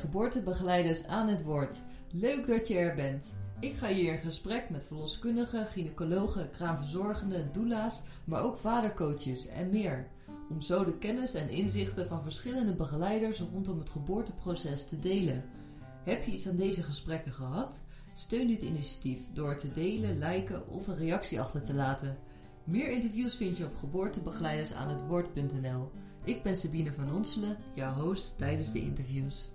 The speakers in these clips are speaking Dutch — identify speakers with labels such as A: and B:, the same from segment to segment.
A: Geboortebegeleiders aan het Woord. Leuk dat je er bent. Ik ga hier in gesprek met verloskundigen, gynaecologen, kraamverzorgenden, doula's, maar ook vadercoaches en meer. Om zo de kennis en inzichten van verschillende begeleiders rondom het geboorteproces te delen. Heb je iets aan deze gesprekken gehad? Steun dit initiatief door te delen, liken of een reactie achter te laten. Meer interviews vind je op geboortebegeleidersaanhetwoord.nl. Ik ben Sabine van Onselen, jouw host tijdens de interviews.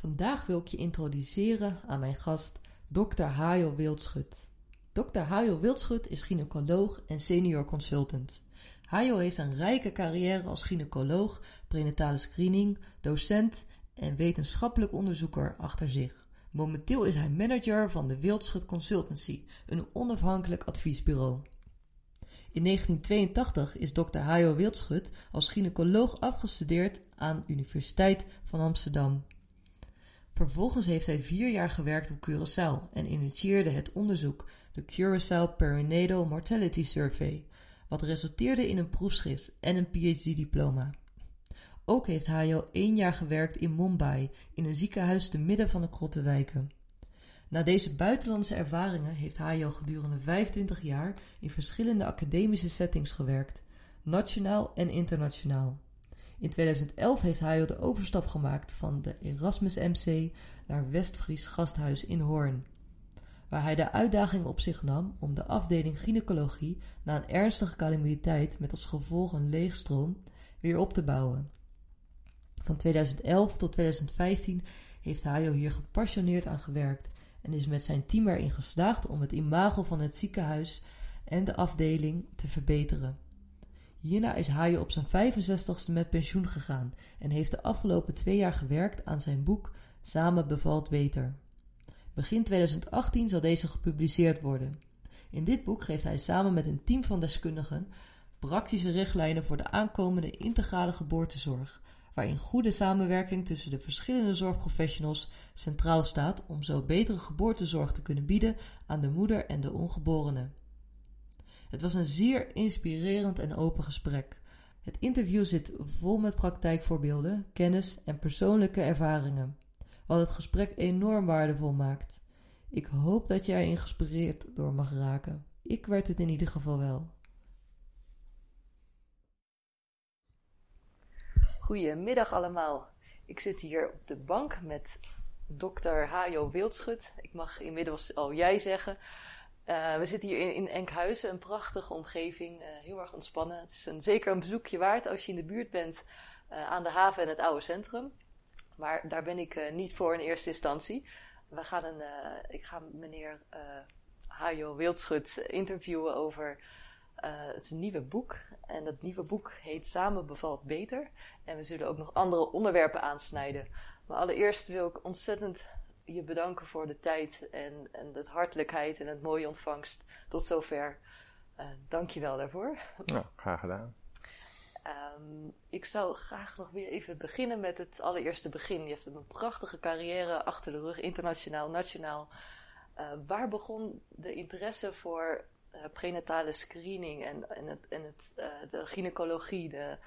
A: Vandaag wil ik je introduceren aan mijn gast Dr. Hajo Wildschut. Dr. Hajo Wildschut is gynaecoloog en senior consultant. Hajo heeft een rijke carrière als gynaecoloog, prenatale screening, docent en wetenschappelijk onderzoeker achter zich. Momenteel is hij manager van de Wildschut Consultancy, een onafhankelijk adviesbureau. In 1982 is Dr. Hajo Wildschut als gynaecoloog afgestudeerd aan Universiteit van Amsterdam. Vervolgens heeft hij vier jaar gewerkt op Curaçao en initieerde het onderzoek, de Curaçao Perinatal Mortality Survey, wat resulteerde in een proefschrift en een PhD-diploma. Ook heeft Hayo één jaar gewerkt in Mumbai, in een ziekenhuis te midden van de krottenwijken. Na deze buitenlandse ervaringen heeft Hayo gedurende 25 jaar in verschillende academische settings gewerkt, nationaal en internationaal. In 2011 heeft Hayo de overstap gemaakt van de Erasmus MC naar Westfries Gasthuis in Hoorn waar hij de uitdaging op zich nam om de afdeling gynaecologie na een ernstige calamiteit met als gevolg een leegstroom weer op te bouwen. Van 2011 tot 2015 heeft Hayo hier gepassioneerd aan gewerkt en is met zijn team erin geslaagd om het imago van het ziekenhuis en de afdeling te verbeteren. Hierna is Hayo op zijn 65ste met pensioen gegaan en heeft de afgelopen twee jaar gewerkt aan zijn boek Samen bevalt beter. Begin 2018 zal deze gepubliceerd worden. In dit boek geeft hij samen met een team van deskundigen praktische richtlijnen voor de aankomende integrale geboortezorg, waarin goede samenwerking tussen de verschillende zorgprofessionals centraal staat om zo betere geboortezorg te kunnen bieden aan de moeder en de ongeborene. Het was een zeer inspirerend en open gesprek. Het interview zit vol met praktijkvoorbeelden, kennis en persoonlijke ervaringen wat het gesprek enorm waardevol maakt. Ik hoop dat jij erin geïnspireerd door mag raken. Ik werd het in ieder geval wel. Goedemiddag allemaal. Ik zit hier op de bank met dokter Hajo Wildschut. Ik mag inmiddels al jij zeggen. Uh, we zitten hier in, Enkhuizen, een prachtige omgeving, uh, heel erg ontspannen. Het is een, zeker een bezoekje waard als je in de buurt bent uh, aan de haven en het oude centrum. Maar daar ben ik niet voor in eerste instantie. We gaan een, ik ga meneer Hajo Wildschut interviewen over zijn nieuwe boek. En dat nieuwe boek heet Samen bevalt beter. En we zullen ook nog andere onderwerpen aansnijden. Maar allereerst wil ik ontzettend je bedanken voor de tijd en, en de hartelijkheid en het mooie ontvangst tot zover. Dank je wel daarvoor.
B: Nou, graag gedaan.
A: Um, ik zou graag nog weer even beginnen met het allereerste begin. Je hebt een prachtige carrière achter de rug, internationaal, nationaal. Uh, waar begon de interesse voor uh, prenatale screening en, en, het, en het, uh, de gynaecologie, de,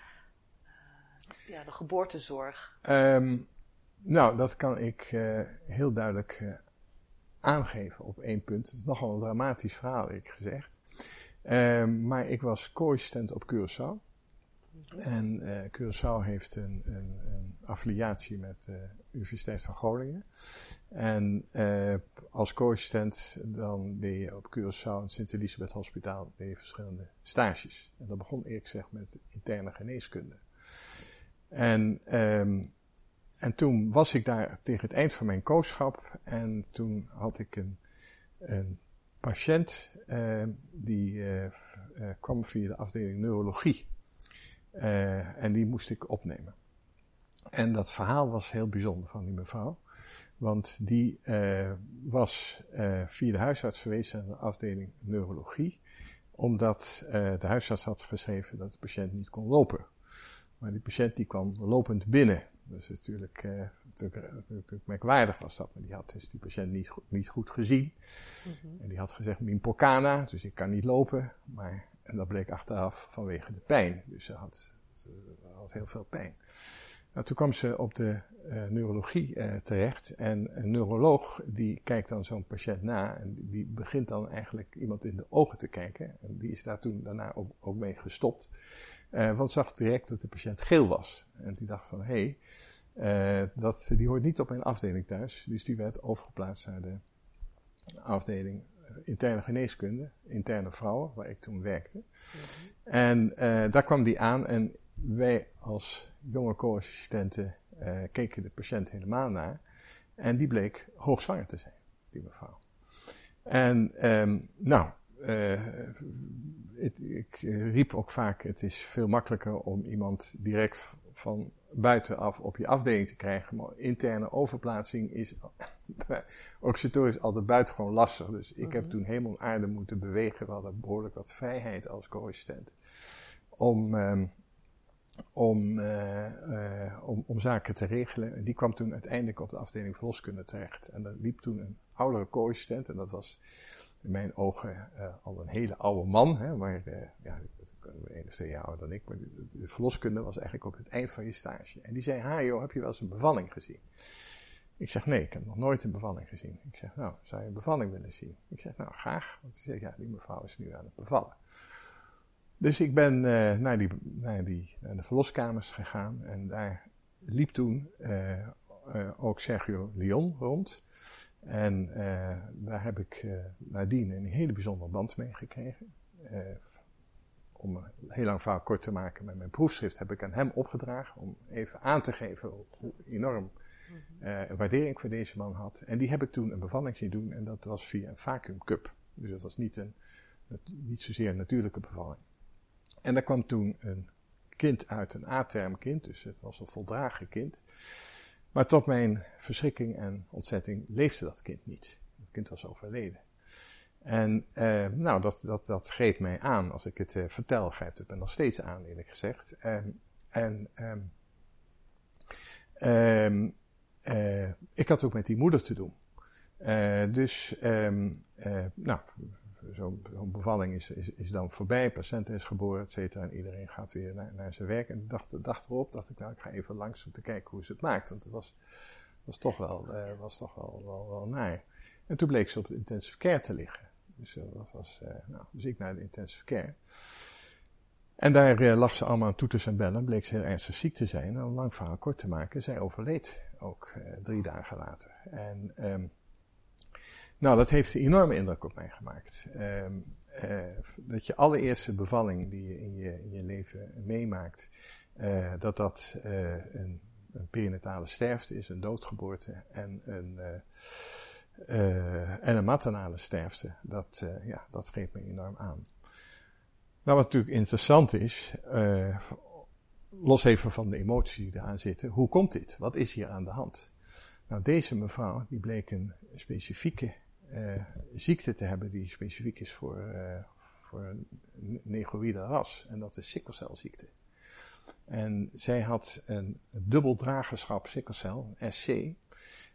A: ja, de geboortezorg?
B: Um, nou, dat kan ik heel duidelijk aangeven op één punt. Het is nogal een dramatisch verhaal, ik gezegd. Um, maar ik was co-assistent op Curaçao. En uh, Curaçao heeft een, een, een affiliatie met de Universiteit van Groningen. En uh, als co-assistent dan deed je op Curaçao het Sint-Elisabeth Hospitaal deed je verschillende stages. En dat begon eerst zeg met interne geneeskunde. En, um, en toen was ik daar tegen het eind van mijn kooschap en toen had ik een, een patiënt uh, die uh, kwam via de afdeling neurologie. Uh, en die moest ik opnemen. En dat verhaal was heel bijzonder van die mevrouw. Want die uh, was uh, via de huisarts verwezen naar de afdeling neurologie. Omdat de huisarts had geschreven dat de patiënt niet kon lopen. Maar die patiënt die kwam lopend binnen. Dat is natuurlijk natuurlijk, natuurlijk merkwaardig was dat, maar die had dus die patiënt niet, goed, niet goed gezien.
C: Mhm.
B: En die had gezegd, min porcana, dus ik kan niet lopen. Maar, en dat bleek achteraf vanwege de pijn. Dus ze had, ze had heel veel pijn. Nou, toen kwam ze op de uh, neurologie uh, terecht. En een neuroloog die kijkt dan zo'n patiënt na. En die begint dan eigenlijk iemand in de ogen te kijken. En die is daar toen daarna ook, ook mee gestopt. Uh, want zag direct dat de patiënt geel was. En die dacht van, hé, hey, dat, die hoort niet op mijn afdeling thuis. Dus die werd overgeplaatst naar de afdeling interne geneeskunde, interne vrouwen, waar ik toen werkte. Mm -hmm. En daar kwam die aan en wij als jonge co-assistenten uh, keken de patiënt helemaal naar. En die bleek hoogzwanger te zijn, die mevrouw. En um, nou, uh, het, ik riep ook vaak, het is veel makkelijker om iemand direct van buitenaf op je afdeling te krijgen. Maar interne overplaatsing is organisatorisch altijd buitengewoon lastig. Dus ik heb toen hemel en aarde moeten bewegen. We hadden behoorlijk wat vrijheid als co-assistent. Om... Um, om, uh, uh, om, om, zaken te regelen. En die kwam toen uiteindelijk op de afdeling verloskunde terecht. En daar liep toen een oudere co-assistent, en dat was in mijn ogen uh, al een hele oude man, hè, maar ja, één of twee jaar ouder dan ik, maar de, de, verloskunde was eigenlijk op het eind van je stage. En die zei, Hajo, heb je wel eens een bevalling gezien? Ik zeg, nee, ik heb nog nooit een bevalling gezien. Ik zeg, nou, zou je een bevalling willen zien? Ik zeg, nou, graag. Want ze zegt, ja, die mevrouw is nu aan het bevallen. Dus ik ben uh, naar, die, naar, die, naar de verloskamers gegaan en daar liep toen uh, uh, ook Sergio Leon rond. En daar heb ik nadien een hele bijzondere band mee gekregen. om een heel lang verhaal kort te maken met mijn proefschrift heb ik aan hem opgedragen om even aan te geven hoe enorm een waardering ik voor deze man had. En die heb ik toen een bevalling zien doen en dat was via een vacuumcup. Dus dat was niet, een, niet zozeer een natuurlijke bevalling. En daar kwam toen een kind uit, een aterm kind, dus het was een voldragen kind. Maar tot mijn verschrikking en ontzetting leefde dat kind niet. Het kind was overleden. En uh, nou, dat, dat, dat greep mij aan. Als ik het uh, vertel, grijpt het me nog steeds aan, eerlijk gezegd. En, en um, um, uh, ik had ook met die moeder te doen. dus, um, nou, zo'n zo bevalling is, is, is dan voorbij, patiënt is geboren, et cetera, en iedereen gaat weer naar, naar zijn werk. En de dag, erop dacht ik, nou, ik ga even langs om te kijken hoe ze het maakt, want het was, was toch wel, uh, was toch wel, wel, wel naar. En toen bleek ze op de intensive care te liggen. Dus, uh, dat was, uh, nou, dus ik naar de intensive care. En daar lag ze allemaal aan toeters en bellen, bleek ze heel ernstig ziek te zijn. En om lang verhaal kort te maken, zij overleed ook drie dagen later. En um, nou, dat heeft een enorme indruk op mij gemaakt. Um, uh, dat je allereerste bevalling die je in je, je leven meemaakt, uh, dat dat uh, een, een perinatale sterfte is, een doodgeboorte en een, en een maternale sterfte, dat, ja, dat greep me enorm aan. Nou, wat natuurlijk interessant is, los even van de emoties die eraan zitten, hoe komt dit? Wat is hier aan de hand? Nou, deze mevrouw, die bleek een specifieke uh, ziekte te hebben die specifiek is voor, uh, voor een negroïde ras. En dat is sikkelcelziekte. En zij had een dubbel dragerschap sikkelcel, SC.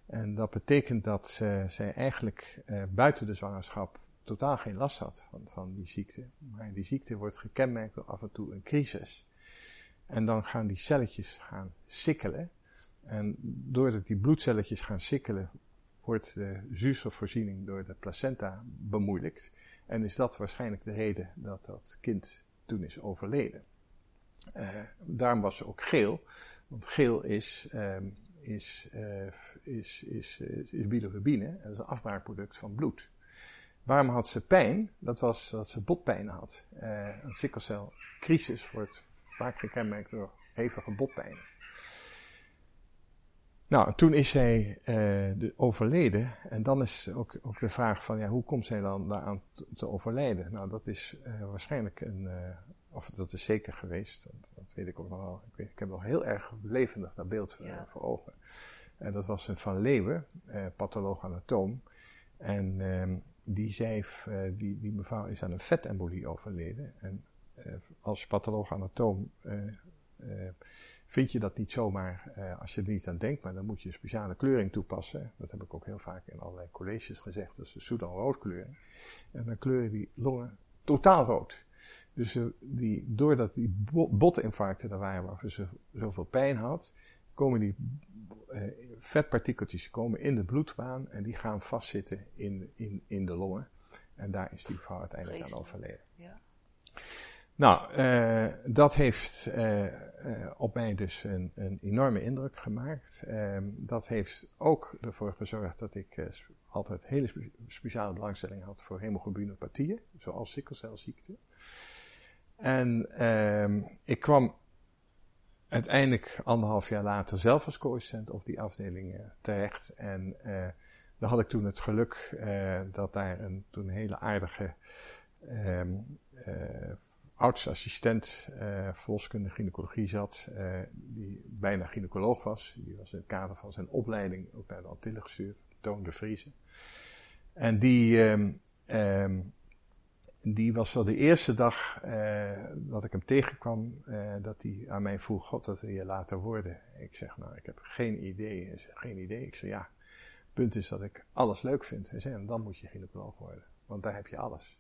B: En dat betekent dat zij eigenlijk buiten de zwangerschap totaal geen last had van, van die ziekte. Maar die ziekte wordt gekenmerkt door af en toe een crisis. En dan gaan die celletjes gaan sikkelen. En doordat die bloedcelletjes gaan sikkelen, wordt de zuurstofvoorziening door de placenta bemoeilijkt. En is dat waarschijnlijk de reden dat dat kind toen is overleden. Uh, daarom was ze ook geel, want geel is, is, uh, is, is, is, is bilirubine, en dat is een afbraakproduct van bloed. Waarom had ze pijn? Dat was dat ze botpijn had. Een sikkelcelcrisis wordt vaak gekenmerkt door hevige botpijnen. Nou, toen is zij uh, de, overleden. En dan is ook, ook de vraag van, ja, hoe komt zij dan daaraan te, overlijden? Nou, dat is uh, waarschijnlijk een, uh, of dat is zeker geweest. Want dat weet ik ook nog wel. Ik, weet, ik heb nog heel erg levendig dat beeld ja. voor ogen. En dat was een Van Leeuwen, patholoog-anatoom. En ehm, die zei, die, die mevrouw is aan een vetembolie overleden. En als patholoog-anatoom vind je dat niet zomaar uh, als je er niet aan denkt, maar dan moet je een speciale kleuring toepassen. Dat heb ik ook heel vaak in allerlei colleges gezegd, dat is de Sudan roodkleuring. En dan kleuren die longen totaal rood. Dus uh, die, doordat die botinfarcten er waren waarvan ze zoveel pijn had, komen die uh, vetpartikeltjes komen in de bloedbaan en die gaan vastzitten in, in, in de longen. En daar is die vrouw uiteindelijk aan overleden. Ja. Nou, uh, dat heeft uh, uh, op mij dus een, een enorme indruk gemaakt. Ehm, dat heeft ook ervoor gezorgd dat ik altijd hele spe speciale belangstelling had voor hemoglobinopathieën, zoals sikkelcelziekte. En ehm, ik kwam uiteindelijk anderhalf jaar later zelf als co-assistent op die afdeling terecht. En daar had ik toen het geluk dat daar een toen hele aardige um, artsassistent uh, verloskunde gynaecologie zat, uh, die bijna gynaecoloog was. Die was in het kader van zijn opleiding ook naar de Antillen gestuurd, Toon de Vriezen. En die, um, um, die was wel de eerste dag uh, dat ik hem tegenkwam, dat hij aan mij vroeg, God, wat wil je later worden? Ik zeg, nou, ik heb geen idee. Zei, geen idee. Ik zeg, ja, punt is dat ik alles leuk vind. Hij zei, dan moet je gynaecoloog worden, want daar heb je alles.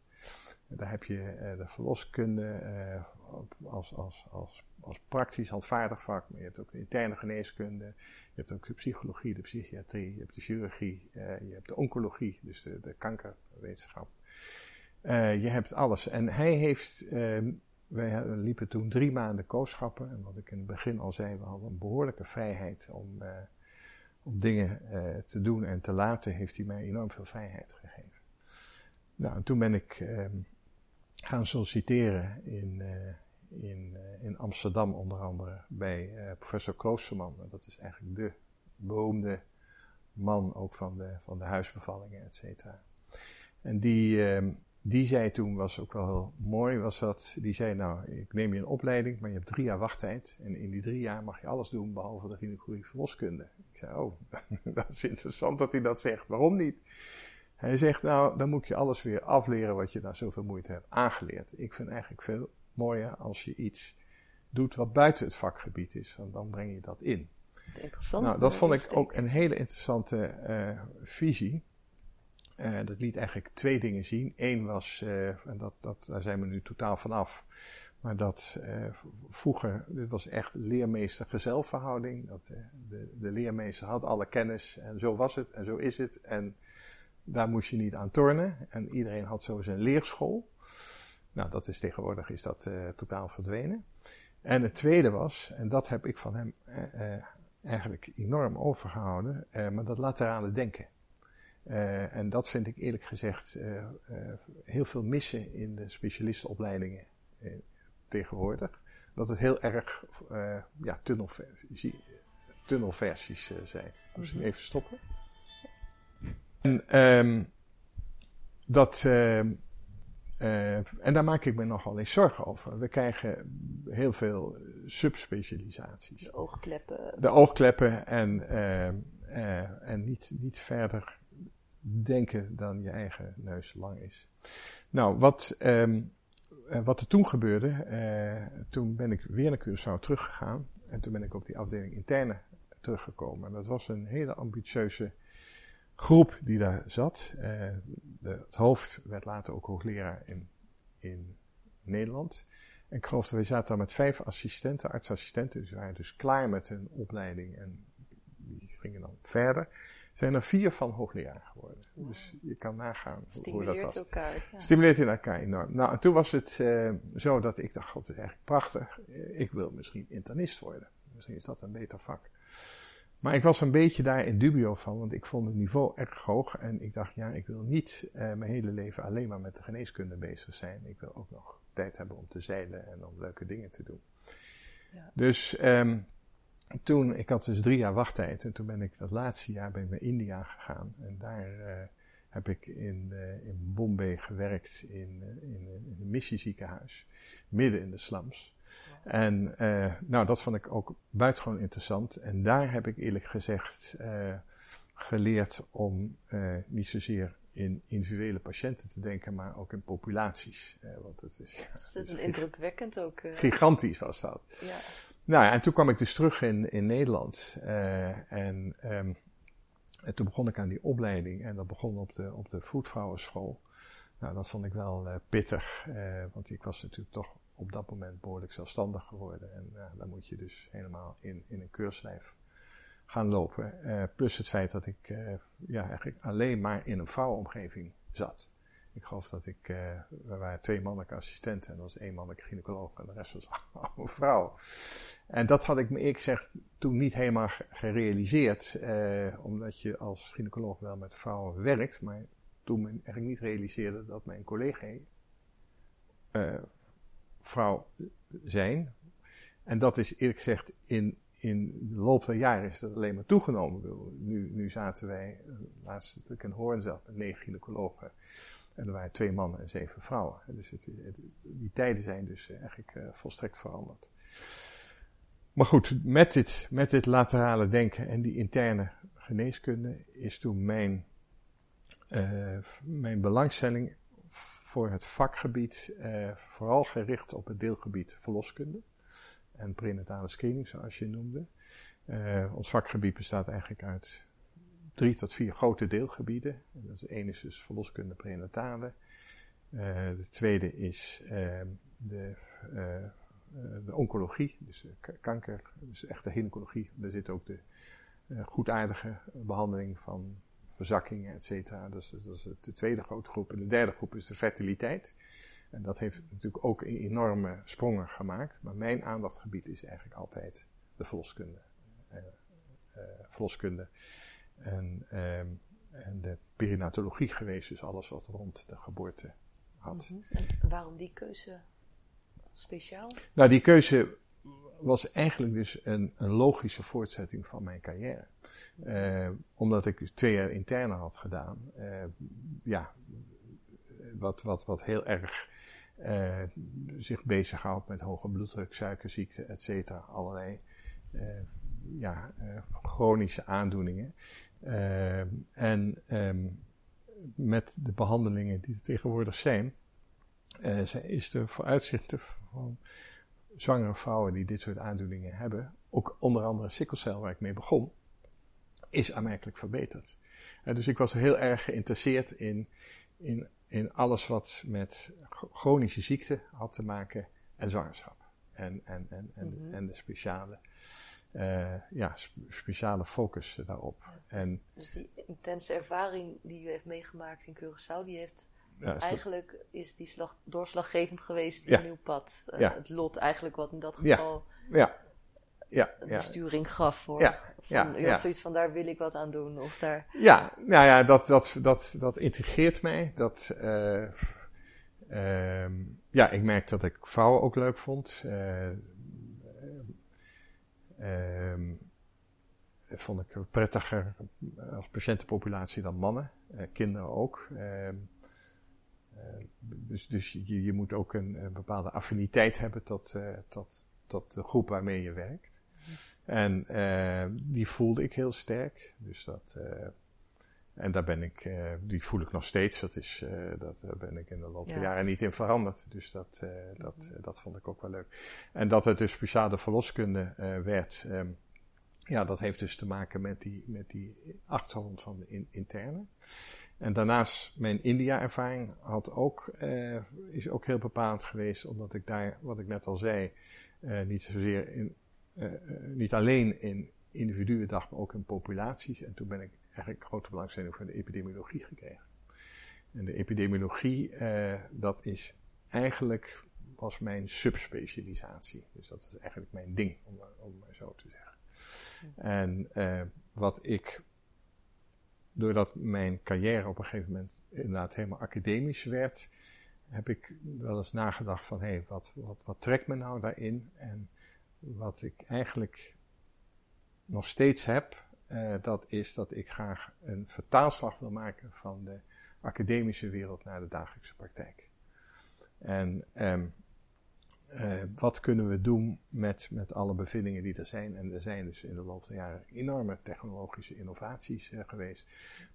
B: Daar heb je uh, de verloskunde uh, als, als, als, als praktisch handvaardig vak, maar je hebt ook de interne geneeskunde, je hebt ook de psychologie, de psychiatrie, je hebt de chirurgie, uh, je hebt de oncologie, dus de, de kankerwetenschap. je hebt alles. En hij heeft, ehm, wij liepen toen drie maanden kooschappen, en wat ik in het begin al zei, we hadden een behoorlijke vrijheid om, om dingen te doen en te laten, heeft hij mij enorm veel vrijheid gegeven. Nou, en toen ben ik ehm, gaan solliciteren in, uh, in, uh, in Amsterdam onder andere bij uh, professor Kloosterman. Dat is eigenlijk de beroemde man ook van de, van de huisbevallingen, et cetera. En die, ehm, die zei toen, was ook wel heel mooi, was dat, die zei nou, ik neem je een opleiding, maar je hebt drie jaar wachttijd. En in die drie jaar mag je alles doen behalve de gynaecologie verloskunde. Ik zei, oh, dat is interessant dat hij dat zegt. Waarom niet? Hij zegt, nou, dan moet je alles weer afleren wat je daar zoveel moeite hebt aangeleerd. Ik vind eigenlijk veel mooier als je iets doet wat buiten het vakgebied is, want dan breng je dat in.
C: Interessant.
B: Nou, dat vond ik ook een hele interessante uh, visie. Uh, dat liet eigenlijk twee dingen zien. Eén was, uh, en dat, dat, daar zijn we nu totaal vanaf, maar dat vroeger, dit was echt leermeester-gezelverhouding. Dat, de, de leermeester had alle kennis en zo was het en zo is het. En daar moest je niet aan tornen. En iedereen had zo zijn leerschool. Nou, dat is tegenwoordig is dat uh, totaal verdwenen. En het tweede was, en dat heb ik van hem uh, uh, eigenlijk enorm overgehouden, maar dat laterale denken. en dat vind ik eerlijk gezegd heel veel missen in de specialistenopleidingen tegenwoordig. Dat het heel erg ja, tunnelversie, tunnelversies zijn. Misschien even stoppen. En, um, dat, uh, uh, en daar maak ik me nogal eens zorgen over. We krijgen heel veel subspecialisaties.
C: De oogkleppen.
B: De oogkleppen en, uh, en niet, niet verder denken dan je eigen neus lang is. Nou, wat, um, wat er toen gebeurde, toen ben ik weer naar Curaçao teruggegaan. En toen ben ik op die afdeling interne teruggekomen. En dat was een hele ambitieuze groep die daar zat. Uh, de, het hoofd werd later ook hoogleraar in, in Nederland. En ik geloof dat wij zaten daar met vijf assistenten, artsassistenten. Dus waren dus klaar met hun opleiding en die gingen dan verder. Zijn er vier van hoogleraar geworden. Dus je kan nagaan hoe dat was.
C: Elkaar, ja.
B: Stimuleert in elkaar enorm. Nou, en toen was het uh, zo dat ik dacht, god, dat is eigenlijk prachtig. Ik wil misschien internist worden. Misschien is dat een beter vak. Maar ik was een beetje daar in dubio van, want ik vond het niveau erg hoog. En ik dacht, ja, ik wil niet uh, mijn hele leven alleen maar met de geneeskunde bezig zijn. Ik wil ook nog tijd hebben om te zeilen en om leuke dingen te doen. Ja. Dus um, toen, ik had dus drie jaar wachttijd. En toen ben ik dat laatste jaar ben ik naar India gegaan. En daar uh, heb ik in, uh, in Bombay gewerkt in, in, in een missieziekenhuis. Midden in de slums. En uh, nou, dat vond ik ook buitengewoon interessant. En daar heb ik eerlijk gezegd uh, geleerd om uh, niet zozeer in individuele patiënten te denken, maar ook in populaties. want het is, ja,
C: dat is indrukwekkend ook.
B: Gigantisch was dat.
C: Ja.
B: nou ja, en toen kwam ik dus terug in, in Nederland. Uh, en, um, en toen begon ik aan die opleiding. En dat begon op de, op de voetvrouwenschool. Nou, dat vond ik wel uh, pittig. Uh, want ik was natuurlijk toch op dat moment behoorlijk zelfstandig geworden. En dan moet je dus helemaal in, in een keurslijf gaan lopen. plus het feit dat ik ja, eigenlijk alleen maar in een vrouwenomgeving zat. Ik geloof dat ik, uh, we waren twee mannelijke assistenten en er was één mannelijke gynaecoloog en de rest was een vrouw. En dat had ik me ik zeg toen niet helemaal gerealiseerd, uh, omdat je als gynaecoloog wel met vrouwen werkt, maar toen me eigenlijk niet realiseerde dat mijn collega uh, vrouw zijn. En dat is eerlijk gezegd in, in de loop der jaren is dat alleen maar toegenomen. Nu, nu zaten wij, laatst dat ik in Hoorn zat, met negen gynaecologen. En er waren twee mannen en zeven vrouwen. Dus het, die tijden zijn dus eh, eigenlijk uh, volstrekt veranderd. Maar goed, met dit, met dit laterale denken en die interne geneeskunde is toen mijn, mijn belangstelling voor het vakgebied uh, vooral gericht op het deelgebied verloskunde en prenatale screening, zoals je noemde. ons vakgebied bestaat eigenlijk uit drie tot vier grote deelgebieden. Dat is, één is dus verloskunde prenatale. Uh, de tweede is uh, de, uh, de, oncologie, dus kanker, dus echte gynaecologie. Daar zit ook de goedaardige behandeling van verzakkingen, et cetera. Dus, dat is de tweede grote groep. En de derde groep is de fertiliteit. En dat heeft natuurlijk ook enorme sprongen gemaakt. Maar mijn aandachtgebied is eigenlijk altijd de verloskunde. verloskunde en, um, en de perinatologie geweest, dus alles wat rond de geboorte had.
A: Mm -hmm. En waarom die keuze speciaal?
B: Nou, die keuze was eigenlijk dus een, een logische voortzetting van mijn carrière. Uh, omdat ik twee jaar interne had gedaan. Uh, ja, wat, wat, wat heel erg uh, zich bezighoudt met hoge bloeddruk, suikerziekte, et cetera. Allerlei ja, chronische aandoeningen. En um, met de behandelingen die er tegenwoordig zijn, is de vooruitzichten van zwangere vrouwen die dit soort aandoeningen hebben, ook onder andere sikkelcel waar ik mee begon, is aanmerkelijk verbeterd. Uh, dus ik was heel erg geïnteresseerd in, in, in alles wat met chronische ziekte had te maken en zwangerschap. En, en, en, en, mm -hmm. en de speciale uh, ja, speciale focus daarop.
A: Dus, en, dus die intense ervaring die u heeft meegemaakt in Curaçao, die heeft ja, eigenlijk is die slag, doorslaggevend geweest in uw pad. Uh, ja. Het lot eigenlijk wat in dat geval
B: ja. Ja.
A: de sturing gaf voor. Ja. Van, ja, ja. zoiets van daar wil ik wat aan doen. Of daar...
B: Ja, nou ja, dat, dat, dat, dat integreert mij. Dat, uh, ja, ik merk dat ik vrouwen ook leuk vond. Um, vond ik prettiger als patiëntenpopulatie dan mannen. Kinderen ook. Uh, dus dus je, je moet ook een, een bepaalde affiniteit hebben tot, eh, tot, tot de groep waarmee je werkt. En die voelde ik heel sterk. Dus dat, en daar ben ik, die voel ik nog steeds. Dat is, dat, daar ben ik in de loop der ja. jaren niet in veranderd. Dus dat, dat, dat vond ik ook wel leuk. En dat het dus speciale verloskunde werd. Um, ja, dat heeft dus te maken met die, met die achtergrond van de in, interne. En daarnaast mijn India-ervaring had ook, uh, is ook heel bepalend geweest, omdat ik daar, wat ik net al zei, uh, niet zozeer in, uh, niet alleen in individuen dacht, maar ook in populaties. En toen ben ik eigenlijk grote belangstelling voor de epidemiologie gekregen. En de epidemiologie, dat is eigenlijk, was mijn subspecialisatie. Dus dat is eigenlijk mijn ding, om, om maar zo te zeggen. En uh, wat ik, doordat mijn carrière op een gegeven moment inderdaad helemaal academisch werd, heb ik wel eens nagedacht van, hé, hey, wat, wat, wat trekt me nou daarin? En wat ik eigenlijk nog steeds heb, uh, dat is dat ik graag een vertaalslag wil maken van de academische wereld naar de dagelijkse praktijk. En um, uh, wat kunnen we doen met, met alle bevindingen die er zijn? En er zijn dus in de loop der jaren enorme technologische innovaties uh, geweest.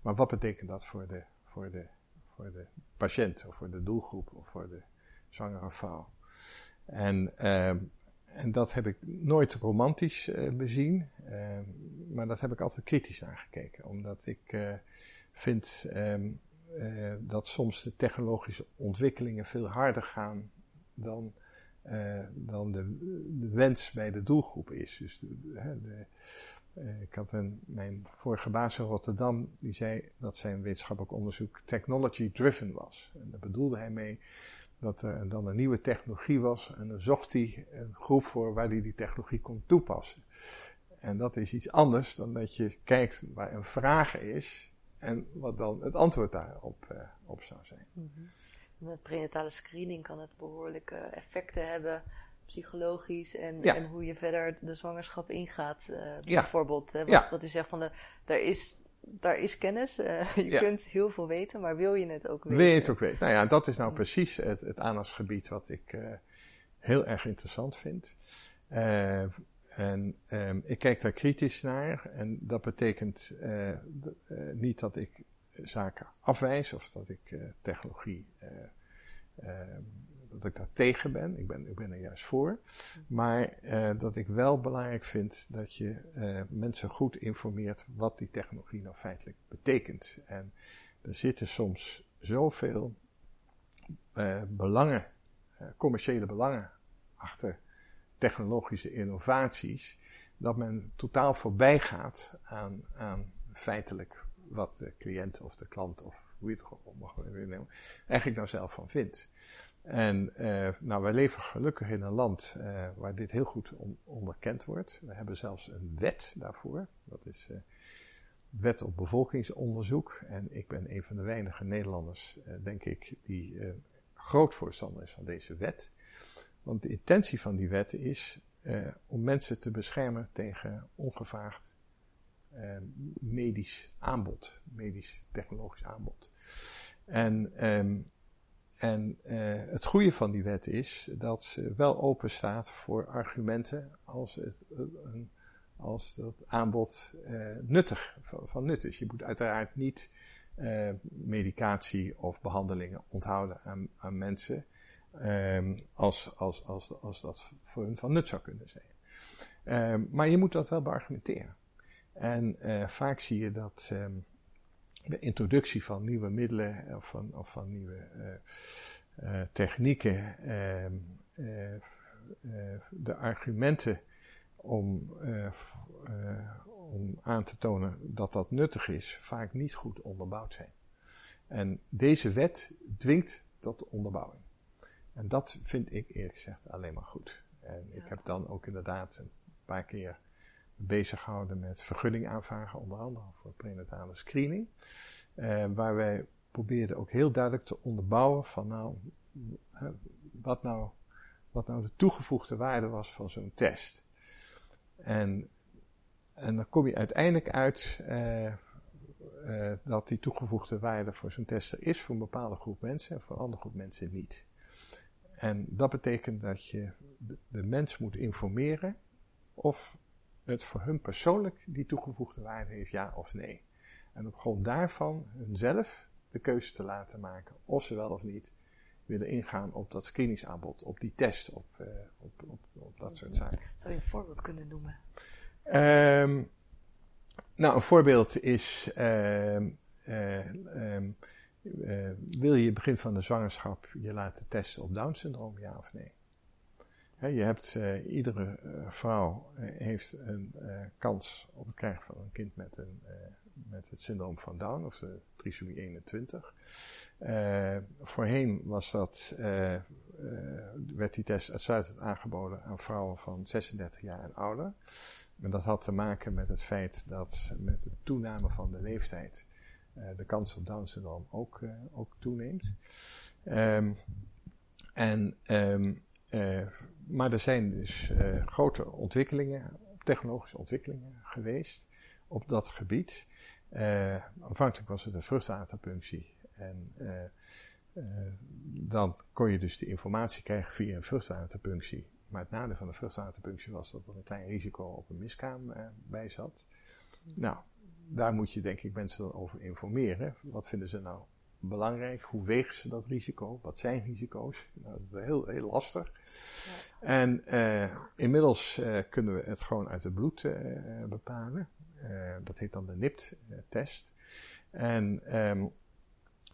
B: Maar wat betekent dat voor de, voor, de, voor de patiënt, of voor de doelgroep, of voor de zwangere vrouw? En, uh, en dat heb ik nooit romantisch bezien, maar dat heb ik altijd kritisch naar gekeken. Omdat ik vind ehm, dat soms de technologische ontwikkelingen veel harder gaan dan, dan de, de, wens bij de doelgroep is. Dus de, uh, ik had een, mijn vorige baas in Rotterdam, die zei dat zijn wetenschappelijk onderzoek technology driven was. En daar bedoelde hij mee dat er dan een nieuwe technologie was en dan zocht hij een groep voor waar hij die technologie kon toepassen. En dat is iets anders dan dat je kijkt waar een vraag is en wat dan het antwoord daarop uh, op zou zijn.
A: -hmm. Met prenatale screening kan het behoorlijke effecten hebben psychologisch en, en hoe je verder de zwangerschap ingaat. Uh, Bijvoorbeeld, wat, wat, u zegt van de, er is, daar is kennis, uh, je kunt heel veel weten, maar wil je het ook weten?
B: Wil je het ook weten? Nou ja, dat is nou precies het, het aandachtsgebied wat ik uh, heel erg interessant vind. en um, ik kijk daar kritisch naar en dat betekent niet dat ik zaken afwijs of dat ik technologie dat ik daar tegen ben. Ik ben, ik ben er juist voor. Maar dat ik wel belangrijk vind dat je mensen goed informeert wat die technologie nou feitelijk betekent. En er zitten soms zoveel belangen, commerciële belangen achter technologische innovaties, dat men totaal voorbij gaat aan, aan feitelijk wat de cliënt of de klant of hoe je het gewoon mag nemen, eigenlijk nou zelf van vindt. En uh, nou, wij leven gelukkig in een land uh, waar dit heel goed on onderkend wordt. We hebben zelfs een wet daarvoor. Dat is uh, Wet op Bevolkingsonderzoek. En ik ben een van de weinige Nederlanders, denk ik, die groot voorstander is van deze wet. Want de intentie van die wet is om mensen te beschermen tegen ongevraagd medisch aanbod, medisch technologisch aanbod. En um, en uh, het goede van die wet is dat ze wel open staat voor argumenten als, het, als dat aanbod uh, nuttig, van, nut is. Je moet uiteraard niet uh, medicatie of behandelingen onthouden aan, aan mensen um, als, als, als, als dat voor hun van nut zou kunnen zijn. Maar je moet dat wel beargumenteren. En vaak zie je dat um, de introductie van nieuwe middelen of van, of van nieuwe uh, technieken, ehm, eh, de argumenten om, om aan te tonen dat dat nuttig is, vaak niet goed onderbouwd zijn. En deze wet dwingt tot onderbouwing. En dat vind ik eerlijk gezegd alleen maar goed. En ik heb dan ook inderdaad een paar keer bezig gehouden met vergunning aanvragen, onder andere voor prenatale screening. Uh, waar wij probeerden ook heel duidelijk te onderbouwen van nou, wat nou, wat nou de toegevoegde waarde was van zo'n test. En, en dan kom je uiteindelijk uit uh, uh, dat die toegevoegde waarde voor zo'n test er is voor een bepaalde groep mensen en voor een andere groep mensen niet. En dat betekent dat je de mens moet informeren of het voor hun persoonlijk die toegevoegde waarde heeft, ja of nee. En op grond daarvan hunzelf de keuze te laten maken of ze wel of niet willen ingaan op dat screeningsaanbod, op die test, op, uh, op, op, op, dat soort zaken.
A: Zou je een voorbeeld kunnen noemen?
B: Um, nou, een voorbeeld is, uh, uh, wil je begin van de zwangerschap je laten testen op Down-syndroom, ja of nee? Je hebt, uh, iedere uh, vrouw uh, heeft een kans op het krijgen van een kind met, een, met het syndroom van Down, of de trisomie 21. voorheen was dat, werd die test uitsluitend aangeboden aan vrouwen van 36 jaar en ouder. En dat had te maken met het feit dat met de toename van de leeftijd de kans op Down syndroom ook, ook toeneemt. Um, en um, maar er zijn dus uh, grote ontwikkelingen, technologische ontwikkelingen geweest op dat gebied. Uh, aanvankelijk was het een vruchtwaterpunctie. En dan kon je dus de informatie krijgen via een vruchtwaterpunctie. Maar het nadeel van de vruchtwaterpunctie was dat er een klein risico op een miskraam bij zat. Nou, daar moet je denk ik mensen dan over informeren. Wat vinden ze nou belangrijk. Hoe wegen ze dat risico? Wat zijn risico's? Nou, dat is heel, heel lastig. Ja. En uh, inmiddels uh, kunnen we het gewoon uit het bloed uh, bepalen. dat heet dan de NIPT-test. En um,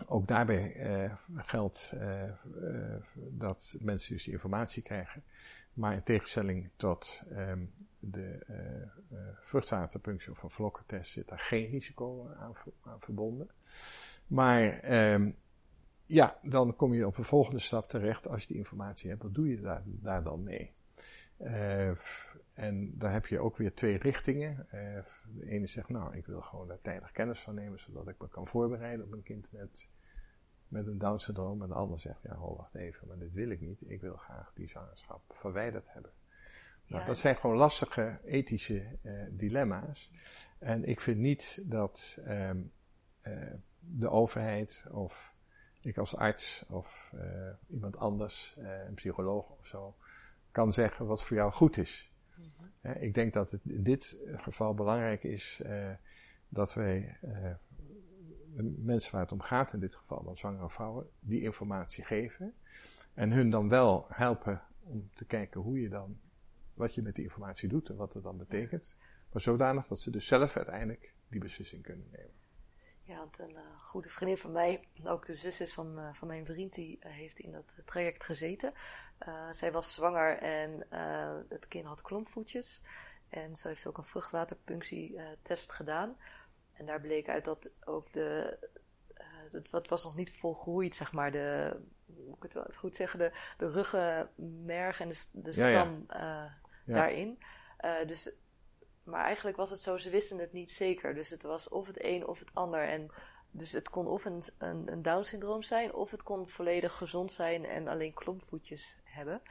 B: ook daarbij geldt dat mensen dus die informatie krijgen. Maar in tegenstelling tot um, de uh, vruchtwaterpunctie of een vlokkentest zit daar geen risico aan, aan verbonden. Maar um, ja, dan kom je op een volgende stap terecht. Als je die informatie hebt, wat doe je daar, daar dan mee? Uh, en daar heb je ook weer twee richtingen. Uh, de ene zegt, nou, ik wil gewoon daar tijdig kennis van nemen, zodat ik me kan voorbereiden op een kind met, met een Down-syndroom. En de ander zegt, ja, ho, wacht even, maar dit wil ik niet. Ik wil graag die zwangerschap verwijderd hebben. Nou, dat zijn gewoon lastige ethische uh, dilemma's. En ik vind niet dat um, de overheid of ik als arts of uh, iemand anders, een psycholoog of zo, kan zeggen wat voor jou goed is. Mm -hmm. ik denk dat het in dit geval belangrijk is dat wij de mensen waar het om gaat, in dit geval dan zwangere vrouwen, die informatie geven. En hun dan wel helpen om te kijken hoe je dan wat je met die informatie doet en wat het dan betekent. Maar zodanig dat ze dus zelf uiteindelijk die beslissing kunnen nemen.
A: Ja, want een uh, goede vriendin van mij, ook de zus is van, uh, van mijn vriend, die uh, heeft in dat traject gezeten. zij was zwanger en het kind had klompvoetjes. En ze heeft ook een vruchtwaterpunctietest gedaan. En daar bleek uit dat ook de, het, wat was nog niet volgroeid, zeg maar, de, hoe ik het wel goed zeggen, de, de ruggenmerg en de, de stam ja, ja daarin. Dus, maar eigenlijk was het zo, ze wisten het niet zeker. Dus het was of het een of het ander. En dus het kon of een, een, een Down-syndroom zijn, of het kon volledig gezond zijn en alleen klompvoetjes hebben.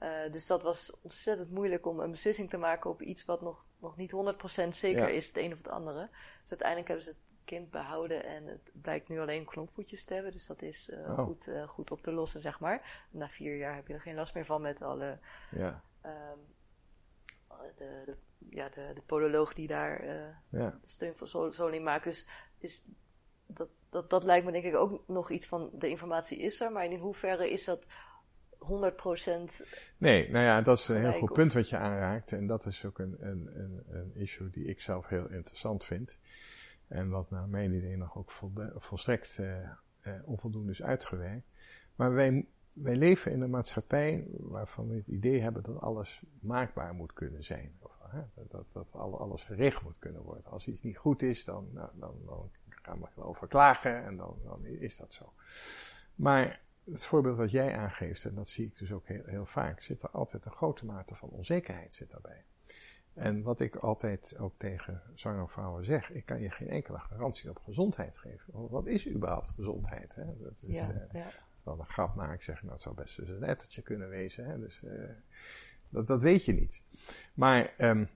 A: Uh, dus dat was ontzettend moeilijk om een beslissing te maken op iets wat nog, nog niet 100% zeker is, het een of het andere. Dus uiteindelijk hebben ze het kind behouden en het blijkt nu alleen klompvoetjes te hebben. Dus dat is uh, oh. goed, uh, goed op te lossen, zeg maar. Na vier jaar heb je er geen last meer van met alle ja. um, de, de, ja, de, de podoloog die daar uh, ja. steun voor Zoling maakt. Dus, dus dat, dat, dat lijkt me denk ik ook nog iets van de informatie is er, maar in hoeverre is dat 100%.
B: Nee, nou ja, dat is een heel goed punt wat je aanraakt. En dat is ook een, een, een, een issue die ik zelf heel interessant vind. En wat naar mijn idee nog ook vol, volstrekt uh, uh, onvoldoende is uitgewerkt. Maar wij wij leven in een maatschappij waarvan we het idee hebben dat alles maakbaar moet kunnen zijn. Of, hè, dat, dat, dat alles gericht moet kunnen worden. Als iets niet goed is, dan, nou, dan, dan gaan we erover klagen en dan, dan is dat zo. Maar het voorbeeld wat jij aangeeft, en dat zie ik dus ook heel, heel vaak, zit er altijd een grote mate van onzekerheid zit daarbij. En wat ik altijd ook tegen zwangere vrouwen zeg, ik kan je geen enkele garantie op gezondheid geven. Wat is überhaupt gezondheid? Hè? Dat is, ja, uh, dan een grap maak, zeg nou, het zou best dus een ettertje kunnen wezen. Hè? Dus uh, dat, dat weet je niet. Maar um,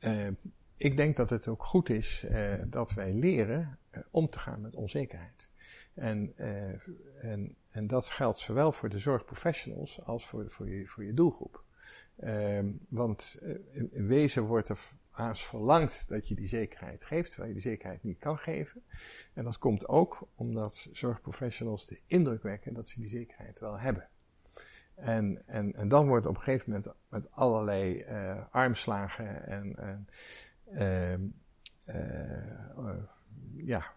B: uh, ik denk dat het ook goed is uh, dat wij leren om te gaan met onzekerheid. En, en, en dat geldt zowel voor de zorgprofessionals als voor, voor, je, voor je doelgroep. Um, want in, wezen wordt er haast verlangt dat je die zekerheid geeft, terwijl je die zekerheid niet kan geven. En dat komt ook omdat zorgprofessionals de indruk wekken dat ze die zekerheid wel hebben. En, en, en dan wordt op een gegeven moment met allerlei uh, armslagen en, en uh, uh, ja,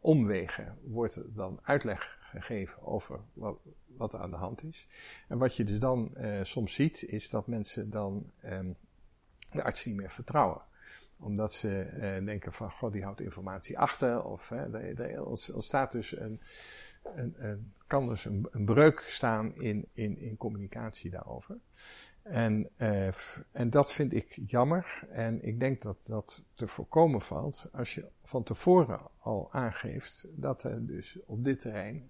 B: omwegen wordt er dan uitleg gegeven over wat, wat er aan de hand is. En wat je dus dan soms ziet, is dat mensen dan um, de arts niet meer vertrouwen omdat ze eh, denken van, god, die houdt informatie achter. Of er, er ontstaat dus een, een, kan dus een, een, breuk staan in, in, in communicatie daarover. En, uh, en dat vind ik jammer. En ik denk dat dat te voorkomen valt als je van tevoren al aangeeft dat er dus op dit terrein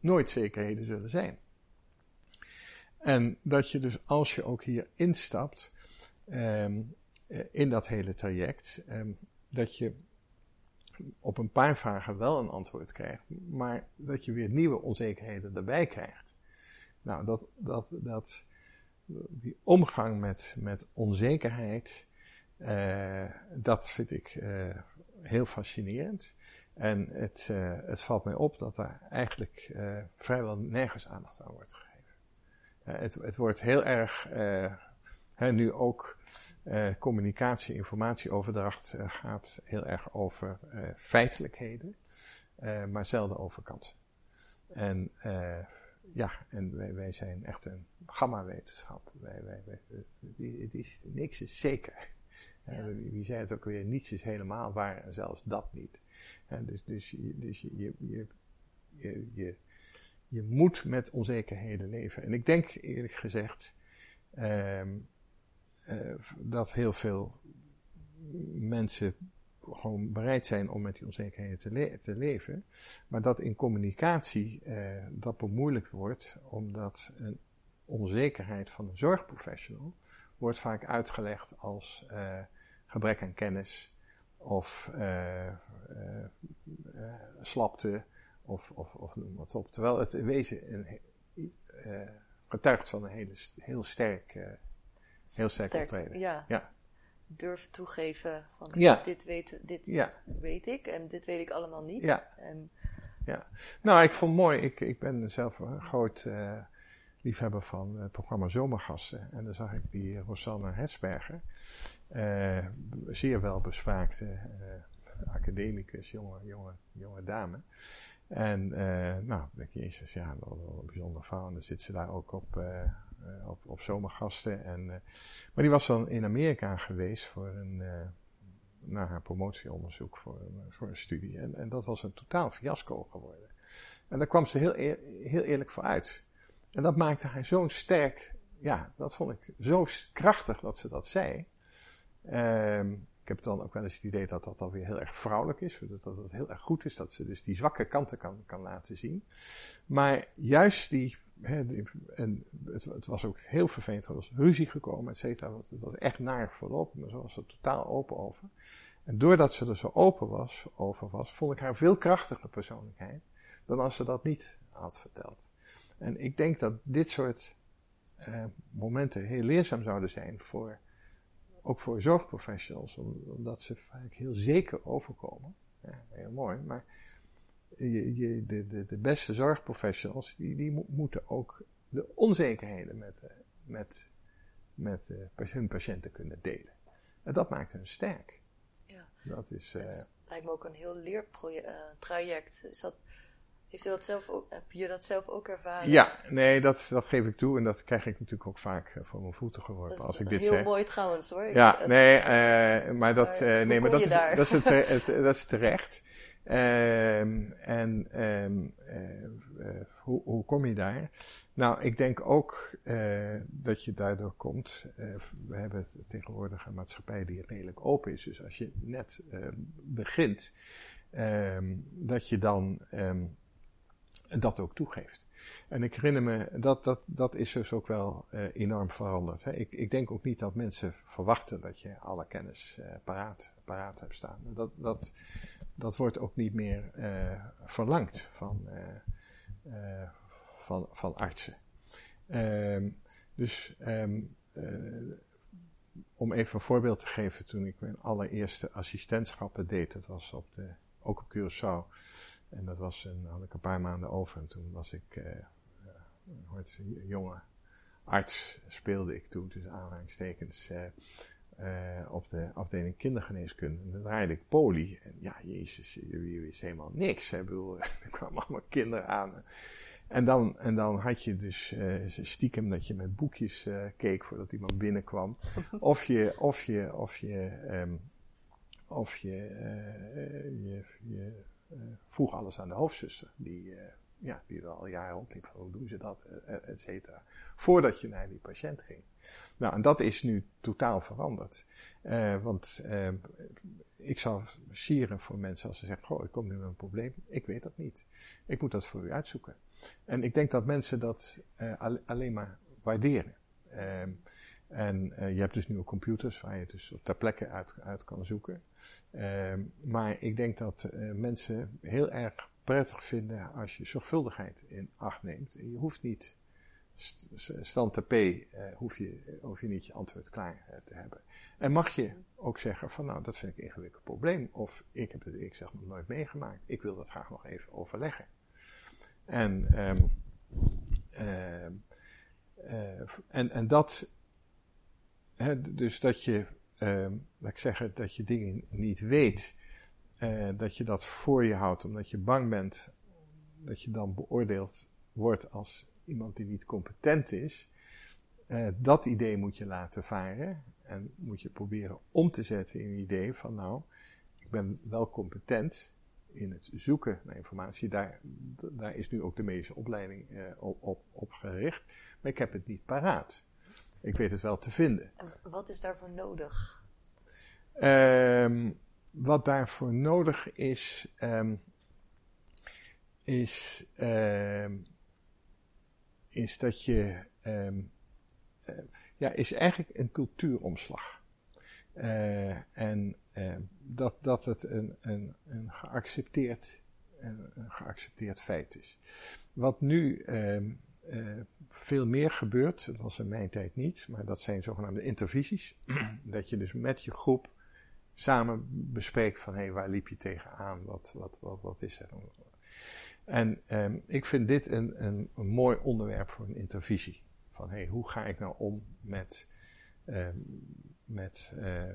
B: nooit zekerheden zullen zijn. En dat je dus als je ook hier instapt, um, in dat hele traject, um, dat je op een paar vragen wel een antwoord krijgt, maar dat je weer nieuwe onzekerheden erbij krijgt. Nou, dat, dat, dat, die omgang met, met onzekerheid, uh, dat vind ik uh, heel fascinerend. En het, het valt mij op dat daar eigenlijk vrijwel nergens aandacht aan wordt gegeven. het, het wordt heel erg, hè, nu ook communicatie, informatieoverdracht gaat heel erg over feitelijkheden, maar zelden over kansen. En ja, en wij, wij zijn echt een gamma-wetenschap. Wij, wij, wij, het, is, niks is zeker. Ja. wie zei het ook weer, niets is helemaal waar en zelfs dat niet. En dus dus, dus je, je, je, je, je, je moet met onzekerheden leven. En ik denk eerlijk gezegd um, uh, dat heel veel mensen gewoon bereid zijn om met die onzekerheden te, te leven. Maar dat in communicatie uh, dat bemoeilijkt wordt, omdat een onzekerheid van een zorgprofessional wordt vaak uitgelegd als uh, gebrek aan kennis of slapte of, of, of noem wat op. Terwijl het in wezen een, getuigt van een hele, heel sterk, heel sterk, optreden.
A: Ja. ja durven toegeven van dit, weet, dit weet ik en dit weet ik allemaal niet.
B: Ja. En, ja. Nou, ik vond het mooi. Ik, ik ben zelf een groot uh, liefhebber van het programma Zomergasten. En dan zag ik die Rosanne Hetsberger, uh, zeer wel bespraakte uh, academicus, jonge, jonge, jonge dame. En nou, denk je, jezus, ja, wel, wel een bijzondere vrouw. En dan zit ze daar ook op op, op zomergasten. En, uh, maar die was dan in Amerika geweest voor een, uh, naar haar promotieonderzoek voor, voor een studie. En, en dat was een totaal fiasco geworden. En daar kwam ze heel, heel eerlijk voor uit. En dat maakte haar zo sterk. Ja, dat vond ik zo krachtig dat ze dat zei. Um, ik heb dan ook wel eens het idee dat dat alweer heel erg vrouwelijk is. Dat het heel erg goed is dat ze dus die zwakke kanten kan, kan laten zien. Maar juist die en het, het, was ook heel vervelend. Er was ruzie gekomen, et cetera. Het was echt naar verloop. Maar ze was er totaal open over. En doordat ze er zo open was, over was, vond ik haar veel krachtiger persoonlijkheid. Dan als ze dat niet had verteld. En ik denk dat dit soort eh, momenten heel leerzaam zouden zijn voor, ook voor zorgprofessionals. Omdat ze vaak heel zeker overkomen. Ja, heel mooi. Maar je, je, de, de, de beste zorgprofessionals, die, die moeten ook de onzekerheden met, eh, met, met uh, hun patiënten kunnen delen. En dat maakt hen sterk.
A: Ja.
B: Dat is... Uh,
A: lijkt me ook een heel leertraject. Is dat, heeft u dat zelf ook, heb je dat zelf ook ervaren?
B: Ja, nee, dat, dat geef ik toe. En dat krijg ik natuurlijk ook vaak voor mijn voeten geworpen als ik dit
A: heel
B: zeg.
A: Heel mooi trouwens hoor.
B: Ja, nee, uh, maar dat, nee, maar dat is, dat, is het, het, dat is terecht. Um, en um, uh, hoe, hoe, kom je daar? Nou, ik denk ook uh, dat je daardoor komt. We hebben tegenwoordig een maatschappij die redelijk open is. Dus als je net begint, um, dat je dan dat ook toegeeft. En ik herinner me, dat, dat, dat is dus ook wel enorm veranderd. Hè. Ik, ik denk ook niet dat mensen verwachten dat je alle kennis paraat, paraat hebt staan. Dat, dat, dat wordt ook niet meer uh, verlangd van, uh, van, van artsen. Um, dus um, om even een voorbeeld te geven, toen ik mijn allereerste assistentschappen deed, dat was op de, ook op Curaçao. En dat was een, had ik een paar maanden over en toen was ik, een jonge arts speelde ik toen, tussen aanhalingstekens, uh, op de afdeling kindergeneeskunde. En dan draaide ik poli. En ja, jezus, je wist helemaal niks. Hè. Bedoel, er kwamen allemaal kinderen aan. En dan, en dan had je dus uh, stiekem dat je met boekjes uh, keek voordat iemand binnenkwam. Of je, of je, of je, um, of je, je, je vroeg alles aan de hoofdzuster. Die, ja, die er al jaren rondliep. Van hoe doen ze dat, et cetera. Voordat je naar die patiënt ging. Nou, en dat is nu totaal veranderd. Uh, want uh, ik zou sieren voor mensen als ze zeggen: Goh, ik kom nu met een probleem. Ik weet dat niet. Ik moet dat voor u uitzoeken. En ik denk dat mensen dat uh, alleen maar waarderen. Ehm, en je hebt dus nu computers waar je dus ter plekke uit, uit kan zoeken. Ehm, maar ik denk dat mensen heel erg prettig vinden als je zorgvuldigheid in acht neemt. Je hoeft niet stand P uh, hoef, je, hoef je niet je antwoord klaar te hebben. En mag je ook zeggen van nou, dat vind ik een ingewikkeld probleem. Of ik heb het ik zeg nog nooit meegemaakt. Ik wil dat graag nog even overleggen. En, um, uh, uh, en, en dat, hè, dus dat je, um, laat ik zeggen, dat je dingen niet weet. Dat je dat voor je houdt omdat je bang bent dat je dan beoordeeld wordt als iemand die niet competent is. Uh, dat idee moet je laten varen. En moet je proberen om te zetten in een idee van nou, ik ben wel competent in het zoeken naar informatie. Daar, daar is nu ook de medische opleiding uh, op, op, op, gericht. Maar ik heb het niet paraat. Ik weet het wel te vinden.
A: En wat is daarvoor nodig?
B: Um, wat daarvoor nodig is, um, is, um, is dat je uh, ja, is eigenlijk een cultuuromslag. Uh, en uh, dat, dat het een, een, een, geaccepteerd, een, geaccepteerd feit is. Wat nu uh, veel meer gebeurt, dat was in mijn tijd niet, maar dat zijn zogenaamde intervisies. dat je dus met je groep samen bespreekt van hé, hey, waar liep je tegenaan, wat, wat, wat, wat is er. En um, ik vind dit een, een, mooi onderwerp voor een intervisie. Van hey, hoe ga ik nou om met, uh, met, uh,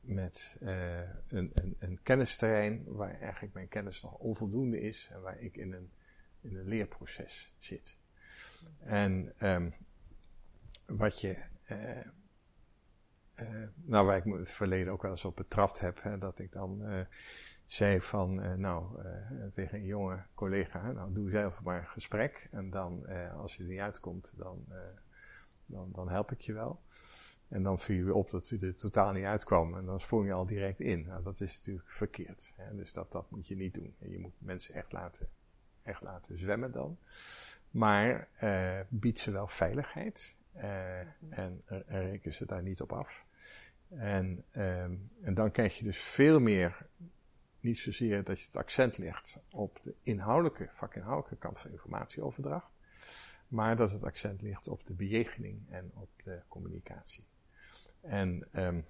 B: met uh, een, een, een kennisterrein waar eigenlijk mijn kennis nog onvoldoende is en waar ik in een, in een leerproces zit. En um, wat je, nou waar ik me het verleden ook wel eens op betrapt heb, hè, dat ik dan zei van, uh, nou, uh, tegen een jonge collega, nou, doe zelf maar een gesprek. En dan, uh, als je er niet uitkomt, dan, dan, dan help ik je wel. En dan viel je op dat je er totaal niet uitkwam. En dan sprong je al direct in. Nou, dat is natuurlijk verkeerd. Hè? Dus dat, dat moet je niet doen. En je moet mensen echt laten, echt laten zwemmen dan. Maar biedt ze wel veiligheid. en reken ze daar niet op af. En, ehm, en dan krijg je dus veel meer niet zozeer dat je het accent legt op de inhoudelijke, vakinhoudelijke kant van informatieoverdracht, maar dat het accent ligt op de bejegening en op de communicatie. En, um,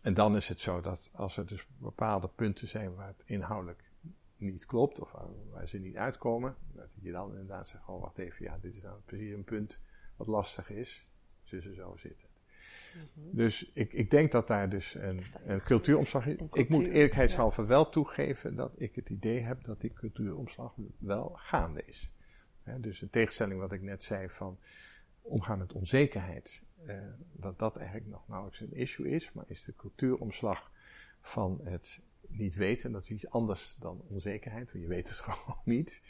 B: en dan is het zo dat als er dus bepaalde punten zijn waar het inhoudelijk niet klopt, of waar, ze niet uitkomen, dat je dan inderdaad zegt, oh wacht even, ja, dit is nou precies een punt wat lastig is, ze zo zitten. Mhm. Dus ik, ik denk dat daar dus een, een cultuuromslag is. Ik moet eerlijkheidshalve wel toegeven dat ik het idee heb dat die cultuuromslag wel gaande is. dus een tegenstelling wat ik net zei van omgaan met onzekerheid, eh, dat dat eigenlijk nog nauwelijks een issue is, maar is de cultuuromslag van het niet weten, dat is iets anders dan onzekerheid, want je weet het gewoon niet.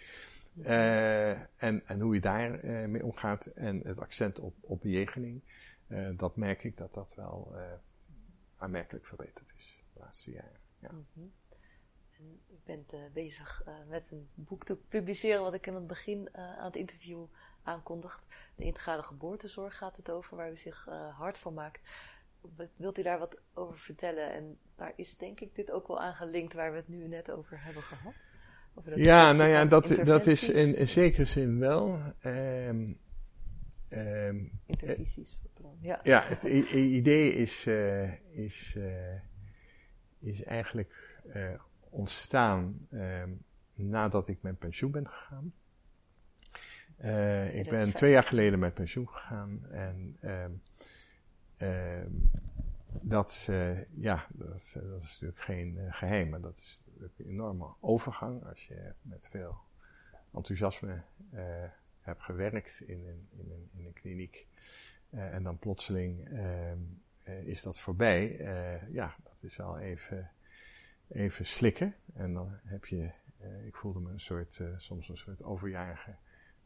B: Uh, en, en hoe je daar uh, mee omgaat en het accent op, op bejegening. Uh, dat merk ik dat dat wel uh, aanmerkelijk verbeterd is de laatste jaren. Ja. Mm -hmm.
A: en u bent uh, bezig met een boek te publiceren, wat ik in het begin aan het interview aankondigd. De integrale geboortezorg gaat het over, waar u zich hard voor maakt. Wilt u daar wat over vertellen? En daar is denk ik dit ook wel aan gelinkt waar we het nu net over hebben gehad.
B: Over ja, nou ja, dat, dat is in, in zekere zin wel. Um,
A: um, Intervisies.
B: Ja, ja het idee is, uh, is, uh, is eigenlijk uh, ontstaan nadat ik met pensioen ben gegaan. ik ben twee jaar geleden met pensioen gegaan en dat, ja, dat, dat, is natuurlijk geen geheim, maar dat is natuurlijk een enorme overgang als je met veel enthousiasme hebt gewerkt in een, in een, in een kliniek. Uh, en dan plotseling uh, is dat voorbij. Uh, ja, dat is wel even, even slikken. En dan heb je, ik voelde me een soort, soms een soort overjarige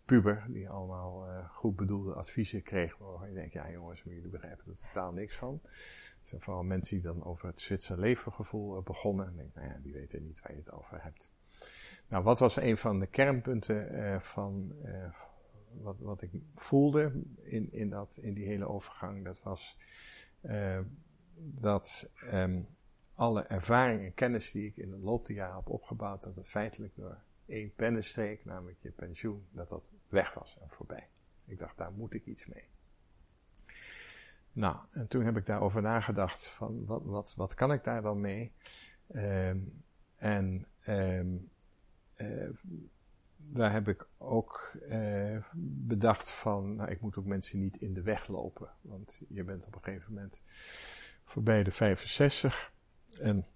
B: puber die allemaal goed bedoelde adviezen kreeg. Waarvan je denkt, ja jongens, maar jullie begrijpen er totaal niks van. Het zijn vooral mensen die dan over het Zwitser levengevoel begonnen. En denk, nou ja, die weten niet waar je het over hebt. Nou, wat was een van de kernpunten van, wat, wat ik voelde in, in, dat, in die hele overgang, dat was uh, dat um, alle ervaring en kennis die ik in de loop der jaren heb opgebouwd, dat het feitelijk door één pennenstreek, namelijk je pensioen, dat dat weg was en voorbij. Ik dacht, daar moet ik iets mee. Nou, en toen heb ik daarover nagedacht van wat, wat, wat kan ik daar dan mee? Um, en um, uh, daar heb ik ook uh, bedacht van, nou, ik moet ook mensen niet in de weg lopen. Want je bent op een gegeven moment voorbij de 65. En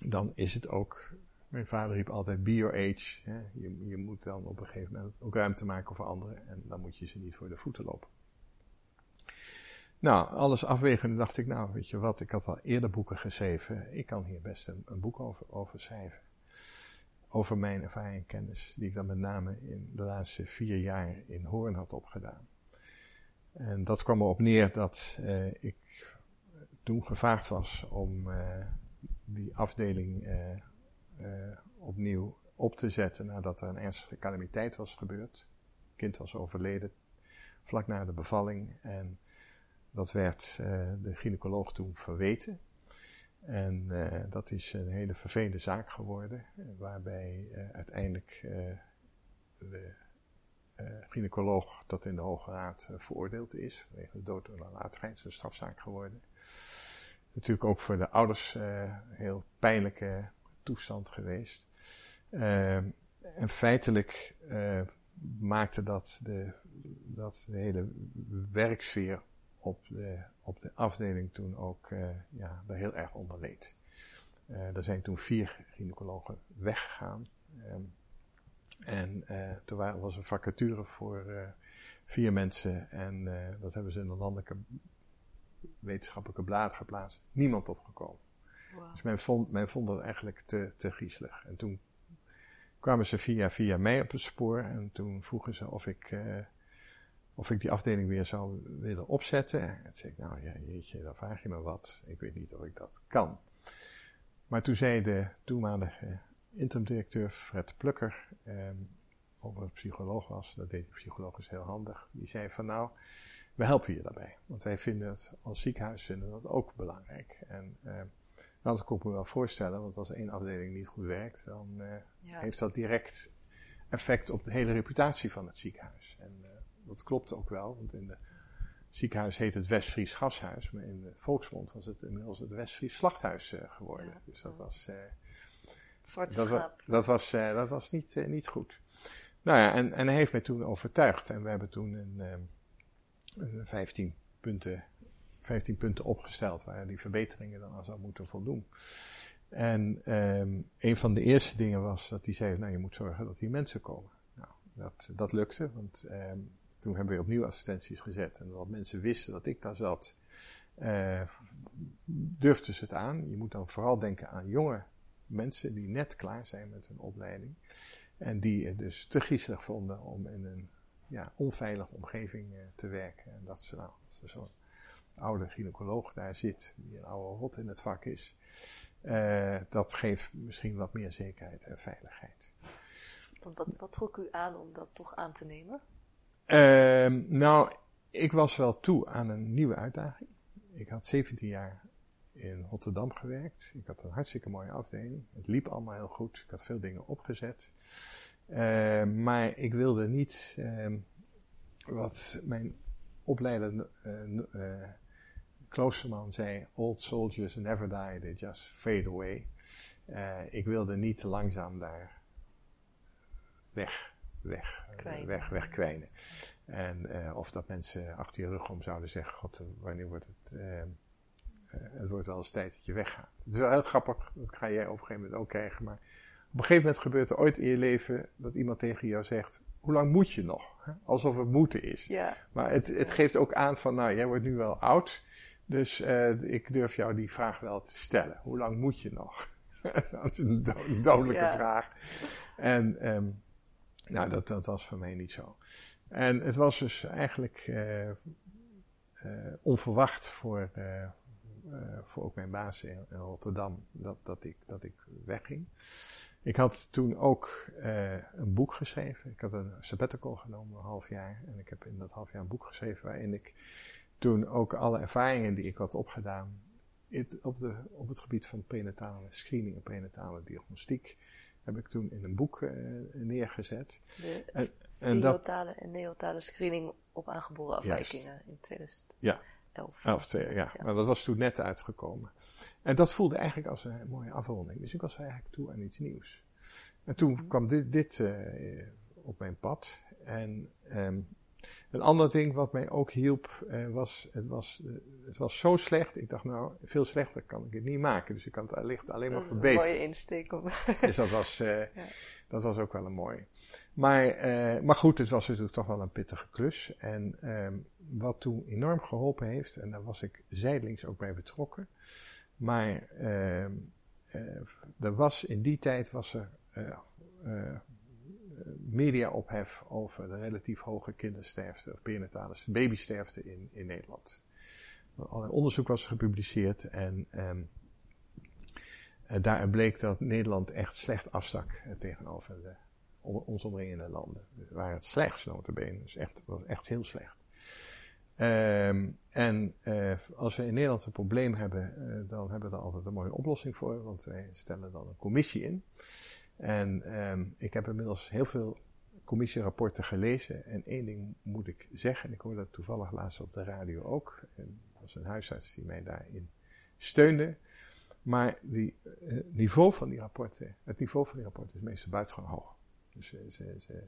B: dan is het ook, mijn vader riep altijd be your age. Hè? Je, je moet dan op een gegeven moment ook ruimte maken voor anderen. En dan moet je ze niet voor de voeten lopen. Nou, alles afwegende dacht ik, nou, weet je wat, ik had al eerder boeken geschreven. Ik kan hier best een, een boek over, over schrijven. Over mijn ervaring en kennis, die ik dan met name in de laatste vier jaar in Hoorn had opgedaan. En dat kwam erop neer dat uh, ik toen gevraagd was om uh, die afdeling uh, opnieuw op te zetten nadat er een ernstige calamiteit was gebeurd. Het kind was overleden vlak na de bevalling en dat werd de gynaecoloog toen verweten. En uh, dat is een hele vervelende zaak geworden, waarbij uh, uiteindelijk de gynaecoloog tot in de Hoge Raad veroordeeld is, vanwege de dood door nalatigheid, een strafzaak geworden. Natuurlijk ook voor de ouders heel pijnlijke toestand geweest. en feitelijk maakte dat de, dat de hele werksfeer op de, op de afdeling toen ook uh, ja, daar heel erg onder leed. Uh, er zijn toen vier gynaecologen weggegaan. Um, en uh, toen was er vacature voor vier mensen. En dat hebben ze in de landelijke wetenschappelijke bladen geplaatst. Niemand opgekomen. Wow. Dus men vond, men vond dat eigenlijk te, te griezelig. En toen kwamen ze via via mij op het spoor. En toen vroegen ze of ik of ik die afdeling weer zou willen opzetten. En toen zei ik, nou ja, jeetje, dan vraag je me wat. Ik weet niet of ik dat kan. Maar toen zei de toenmalige interim-directeur Fred Plukker, eh, een psycholoog was, dat deed de psycholoog heel handig, die zei van nou, we helpen je daarbij. Want wij vinden het als ziekenhuis vinden dat ook belangrijk. En eh, nou, dat kon ik me wel voorstellen, want als één afdeling niet goed werkt, dan eh, ja. heeft dat direct effect op de hele reputatie van het ziekenhuis. En, eh, dat klopt ook wel, want in het ziekenhuis heet het Westfries Gashuis, maar in de volksmond was het inmiddels het Westfries Slachthuis uh, geworden. Ja. Dus dat was,
A: Zwarte
B: dat, dat, was, uh, dat was niet, niet goed. Nou ja, en, en hij heeft mij toen overtuigd en we hebben toen een, een 15 punten 15 punten opgesteld waar die verbeteringen dan aan zou moeten voldoen. En um, een van de eerste dingen was dat hij zei, nou je moet zorgen dat hier mensen komen. Nou, dat, dat lukte, want um, toen hebben we opnieuw assistenties gezet. En wat mensen wisten dat ik daar zat, uh, durfden ze het aan. Je moet dan vooral denken aan jonge mensen die net klaar zijn met hun opleiding. En die het dus te griezelig vonden om in een ja, onveilige omgeving uh, te werken. En dat ze nou, zo'n oude gynaecoloog daar zit, die een oude rot in het vak is. Uh, dat geeft misschien wat meer zekerheid en veiligheid.
A: Wat, wat trok u aan om dat toch aan te nemen?
B: Uh, nou, ik was wel toe aan een nieuwe uitdaging. Ik had 17 jaar in Rotterdam gewerkt. Ik had een hartstikke mooie afdeling. Het liep allemaal heel goed. Ik had veel dingen opgezet. Uh, maar ik wilde niet uh, wat mijn opleider uh, Kloosterman zei: Old soldiers never die, they just fade away. Eh, ik wilde niet te langzaam daar weg weg, kwijnen. weg, wegkwijnen. En uh, of dat mensen achter je rug om zouden zeggen, god, wanneer wordt het, uh, het wordt wel eens tijd dat je weggaat. Het is wel heel grappig, dat ga jij op een gegeven moment ook krijgen, maar op een gegeven moment gebeurt er ooit in je leven dat iemand tegen jou zegt, hoe lang moet je nog? Alsof het moeten is.
A: Ja.
B: Maar het, het geeft ook aan van, nou, jij wordt nu wel oud, dus ik durf jou die vraag wel te stellen. Hoe lang moet je nog? dat is een dodelijke ja. vraag. En um, nou, dat, dat was voor mij niet zo. En het was dus eigenlijk uh, uh, onverwacht voor, uh, voor ook mijn baas in, Rotterdam dat, dat, ik, dat ik wegging. Ik had toen ook een boek geschreven. Ik had een sabbatical genomen, een half jaar. En ik heb in dat half jaar een boek geschreven waarin ik toen ook alle ervaringen die ik had opgedaan op, de, op het gebied van prenatale screening en prenatale diagnostiek heb ik toen in een boek neergezet.
A: De en, en neotale en neotale screening op aangeboren afwijkingen in 2011. Ja, 11,
B: ja. ja. Maar dat was toen net uitgekomen. En dat voelde eigenlijk als een mooie afronding. Dus ik was eigenlijk toe aan iets nieuws. En toen mhm. kwam dit, dit op mijn pad. En um, een ander ding wat mij ook hielp, uh, was, het was, uh, het was zo slecht. Ik dacht, nou, veel slechter kan ik het niet maken. Dus ik kan het allicht alleen maar verbeteren. Dat is
A: een mooie insteek. Om...
B: dus dat was, ja. dat was ook wel een mooie. Maar, maar goed, het was natuurlijk toch wel een pittige klus. En um, wat toen enorm geholpen heeft, en daar was ik zijdelings ook bij betrokken. Maar ehm, er was, in die tijd was er media-ophef over de relatief hoge kindersterfte of perinatale babysterfte in, in Nederland. Allerlei onderzoek was gepubliceerd en um, daarin bleek dat Nederland echt slecht afstak eh, tegenover de, ons omringende landen. We waren het slechtst notabene, dus echt, was echt heel slecht. Um, en uh, als we in Nederland een probleem hebben, dan hebben we er altijd een mooie oplossing voor, want wij stellen dan een commissie in. En um, ik heb inmiddels heel veel commissierapporten gelezen. En één ding moet ik zeggen, en ik hoorde dat toevallig laatst op de radio ook. En dat was een huisarts die mij daarin steunde. Maar die, uh, niveau van die rapporten, het niveau van die rapporten is meestal buitengewoon hoog. Dus ze, ze,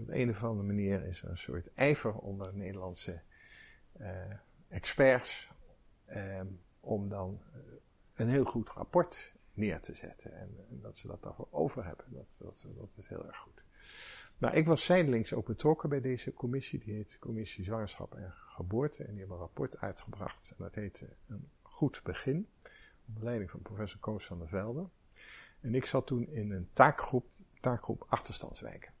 B: op een of andere manier is er een soort ijver onder Nederlandse uh, experts um, om dan een heel goed rapport neer te zetten. En, en, dat ze dat daarvoor over hebben. Dat, dat, dat is heel erg goed. Nou, ik was zijdelings ook betrokken bij deze commissie. Die heet Commissie Zwangerschap en Geboorte. En die hebben een rapport uitgebracht. En dat heette Een Goed Begin. Onder leiding van professor Koos van der Velde. En ik zat toen in een taakgroep, taakgroep achterstandswijken.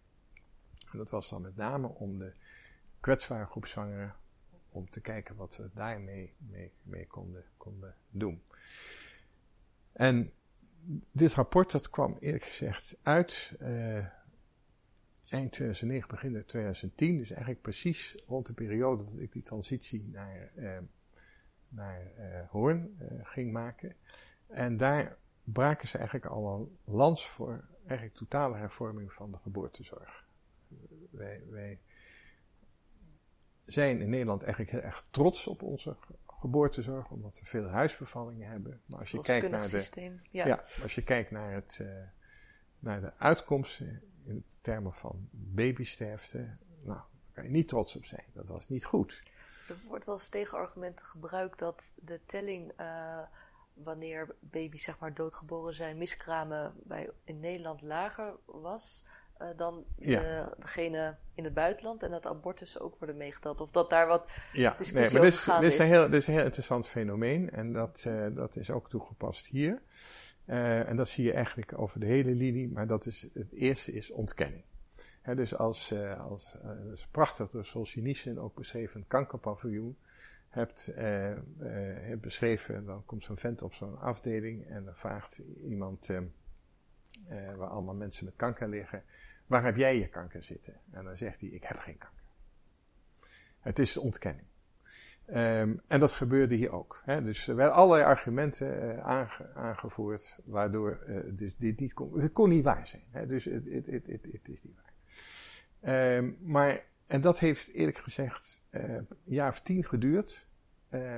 B: En dat was dan met name om de kwetsbare groep zwangeren, om te kijken wat we daarmee mee, mee konden, konden doen. En dit rapport dat kwam eerlijk gezegd uit uh, eind 2009, begin 2010. Dus eigenlijk precies rond de periode dat ik die transitie naar, uh, naar uh, Hoorn ging maken. En daar braken ze eigenlijk al een lans voor eigenlijk totale hervorming van de geboortezorg. Wij, wij zijn in Nederland eigenlijk heel erg trots op onze geboortezorg, omdat we veel huisbevallingen hebben. Maar als je kijkt naar de, ja. ja. als je kijkt naar, het, uh, naar de uitkomsten in termen van babysterfte, nou, daar kan je niet trots op zijn. Dat was niet goed.
A: Er wordt wel eens tegenargumenten gebruikt dat de telling, uh, wanneer baby's zeg maar doodgeboren zijn, miskramen bij, in Nederland lager was uh, dan de, degene in het buitenland en dat abortussen ook worden meegeteld. Of dat daar wat ja, discussie nee, maar dit is, dit
B: is. Een heel, dit is een heel interessant fenomeen en dat, uh, dat is ook toegepast hier. Uh, en dat zie je eigenlijk over de hele linie, maar dat is, het eerste is ontkenning. He, dus als, als dat is prachtig door Solzhenitsyn ook beschreven, een kankerpaviljoen hebt, hebt beschreven, dan komt zo'n vent op zo'n afdeling en dan vraagt iemand waar allemaal mensen met kanker liggen, Waar heb jij je kanker zitten? En dan zegt hij, ik heb geen kanker. Het is ontkenning. Um, en dat gebeurde hier ook. Hè? Dus er werden allerlei argumenten aange, aangevoerd waardoor uh, dus dit niet kon. Het kon niet waar zijn. Hè? Dus het, het, het, het, is niet waar. Um, maar, en dat heeft eerlijk gezegd een jaar of tien geduurd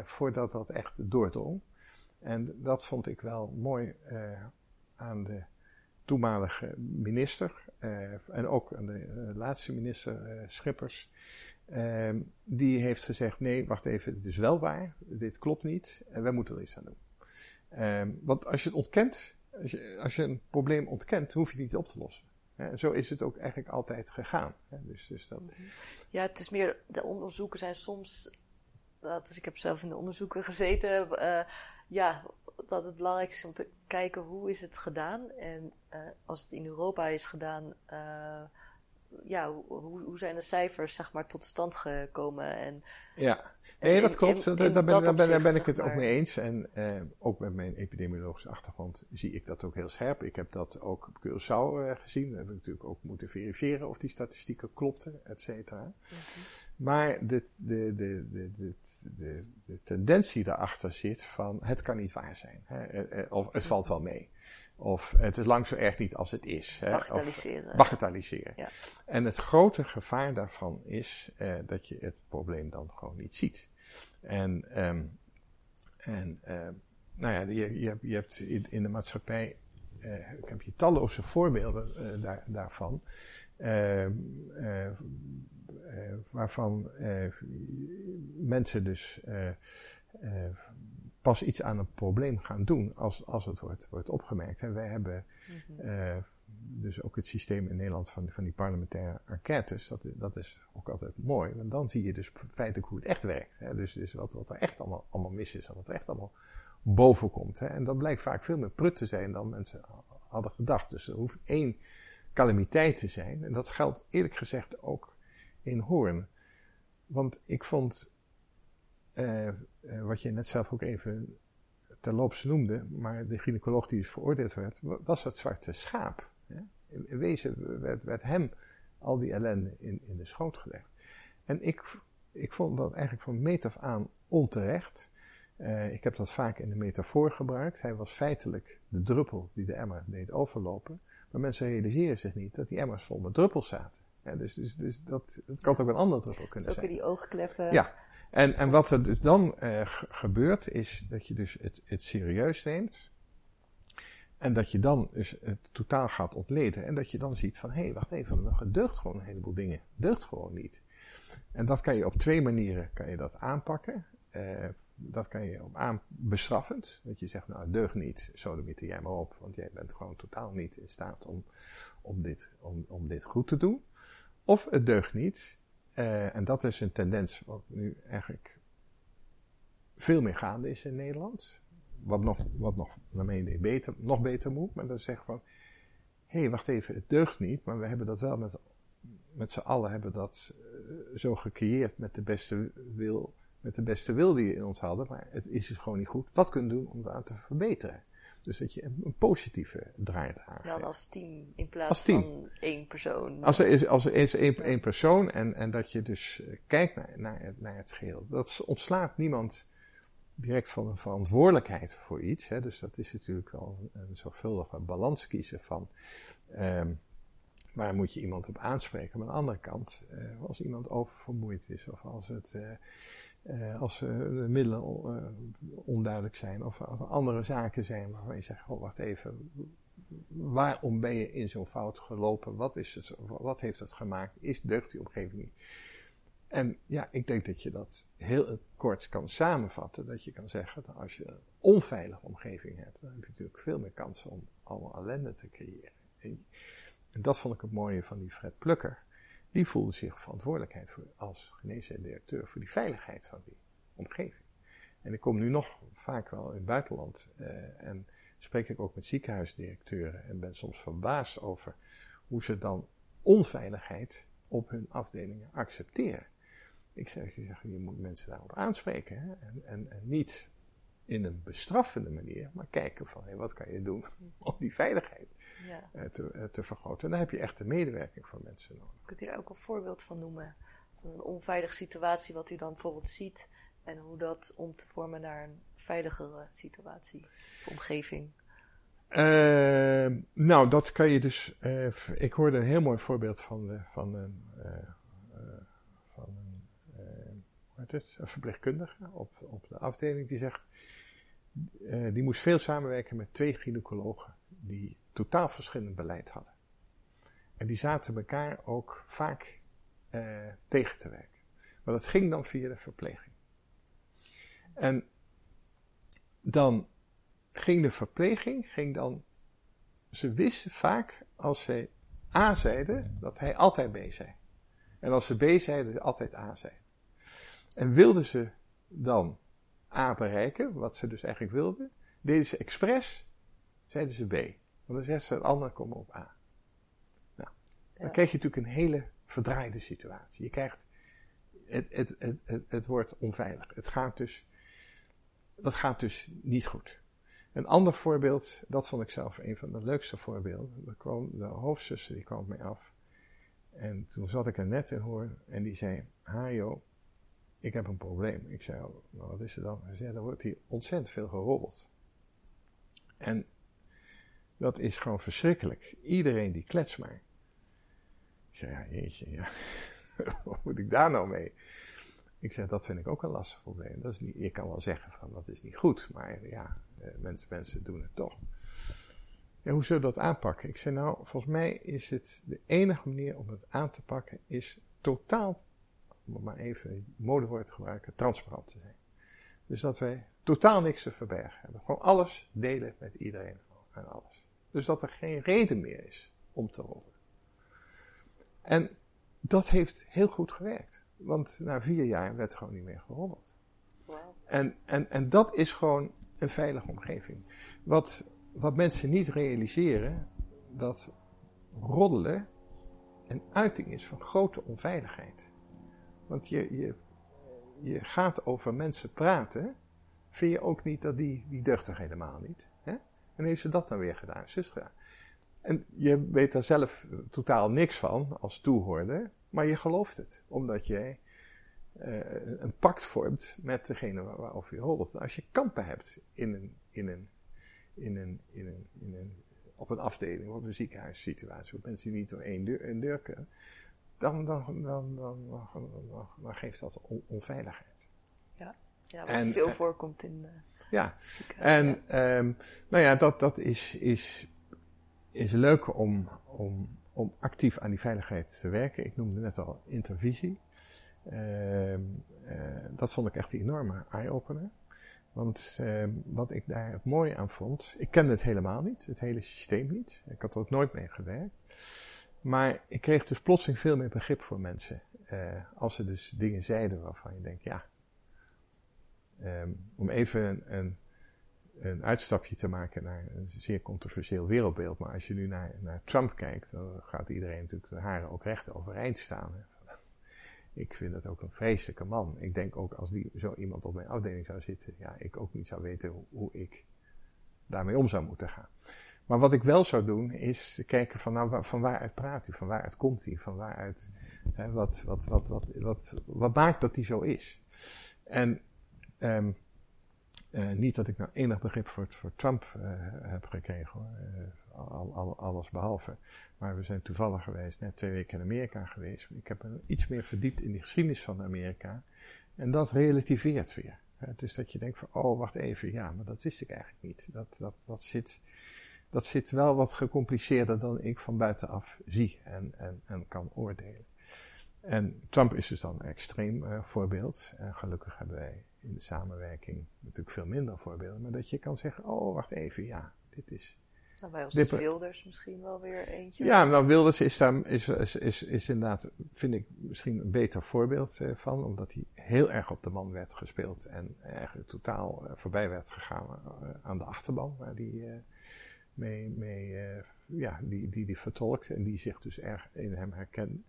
B: voordat dat echt doordrong. En dat vond ik wel mooi aan de toenmalige minister. Uh, en ook de uh, laatste minister Schippers. Ehm, die heeft gezegd: nee, wacht even, het is wel waar, dit klopt niet en wij moeten er iets aan doen. Ehm, want als je het ontkent, als je, als je een probleem ontkent, hoef je het niet op te lossen. En zo is het ook eigenlijk altijd gegaan. Dus, dus dat...
A: Ja, het is meer, de onderzoeken zijn soms, ik heb zelf in de onderzoeken gezeten, ja, dat het belangrijk is om te kijken hoe is het gedaan. En uh, als het in Europa is gedaan, uh, ja, hoe, hoe zijn de cijfers zeg maar tot stand gekomen? En,
B: ja, nee, dat klopt. daar, ben, daar, ben, daar ben ik het ook mee eens. En uh, ook met mijn epidemiologische achtergrond zie ik dat ook heel scherp. Ik heb dat ook op Curaçao gezien. Dat heb ik natuurlijk ook moeten verifiëren of die statistieken klopten, et cetera. Mhm. Maar de, de, de, de, de, de, de tendentie daarachter zit van het kan niet waar zijn. Hè? Of het valt wel mee. Of het is lang zo erg niet als het is.
A: Hè? Bagatelliseren.
B: Of, bagatelliseren. Ja. En het grote gevaar daarvan is uh, dat je het probleem dan gewoon niet ziet. En, um, en uh, nou ja, je, je, je hebt in, de maatschappij, ik heb je talloze voorbeelden daar, daarvan. Ehm, waarvan mensen dus pas iets aan een probleem gaan doen als, als het wordt, wordt opgemerkt. En wij hebben mhm. dus ook het systeem in Nederland van, van die parlementaire enquêtes. Dat, dat is ook altijd mooi, want dan zie je dus feitelijk hoe het echt werkt. Hè. Dus, dus wat, wat er echt allemaal, allemaal mis is en wat er echt allemaal boven komt. Hè. En dat blijkt vaak veel meer prut te zijn dan mensen hadden gedacht. Dus er hoeft één calamiteit te zijn. En dat geldt eerlijk gezegd ook in Hoorn. Want ik vond uh, wat je net zelf ook even terloops noemde, maar de gynaecoloog die dus veroordeeld werd, was dat zwarte schaap. In wezen werd, werd, hem al die ellende in, in de schoot gelegd. En ik, ik vond dat eigenlijk van meet af aan onterecht. Uh, ik heb dat vaak in de metafoor gebruikt. Hij was feitelijk de druppel die de emmer deed overlopen. Maar mensen realiseren zich niet dat die emmers vol met druppels zaten. Ja, dus dus, dus dat, het kan ook een ander druppel kunnen zijn.
A: Ook die oogkleppen.
B: Ja, en, en wat er dus dan uh, gebeurt, is dat je dus het, het serieus neemt. En dat je dan dus het totaal gaat ontleden. En dat je dan ziet van, hé, hey, wacht even, er deugt gewoon een heleboel dingen. Deugt gewoon niet. En dat kan je op twee manieren kan je dat aanpakken. Uh, dat kan je op aan bestraffend. Dat je zegt, nou, het deugt niet, sodemieter jij maar op. Want jij bent gewoon totaal niet in staat om, om, dit, om, om dit goed te doen. Of het deugt niet, uh, en dat is een tendens wat nu eigenlijk veel meer gaande is in Nederland. Wat nog, wat nog naar mijn beter, nog beter moet. Maar dat zeggen van, hé, hey, wacht even, het deugt niet. Maar we hebben dat wel met, met z'n allen hebben dat uh, zo gecreëerd met de beste wil, met de beste wil die we in ons hadden. Maar het is dus gewoon niet goed. Wat kunnen we doen om het aan te verbeteren? Dus dat je een, positieve draai
A: aan Dan als team in plaats van één persoon.
B: Als er is, als er is één, één persoon en, en dat je dus eh, kijkt naar, naar, het, naar het geheel. Dat ontslaat niemand direct van een verantwoordelijkheid voor iets. Hè. Dus dat is natuurlijk wel een, zorgvuldige balans kiezen van... Um, waar moet je iemand op aanspreken? Maar aan de andere kant, uh, als iemand oververmoeid is of als het... Uh, uh, als uh, de middelen uh, onduidelijk zijn of als er andere zaken zijn waarvan je zegt, oh wacht even, waarom ben je in zo'n fout gelopen? Wat, is het, wat heeft het gemaakt? Is deugt die omgeving niet? En ja, ik denk dat je dat heel kort kan samenvatten. Dat je kan zeggen dat als je een onveilige omgeving hebt, dan heb je natuurlijk veel meer kansen om allemaal ellende te creëren. En, en dat vond ik het mooie van die Fred Plukker die voelde zich verantwoordelijkheid voor, als geneesheer directeur voor die veiligheid van die omgeving. En ik kom nu nog vaak wel in het buitenland uh, en spreek ik ook met ziekenhuisdirecteuren en ben soms verbaasd over hoe ze dan onveiligheid op hun afdelingen accepteren. Ik zeg, je, zeg, je moet mensen daarop aanspreken hè? En, en, en niet in een bestraffende manier, maar kijken van hey, wat kan je doen om die veiligheid ja. Eh, te, eh, te, vergroten. En daar heb je echt de medewerking van mensen nodig.
A: Kunt u daar ook een voorbeeld van noemen? Van een onveilige situatie, wat u dan bijvoorbeeld ziet en hoe dat om te vormen naar een veiligere situatie omgeving?
B: Uh, nou, dat kan je dus. Uh, ik hoorde een heel mooi voorbeeld van, van een, uh, van een, hoe heet het, een verpleegkundige op, op de afdeling die zegt: uh, die moest veel samenwerken met twee gynaecologen die totaal verschillend beleid hadden. En die zaten elkaar ook vaak uh, tegen te werken. Maar dat ging dan via de verpleging. En dan ging de verpleging, ging dan, ze wisten vaak als zij A zeiden, dat hij altijd B zei. En als ze B zeiden, altijd A zeiden. En wilden ze dan A bereiken, wat ze dus eigenlijk wilden, deden ze expres, zeiden ze B. Want dan zeiden ze het andere komen op A. Nou, dan krijg je natuurlijk een hele verdraaide situatie. Je krijgt, het, het, het, het, het wordt onveilig. Het gaat dus, dat gaat dus niet goed. Een ander voorbeeld, dat vond ik zelf een van de leukste voorbeelden. Er kwam de hoofdzuster, die kwam op mij af. En toen zat ik er net in hoor en die zei, Hajo, ik heb een probleem. Ik zei, oh, nou, wat is er dan? Hij zei, er wordt hier ontzettend veel gerobbeld. En Dat is gewoon verschrikkelijk. Iedereen die klets maar. Ik zei, ja, jeetje, ja. Wat moet ik daar nou mee? Ik zeg, dat vind ik ook een lastig probleem. Dat is niet, je kan wel zeggen van, dat is niet goed. Maar ja, eh, mensen, mensen doen het toch. Ja, hoe zullen we dat aanpakken? Ik zei, nou, volgens mij is het de enige manier om het aan te pakken, is totaal, om maar even modewoord gebruiken, transparant te zijn. Dus dat wij totaal niks te verbergen hebben. Gewoon alles delen met iedereen en alles. Dus dat er geen reden meer is om te roddelen. En dat heeft heel goed gewerkt. Want na vier jaar werd gewoon niet meer geroddeld. Wow. En, en, en dat is gewoon een veilige omgeving. Wat, wat mensen niet realiseren, dat roddelen een uiting is van grote onveiligheid. Want je, je, je gaat over mensen praten, vind je ook niet dat die, die deugt helemaal niet. Hè? En heeft ze dat dan weer gedaan, zus. En je weet daar zelf totaal niks van als toehoorder, maar je gelooft het, omdat jij uh, een pact vormt met degene waarover je roddelt. Als je kampen hebt in een, in een, in een, in een, in een, op een afdeling, op een ziekenhuissituatie, waar mensen die niet door één deur kunnen, dan, dan, dan, dan, dan, geeft dat onveiligheid.
A: Ja, ja wat veel voorkomt in. Uh,
B: ja, en um, nou ja, dat, dat is, is, is leuk om, om, om actief aan die veiligheid te werken. Ik noemde net al intervisie. Uh, uh, dat vond ik echt een enorme eye-opener. Want uh, wat ik daar mooi aan vond, ik kende het helemaal niet, het hele systeem niet. Ik had er ook nooit mee gewerkt. Maar ik kreeg dus plotseling veel meer begrip voor mensen. Uh, als ze dus dingen zeiden waarvan je denkt, ja. Um, om even een, een, een, uitstapje te maken naar een zeer controversieel wereldbeeld. Maar als je nu naar, naar Trump kijkt, dan gaat iedereen natuurlijk de haren ook recht overeind staan. Hè. Ik vind dat ook een vreselijke man. Ik denk ook als die, zo iemand op mijn afdeling zou zitten, ja, ik ook niet zou weten hoe ik daarmee om zou moeten gaan. Maar wat ik wel zou doen, is kijken van, nou, van waaruit praat hij, van waaruit komt hij, van waaruit, hè, wat, wat, wat, wat, wat, wat maakt dat hij zo is. En um, uh, niet dat ik nou enig begrip voor, voor Trump uh, heb gekregen hoor, uh, al, al, alles behalve. Maar we zijn toevallig geweest, net twee weken in Amerika geweest. Ik heb me iets meer verdiept in de geschiedenis van Amerika. En dat relativeert weer. Is dat je denkt van, oh wacht even, ja, maar dat wist ik eigenlijk niet. Dat, dat, dat zit dat zit wel wat gecompliceerder dan ik van buitenaf zie en, en, en kan oordelen. En Trump is dus dan een extreem uh, voorbeeld. En gelukkig hebben wij in de samenwerking natuurlijk veel minder voorbeelden. Maar dat je kan zeggen, oh wacht even, ja, dit is...
A: Nou, bij ons is Wilders misschien wel weer eentje.
B: Ja, nou Wilders is, daar, is, is, is, is inderdaad, vind ik misschien een beter voorbeeld uh, van. Omdat hij heel erg op de man werd gespeeld. En eigenlijk totaal uh, voorbij werd gegaan aan de achterban. Waar die mee, uh, ja, die, die die vertolkt en die zich dus erg in hem herkende.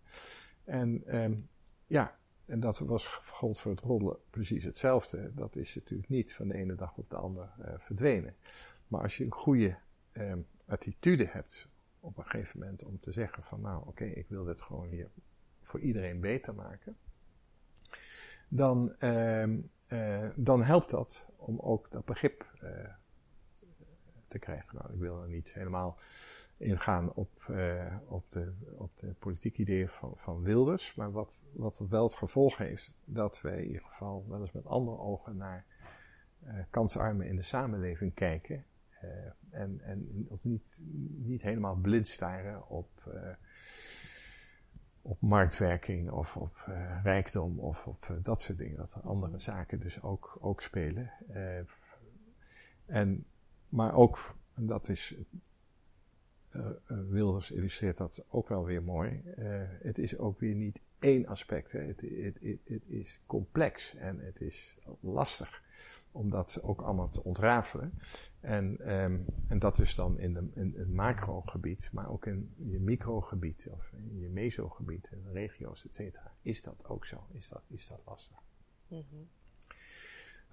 B: En um, ja, en dat was gold voor het rollen precies hetzelfde. Dat is natuurlijk niet van de ene dag op de andere uh, verdwenen. Maar als je een goede um, attitude hebt op een gegeven moment om te zeggen van nou oké, ik wil dit gewoon hier voor iedereen beter maken. Dan, um, uh, dan helpt dat om ook dat begrip te krijgen. Nou, ik wil er niet helemaal ingaan op, uh, op, de, op de politieke ideeën van, van Wilders. Maar wat, wat wel het gevolg heeft, dat wij in ieder geval wel eens met andere ogen naar uh, kansarmen in de samenleving kijken. Uh, en en niet, niet helemaal blind staren op, op marktwerking of op rijkdom of op dat soort dingen. Dat er andere zaken dus ook, ook spelen. en maar ook, en dat is, uh, Wilders illustreert dat ook wel weer mooi, uh, het is ook weer niet één aspect. Het, het, het, is complex en het is lastig om dat ook allemaal te ontrafelen. En, um, en dat is dan in, de, in het macrogebied, maar ook in je microgebied of in je mesogebied, in de regio's, et cetera. Is dat ook zo? Is dat, is dat lastig? Mm.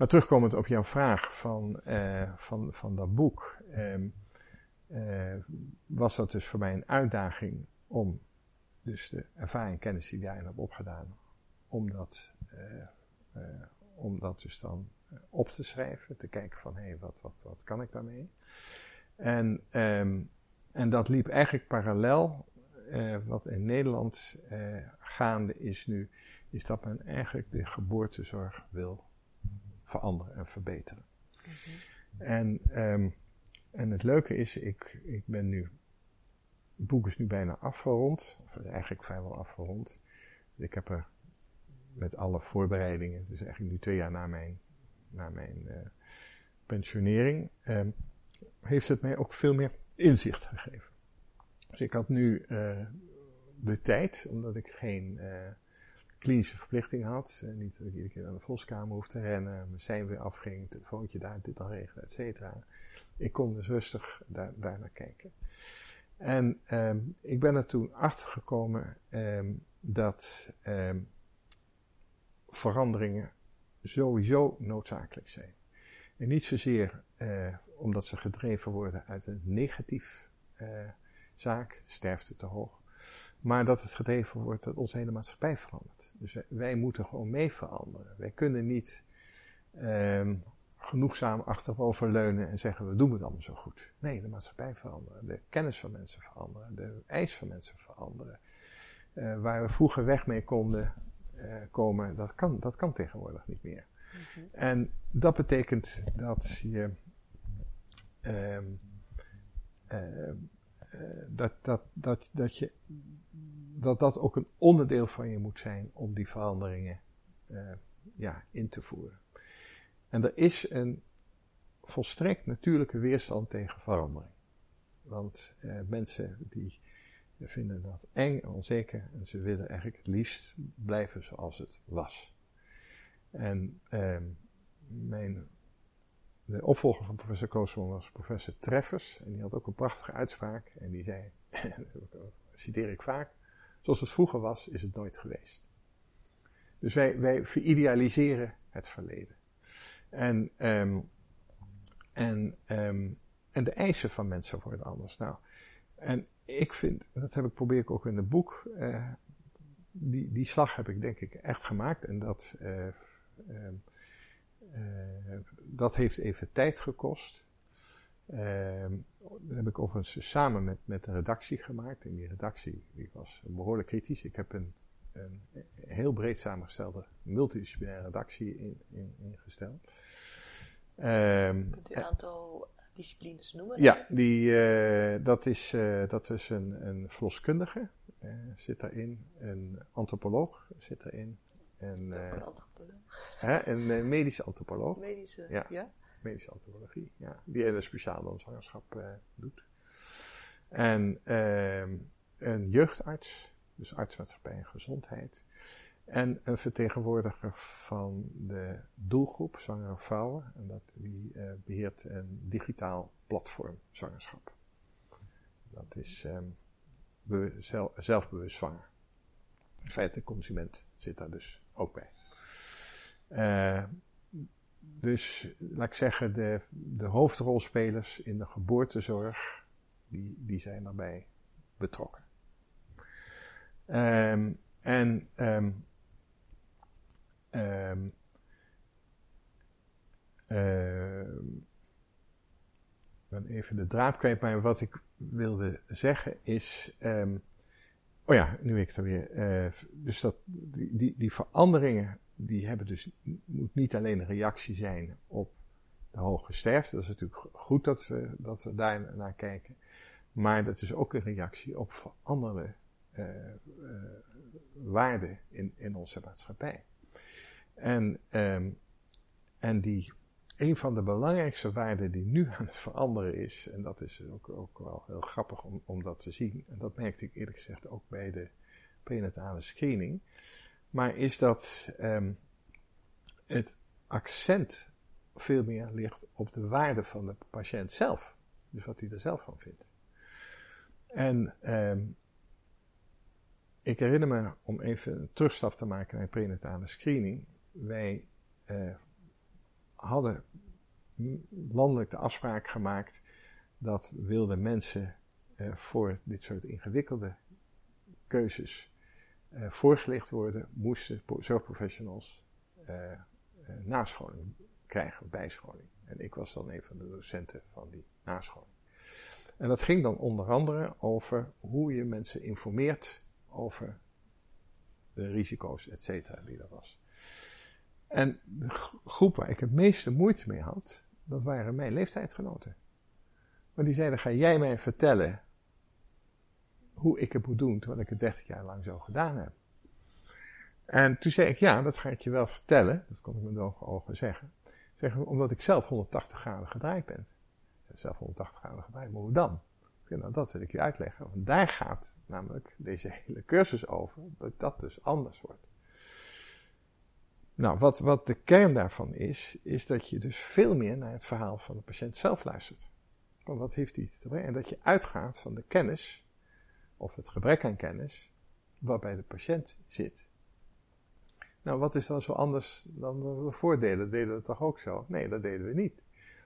B: Terugkomend op jouw vraag van, uh, van, van dat boek, um, uh, was dat dus voor mij een uitdaging om dus de ervaring en kennis die ik daarin heb opgedaan, om dat, uh, om dat dus dan op te schrijven, te kijken van hé, hey, wat, wat, wat kan ik daarmee? En, ehm, en dat liep eigenlijk parallel. Wat in Nederland gaande is nu, is dat men eigenlijk de geboortezorg wil veranderen en verbeteren. En, um, en het leuke is, ik, ik ben nu, het boek is nu bijna afgerond, of eigenlijk vrijwel afgerond. Ik heb er met alle voorbereidingen, het is eigenlijk nu twee jaar na mijn, na mijn uh, pensionering, um, heeft het mij ook veel meer inzicht gegeven. Dus ik had nu uh, de tijd, omdat ik geen uh, klinische verplichting had. En niet dat ik iedere keer naar de volskamer hoefde te rennen, mijn zijn weer afging, telefoontje daar, dit dan regelen, et cetera. Ik kon dus rustig daar, naar kijken. En um, ik ben er toen achter gekomen um, dat um, veranderingen sowieso noodzakelijk zijn. En niet zozeer uh, omdat ze gedreven worden uit een negatief uh, zaak, sterfte te hoog, maar dat het gedreven wordt dat onze hele maatschappij verandert. Dus wij, wij moeten gewoon mee veranderen. Wij kunnen niet um, genoegzaam achteroverleunen en zeggen we doen het allemaal zo goed. Nee, de maatschappij veranderen, de kennis van mensen veranderen, de eis van mensen veranderen. Uh, waar we vroeger weg mee konden uh, komen, dat kan, dat kan tegenwoordig niet meer. -hmm. En dat betekent dat je um, uh, dat, dat, dat, dat, je, dat dat ook een onderdeel van je moet zijn om die veranderingen uh, ja, in te voeren. En er is een volstrekt natuurlijke weerstand tegen verandering. Want uh, mensen die vinden dat eng en onzeker en ze willen eigenlijk het liefst blijven zoals het was. En uh, mijn de opvolger van professor Koosman was professor Treffers. En die had ook een prachtige uitspraak. En die zei, citeer ik vaak, zoals het vroeger was, is het nooit geweest. Dus wij, wij veridealiseren het verleden. En, um, en, um, en de eisen van mensen worden anders. Nou, en ik vind, dat heb ik probeer ik ook in het boek, uh, die, die slag heb ik denk ik echt gemaakt. En dat, uh, um, uh, dat heeft even tijd gekost. Uh, dat heb ik overigens samen met, met de redactie gemaakt. En die redactie die was behoorlijk kritisch. Ik heb een, een heel breed samengestelde multidisciplinaire redactie in, in, ingesteld.
A: Um, Kunt u een aantal disciplines noemen?
B: Ja, die, uh, dat, is, uh, dat is een, een verloskundige, uh, zit daarin. Een antropoloog zit erin. En, een hè, een medische antropoloog.
A: Medische, ja. ja.
B: Medische antropologie, ja. Die een speciaal dan zwangerschap uh, doet. En ehm, een jeugdarts, dus artsmaatschappij en gezondheid. En een vertegenwoordiger van de doelgroep zwangere vrouwen. En dat, die beheert een digitaal platform zwangerschap. Dat is zelf, zelfbewust zwanger. In feite, consument zit daar dus ook bij. Uh, dus laat ik zeggen, de, de hoofdrolspelers in de geboortezorg, die, die zijn daarbij betrokken. Um, en um, um, ben even de draad kwijt, maar wat ik wilde zeggen is. Oh ja, nu ik er weer. Uh, dus dat, die, die, veranderingen, die hebben dus, moet niet alleen een reactie zijn op de hoge sterfte. Dat is natuurlijk goed dat we, dat we daar naar kijken. Maar dat is ook een reactie op veranderde uh, uh, waarden in, in onze maatschappij. En, um, en die een van de belangrijkste waarden die nu aan het veranderen is, en dat is ook, ook wel heel grappig om, om dat te zien, en dat merkte ik eerlijk gezegd ook bij de prenatale screening, maar is dat um, het accent veel meer ligt op de waarde van de patiënt zelf. Dus wat hij er zelf van vindt. En um, ik herinner me, om even een terugstap te maken naar prenatale screening, wij uh, hadden landelijk de afspraak gemaakt dat wilde mensen uh, voor dit soort ingewikkelde keuzes uh, voorgelegd worden, moesten zorgprofessionals uh, nascholing krijgen, bijscholing. En ik was dan een van de docenten van die nascholing. En dat ging dan onder andere over hoe je mensen informeert over de risico's, et cetera, die er was. En de groep waar ik het meeste moeite mee had, dat waren mijn leeftijdsgenoten. Maar die zeiden, ga jij mij vertellen hoe ik het moet doen, terwijl ik het 30 jaar lang zo gedaan heb. En toen zei ik, ja, dat ga ik je wel vertellen. Dat kon ik met droge ogen zeggen. Zeggen, omdat ik zelf 180 graden gedraaid ben. Zelf 180 graden gedraaid, maar hoe dan? Nou, dat wil ik je uitleggen. Want daar gaat namelijk deze hele cursus over. Dat dat dus anders wordt. Nou, wat, wat de kern daarvan is, is dat je dus veel meer naar het verhaal van de patiënt zelf luistert. Want wat heeft hij te brengen? En dat je uitgaat van de kennis, of het gebrek aan kennis, waarbij de patiënt zit. Nou, wat is dan zo anders dan de voordelen? Deden we het toch ook zo? Nee, dat deden we niet.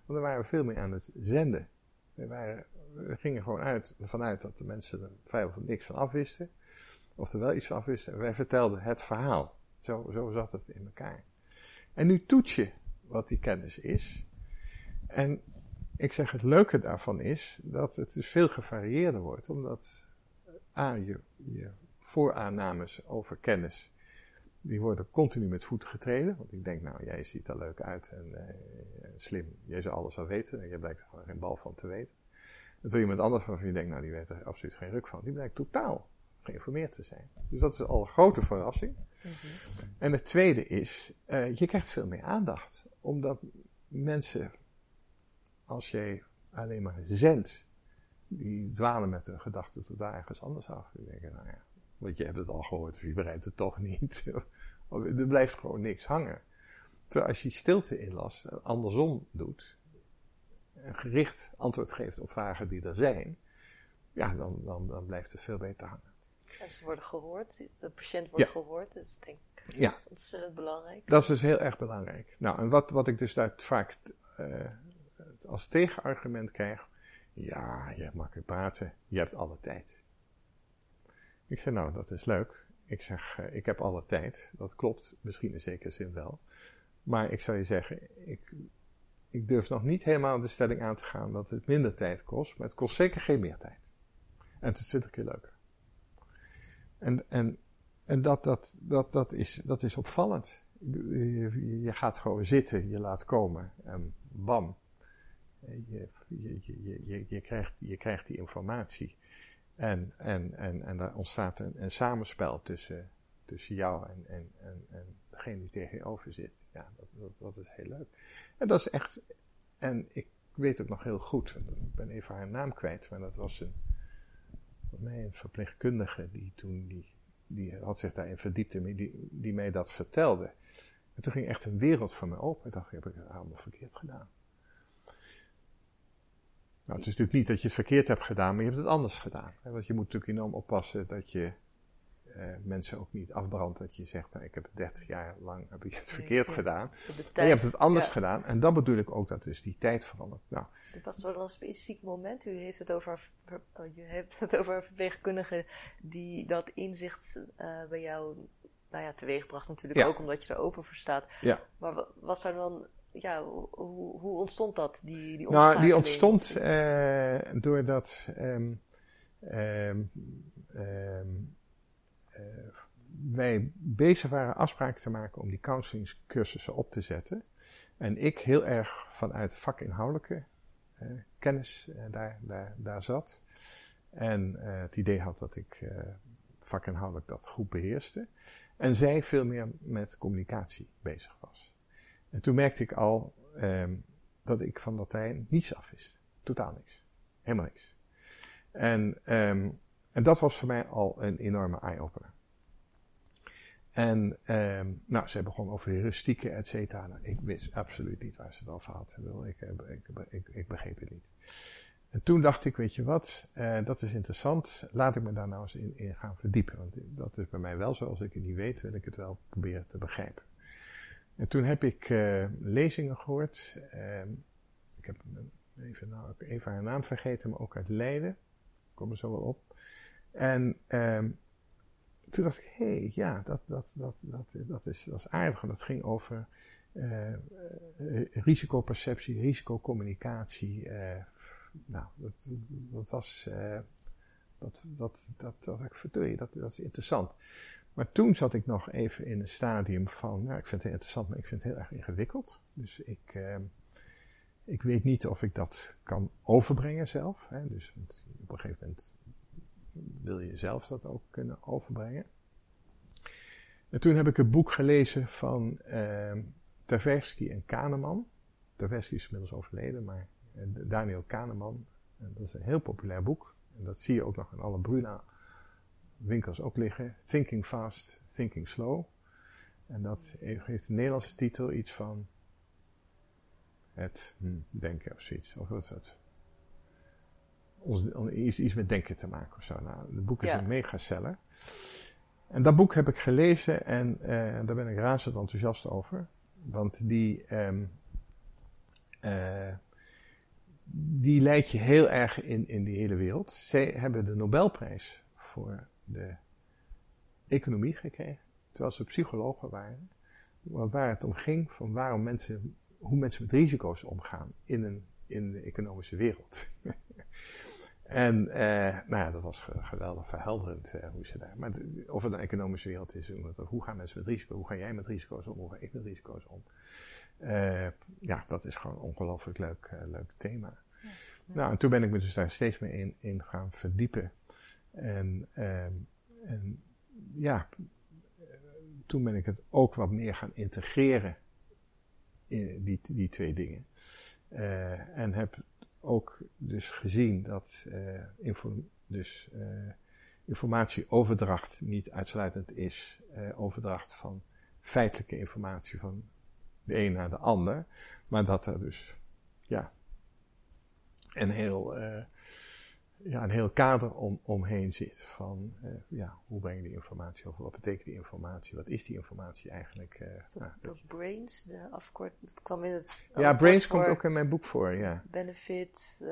B: Want dan waren we veel meer aan het zenden. We, waren, we gingen gewoon uit, vanuit dat de mensen er vrijwel niks van afwisten. Of er wel iets van afwisten. En wij vertelden het verhaal. Zo, zo zat het in elkaar. En nu toets je wat die kennis is. En ik zeg het leuke daarvan is dat het dus veel gevarieerder wordt. Omdat A, je, je vooraannames over kennis die worden continu met voeten getreden. Want ik denk, nou, jij ziet er leuk uit en uh, slim. Jij zou alles wel weten. En jij blijkt er gewoon geen bal van te weten. En toen iemand anders van je denkt, nou, die weet er absoluut geen ruk van. Die blijkt totaal geïnformeerd te zijn. Dus dat is al een grote verrassing. Mhm. En het tweede is, uh, je krijgt veel meer aandacht. Omdat mensen, als jij alleen maar zendt, die dwalen met hun gedachten tot ergens anders af. Die denken, nou ja, want je hebt het al gehoord, of je begrijpt het toch niet. er blijft gewoon niks hangen. Terwijl als je stilte inlast en andersom doet, een gericht antwoord geeft op vragen die er zijn, ja, dan, dan, dan blijft het veel beter hangen.
A: En ze worden gehoord, de patiënt wordt gehoord, dat is denk ik ja. ontzettend belangrijk.
B: Dat is dus heel erg belangrijk. Nou, en wat, wat ik dus daar vaak uh, als tegenargument krijg, ja, je hebt makkelijk praten, je hebt alle tijd. Ik zei, nou, dat is leuk. Ik zeg, uh, ik heb alle tijd. Dat klopt, misschien in zekere zin wel. Maar ik zou je zeggen, ik, ik durf nog niet helemaal de stelling aan te gaan dat het minder tijd kost, maar het kost zeker geen meer tijd. En het is twintig keer leuker. En, en, en dat, dat, dat, dat, is, dat is opvallend. Je, je gaat gewoon zitten, je laat komen en bam. Je, je, je, je, krijgt, je krijgt die informatie. En, en, en, en daar ontstaat een, een samenspel tussen, tussen jou en, en, en, en degene die tegenover zit. Ja, dat, dat, is heel leuk. En dat is echt, en ik weet het nog heel goed, ik ben even haar naam kwijt, maar dat was een, mij een verpleegkundige die toen, die, die had zich daarin verdiept en die, die mij dat vertelde. En toen ging echt een wereld van me open. Ik dacht, heb ik het allemaal verkeerd gedaan. Nou, het is natuurlijk niet dat je het verkeerd hebt gedaan, maar je hebt het anders gedaan. Want je moet natuurlijk enorm oppassen dat je uh, mensen ook niet afbrandt. Dat je zegt, nou, ik heb 30 jaar lang heb ik het verkeerd gedaan. Maar je hebt het anders gedaan. En dan bedoel ik ook dat dus die tijd verandert. Nou,
A: was wel een specifiek moment. U heeft het over, oh, je hebt het over een verpleegkundige die dat inzicht uh, bij jou nou ja, teweegbracht. Natuurlijk ook omdat je er open voor staat. Ja. Maar was er dan ja, hoe, hoe ontstond dat? Die, die
B: nou, die ontstond uh, doordat um, um, um, uh, wij bezig waren afspraken te maken om die counseling-cursussen op te zetten. En ik heel erg vanuit vakinhoudelijke uh, kennis daar, daar, daar zat. En het idee had dat ik vakinhoudelijk dat goed beheerste. En zij veel meer met communicatie bezig was. En toen merkte ik al um, dat ik van Latijn niets afwist. Totaal niks. Helemaal niks. En, um, en dat was voor mij al een enorme eye-opener. En um, nou, ze begon over heuristieken, et cetera. Nou, ik wist absoluut niet waar ze het over had. Ik, ik, ik, ik, begreep het niet. En toen dacht ik, weet je wat, uh, dat is interessant. Laat ik me daar nou eens in, in gaan verdiepen. Want dat is bij mij wel zo. Als ik het niet weet, wil ik het wel proberen te begrijpen. En toen heb ik uh, lezingen gehoord. Uh, ik heb even, nou, even haar naam vergeten, maar ook uit Leiden. Ik kom er zo wel op. En uh, toen dacht ik, hé, hey, ja, dat, dat, dat, dat, dat, is, dat aardig. Want dat ging over uh, risicoperceptie, risicocommunicatie, nou, dat, dat was, dat, dat, dat, dat, dat, dat, dat is interessant. Maar toen zat ik nog even in een stadium van, ja, ik vind het interessant, maar ik vind het heel erg ingewikkeld. Dus ik, uh, ik weet niet of ik dat kan overbrengen zelf. Hè. Dus op een gegeven moment wil je zelf dat ook kunnen overbrengen. En toen heb ik een boek gelezen van uh, Tversky en Kahneman. Tversky is inmiddels overleden, maar eh, Daniel Kahneman. En dat is een heel populair boek. En dat zie je ook nog in alle Bruna winkels ook liggen. Thinking Fast, Thinking Slow. En dat heeft de Nederlandse titel iets van het denken of zoiets. Of wat is dat? Ons, iets, iets met denken te maken of zo. Nou, het boek is een megaseller. En dat boek heb ik gelezen en uh, daar ben ik razend enthousiast over. Want die, um, uh, die leidt je heel erg in, in die hele wereld. Zij hebben de Nobelprijs voor de economie gekregen, terwijl ze psychologen waren. Want waar het om ging, van waarom mensen, hoe mensen met risico's omgaan in, een, in de economische wereld. en eh, nou ja, dat was geweldig verhelderend eh, hoe ze daar. Maar of het een economische wereld is, hoe gaan mensen met risico, hoe ga jij met risico's om, hoe ga ik met risico's om. Uh, ja, dat is gewoon een ongelooflijk leuk, uh, leuk thema. Ja, Nou, en toen ben ik me dus daar steeds meer in, in gaan verdiepen. En, ehm, en ja, toen ben ik het ook wat meer gaan integreren, in die, die twee dingen. Uh, en heb ook dus gezien dat uh, inform, dus, uh, informatieoverdracht niet uitsluitend is overdracht van feitelijke informatie van de een naar de ander, maar dat er dus ja, een heel ja, een heel kader om, omheen zit. Van uh, ja, hoe breng je die informatie over? Wat betekent die informatie? Wat is die informatie eigenlijk? Uh,
A: nou, Brains, de afkort, dat kwam in het.
B: Ja, Brains komt ook in mijn boek voor, ja.
A: Benefit, uh,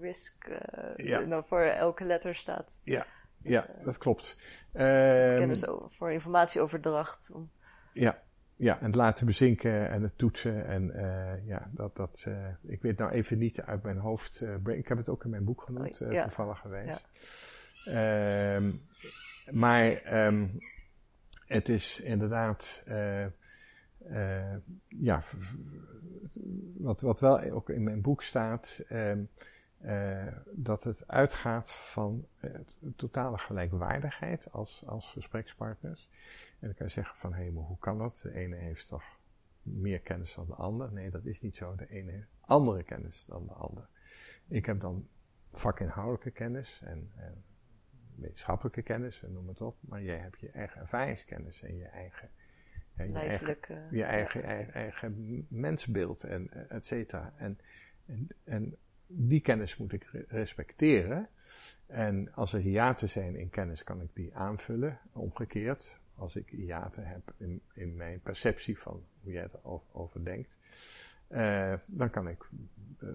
A: risk, ja. nou, voor elke letter staat.
B: Ja, ja dat klopt.
A: kennis over, voor informatieoverdracht. Om,
B: ja, ja, en het laten bezinken en het toetsen. En uh, ja, dat, dat, uh, ik weet nou even niet uit mijn hoofd. Uh, ik heb het ook in mijn boek genoemd, oh, ja. toevallig geweest. Ja. Um, maar um, het is inderdaad, ja, wat, wat wel ook in mijn boek staat, um, dat het uitgaat van totale gelijkwaardigheid als, als gesprekspartners. En dan kan je zeggen van, hé, hey, maar hoe kan dat? De ene heeft toch meer kennis dan de ander? Nee, dat is niet zo. De ene heeft andere kennis dan de ander. Ik heb dan vakinhoudelijke kennis en, en wetenschappelijke kennis en noem het op. Maar jij hebt je eigen ervaringskennis en je eigen,
A: ja, je eigen,
B: je eigen, eigen, eigen, mensbeeld en et cetera. En, en, en die kennis moet ik respecteren. En als er hiaten zijn in kennis, kan ik die aanvullen. Omgekeerd, als ik hiaten heb in, in mijn perceptie van hoe jij erover over denkt, uh, dan kan ik uh,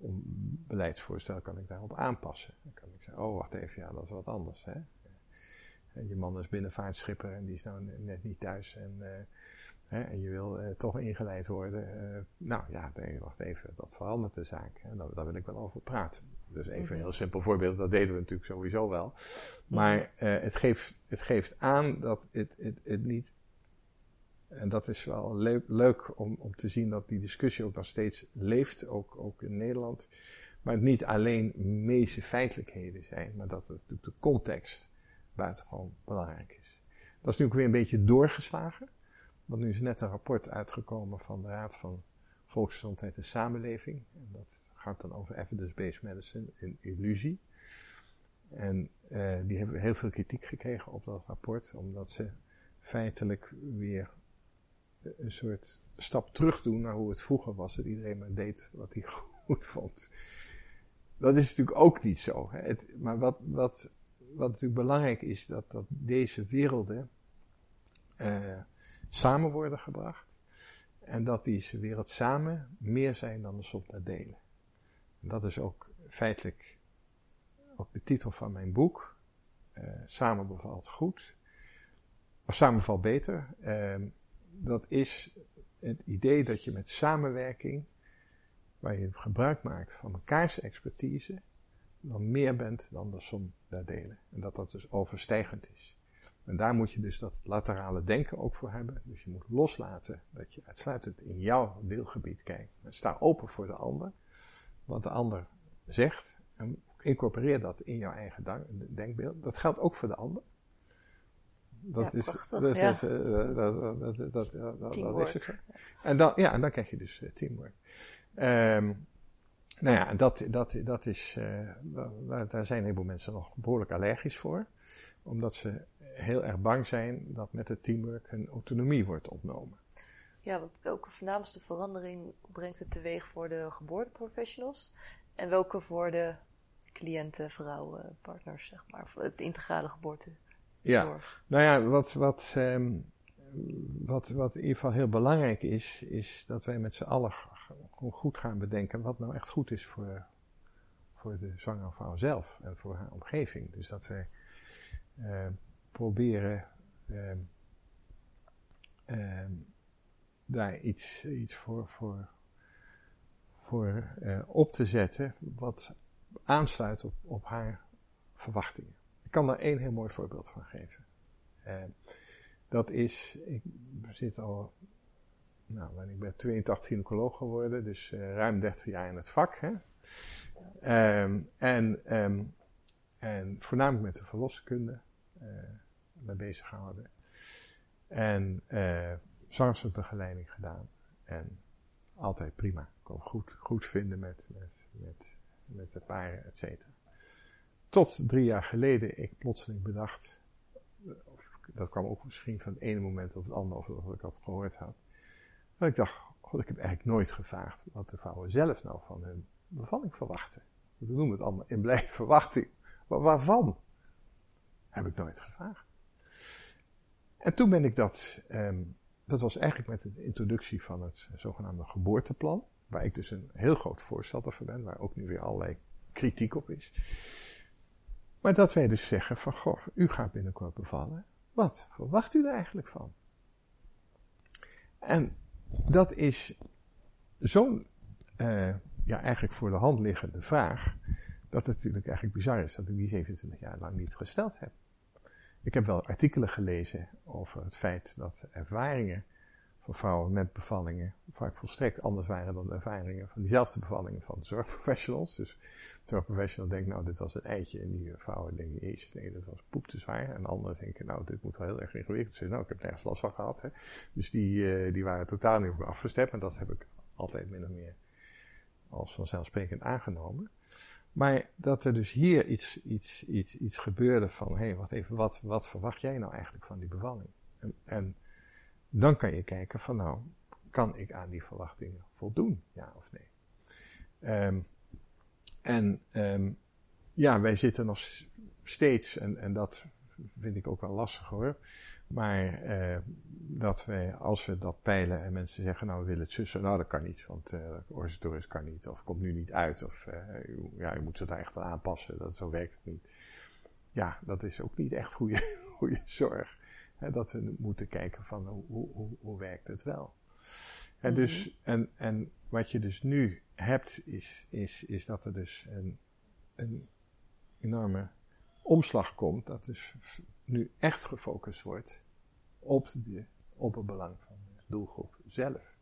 B: om beleidsvoorstel kan ik daarop aanpassen. Dan kan ik zeggen, oh wacht even, ja, dat is wat anders. Hè? Je man is binnenvaartschipper en die is nou net niet thuis en, hè, en je wil toch ingeleid worden. nou ja, wacht even, dat verandert de zaak. Hè? Daar wil ik wel over praten. Dus even een mhm. heel simpel voorbeeld, dat deden we natuurlijk sowieso wel. Maar uh, het, geeft, het geeft aan dat het, het, het niet. En dat is wel leuk, leuk om, om te zien dat die discussie ook nog steeds leeft, ook, ook in Nederland. Maar het niet alleen meeste feitelijkheden zijn, maar dat het natuurlijk de context buitengewoon belangrijk is. Dat is nu ook weer een beetje doorgeslagen. Want nu is net een rapport uitgekomen van de Raad van Volksgezondheid en Samenleving. En dat gaat dan over evidence-based medicine in illusie. En uh, die hebben heel veel kritiek gekregen op dat rapport, omdat ze feitelijk weer een soort stap terug doen naar hoe het vroeger was, dat iedereen maar deed wat hij goed vond. Dat is natuurlijk ook niet zo. Hè. Het, maar wat, wat, wat natuurlijk belangrijk is, dat, dat deze werelden uh, samen worden gebracht. En dat deze wereld samen meer zijn dan de som der delen. Dat is ook feitelijk ook de titel van mijn boek. Uh, samen bevalt goed. Of samen valt beter. Uh, dat is het idee dat je met samenwerking waar je gebruik maakt van mekaars expertise, dan meer bent dan de som der delen. En dat dat dus overstijgend is. En daar moet je dus dat laterale denken ook voor hebben. Dus je moet loslaten dat je uitsluitend in jouw deelgebied kijkt. En sta open voor de ander, wat de ander zegt. En incorporeer dat in jouw eigen denkbeeld. Dat geldt ook voor de ander.
A: Dat is, dat, ja. is, uh,
B: dat, dat, dat, dat, is het. En dan, ja, en dan krijg je dus uh, teamwork. Um, nou ja, dat, dat, dat is, uh, daar zijn een heleboel mensen nog behoorlijk allergisch voor. Omdat ze heel erg bang zijn dat met het teamwork hun autonomie wordt ontnomen.
A: Ja, welke voornaamste verandering brengt het teweeg voor de geboorteprofessionals? En welke voor de cliënten, vrouwen, partners, zeg maar, voor het integrale geboorte?
B: Ja, nou ja, wat, wat, um, wat, wat in ieder geval heel belangrijk is, is dat wij met z'n allen goed gaan bedenken wat nou echt goed is voor, voor de zwangere vrouw zelf en voor haar omgeving. Dus dat wij uh, proberen uh, uh, daar iets, iets voor, voor, voor uh, op te zetten wat aansluit op, op haar verwachtingen. Ik kan daar één heel mooi voorbeeld van geven. Uh, dat is, ik zit al, nou, ik ben 82 gynaecoloog geworden, dus uh, ruim 30 jaar in het vak. Hè? Um, en, um, en voornamelijk met de verloskunde uh, mee bezig gehouden. En zwangerschapsbegeleiding gedaan. En altijd prima. Ik kon goed, goed vinden met, met, met, met de paren, et cetera. Tot drie jaar geleden ik plotseling bedacht, dat kwam ook misschien van het ene moment op het andere, of dat ik dat gehoord had. Dat ik dacht, god, ik heb eigenlijk nooit gevraagd wat de vrouwen zelf nou van hun bevalling verwachten. We noemen het allemaal in blij verwachting. Maar waarvan? Heb ik nooit gevraagd. En toen ben ik dat, um, dat was eigenlijk met de introductie van het zogenaamde geboorteplan, waar ik dus een heel groot voorstander van ben, waar ook nu weer allerlei kritiek op is. Maar dat wij dus zeggen van, goh, u gaat binnenkort bevallen. Wat verwacht u er eigenlijk van? En dat is zo'n, uh, ja, eigenlijk voor de hand liggende vraag, dat het natuurlijk eigenlijk bizar is dat ik die 27 jaar lang niet gesteld heb. Ik heb wel artikelen gelezen over het feit dat ervaringen van vrouwen met bevallingen vaak volstrekt anders waren dan de ervaringen van diezelfde bevallingen van zorgprofessionals. Dus de zorgprofessional denkt, nou, dit was het eitje. En die vrouwen denken, jezus, nee, dat was poep te zwaar. En anderen denken, nou, dit moet wel heel erg ingewikkeld zijn. Nou, ik heb nergens last van gehad. Hè. Dus die, uh, die waren totaal niet op me afgestemd. En dat heb ik altijd min of meer als vanzelfsprekend aangenomen. Maar dat er dus hier iets, iets, iets, iets gebeurde van, hé, hey, wat even, wat, wat verwacht jij nou eigenlijk van die bevalling? En, en dan kan je kijken van nou, kan ik aan die verwachtingen voldoen, ja of nee? Um, en um, ja, wij zitten nog steeds, en, en dat vind ik ook wel lastig hoor, maar uh, dat wij, als we dat peilen en mensen zeggen, nou we willen het zussen, nou dat kan niet, want uh, organisatorisch kan niet, of komt nu niet uit, of uh, ja, je moet ze daar echt aan aanpassen, dat, zo werkt het niet. Ja, dat is ook niet echt goede, goede zorg dat we moeten kijken van hoe, hoe, hoe werkt het wel. En, dus, mhm. en, en wat je dus nu hebt, is, is, is dat er dus een, een enorme omslag komt. Dat dus nu echt gefocust wordt op, de, op het belang van de doelgroep zelf.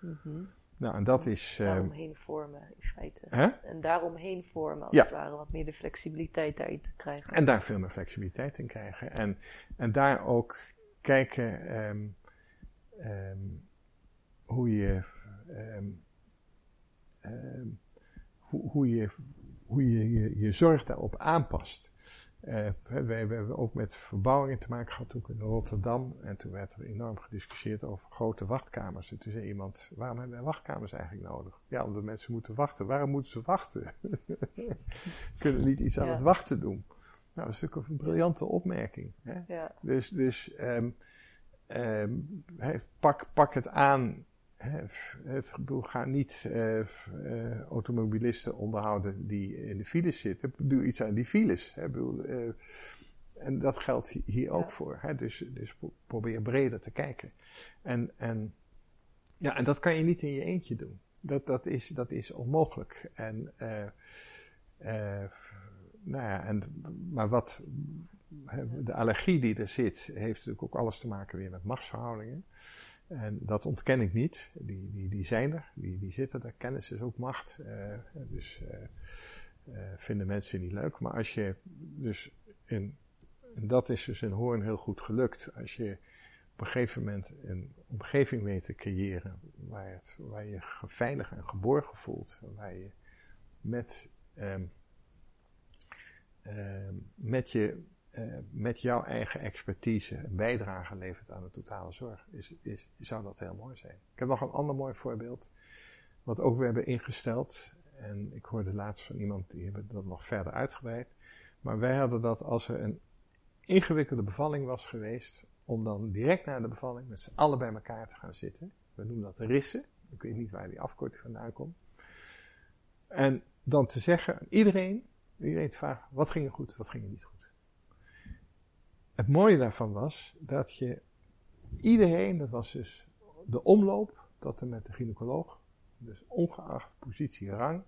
A: Mhm.
B: Nou, en dat is.
A: Daaromheen vormen, in feite.
B: Hè?
A: En daaromheen vormen, als het ware, wat meer de flexibiliteit daarin te krijgen.
B: En daar veel meer flexibiliteit in krijgen. En, en daar ook kijken um, um, hoe je. Um, hoe, hoe, je, hoe je, je je zorg daarop aanpast. Uh, we, we, hebben ook met verbouwingen te maken gehad toen in Rotterdam. En toen werd er enorm gediscussieerd over grote wachtkamers. En toen zei iemand, waarom hebben wij wachtkamers eigenlijk nodig? Ja, omdat mensen moeten wachten. Waarom moeten ze wachten? Kunnen niet iets aan het wachten doen? Nou, dat is natuurlijk een briljante opmerking. Hè?
A: Ja.
B: Dus, dus um, um, pak, pak het aan ga niet uh, uh, automobilisten onderhouden die in de files zitten. Doe iets aan die files. Hè, bedoel, uh, en dat geldt hier ook voor. Hè, dus, dus probeer breder te kijken. En, en, ja, en dat kan je niet in je eentje doen. dat, dat, is, dat is onmogelijk. En, uh, nou ja, en, maar wat, de allergie die er zit, heeft natuurlijk ook alles te maken weer met machtsverhoudingen. En dat ontken ik niet. Die, die, die zijn er, die, die zitten er. Kennis is ook macht. Uh, dus uh, vinden mensen niet leuk. Maar als je dus in, en dat is dus in Hoorn heel goed gelukt. Als je op een gegeven moment een omgeving weet te creëren waar, waar je veilig en geborgen voelt. Waar je met, um, um, met je uh, met jouw eigen expertise bijdrage levert aan de totale zorg, is, is, zou dat heel mooi zijn. Ik heb nog een ander mooi voorbeeld, wat ook we hebben ingesteld. En ik hoorde laatst van iemand, die hebben dat nog verder uitgebreid. Maar wij hadden dat als er een ingewikkelde bevalling was geweest, om dan direct na de bevalling met z'n allen bij elkaar te gaan zitten. We noemen dat rissen. Ik weet niet waar die afkorting vandaan komt. En dan te zeggen aan iedereen, iedereen te vragen, wat ging er goed, wat ging er niet goed. Het mooie daarvan was dat je iedereen, dat was dus de omloop tot en met de gynaecoloog, dus ongeacht positie rang,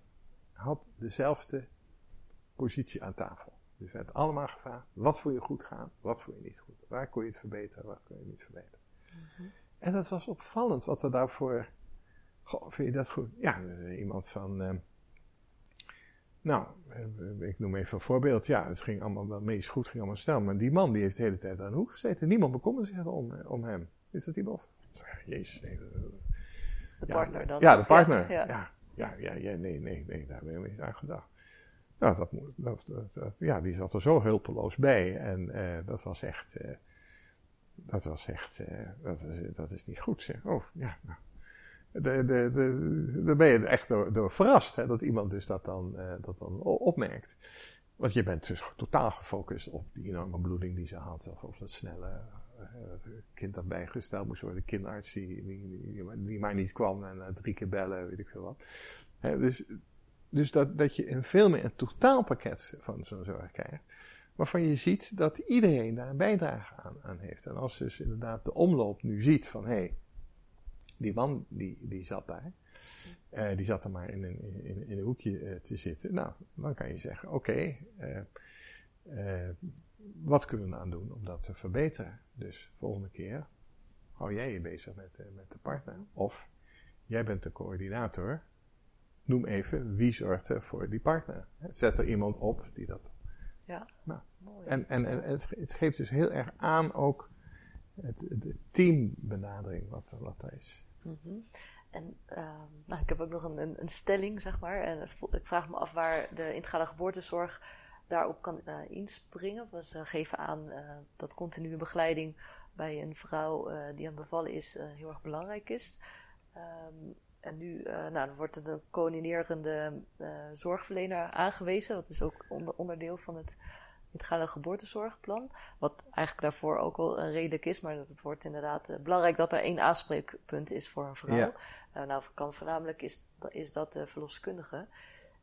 B: had dezelfde positie aan tafel. Dus werd allemaal gevraagd, wat vond je goed gaan, wat vond je niet goed. Waar kon je het verbeteren, wat kon je niet verbeteren. Mhm. En dat was opvallend wat er daarvoor, goh, vind je dat goed? Ja, iemand van... Uh, nou, eh, ik noem even een voorbeeld. Ja, het ging allemaal wel meest goed, ging allemaal snel. Maar die man die heeft de hele tijd aan de hoek gezeten. Niemand bekommerde zich om, eh, om hem. Is dat iemand? Jezus, nee.
A: De partner dan?
B: Ja, de partner. Ja, ja, ja, ja, ja nee, nee, nee, daar ben ik niet aan gedacht. Nou, dat, dat, dat, ja, die zat er zo hulpeloos bij. En uh, dat was echt, uh, dat was echt, uh, dat, is, dat is niet goed zeg. Oh, ja, nou de, de, de, daar ben je echt door, door verrast, hè, dat iemand dus dat dan, uh, dat dan opmerkt. Want je bent dus totaal gefocust op die enorme bloeding die ze had, of op dat snelle uh, kind dat bijgesteld moest worden, de kinderarts die, die, die, maar niet kwam en uh, drie keer bellen, weet ik veel wat. Hè, dus dus dat, dat je een veel meer een totaalpakket van zo'n zorg krijgt, waarvan je ziet dat iedereen daar een bijdrage aan, aan heeft. En als dus inderdaad de omloop nu ziet van, hé, hey, die man die, die zat daar. Uh, die zat er maar in een, in, in een hoekje uh, te zitten. Nou, dan kan je zeggen: oké, okay, uh, wat kunnen we aan doen om dat te verbeteren? Dus volgende keer hou jij je bezig met, met de partner. Of jij bent de coördinator. Noem even wie zorgt er voor die partner. Zet er iemand op die dat.
A: Ja,
B: nou, mooi. En, en, en het, het geeft dus heel erg aan ook het, de teambenadering wat, wat er is.
A: Mhm. En uh, nou, ik heb ook nog een, een, stelling, zeg maar. En ik vraag me af waar de integrale geboortezorg daarop kan uh, inspringen. We uh, geven aan uh, dat continue begeleiding bij een vrouw die aan bevallen is heel erg belangrijk is. Um, en nu nou, wordt er een coördinerende zorgverlener aangewezen. Dat is ook onder, onderdeel van het integrale geboortezorgplan. Wat eigenlijk daarvoor ook wel een redelijk is, maar dat het wordt inderdaad uh, belangrijk dat er één aanspreekpunt is voor een vrouw. Ja. Uh, nou, kan voornamelijk is, is dat de verloskundige.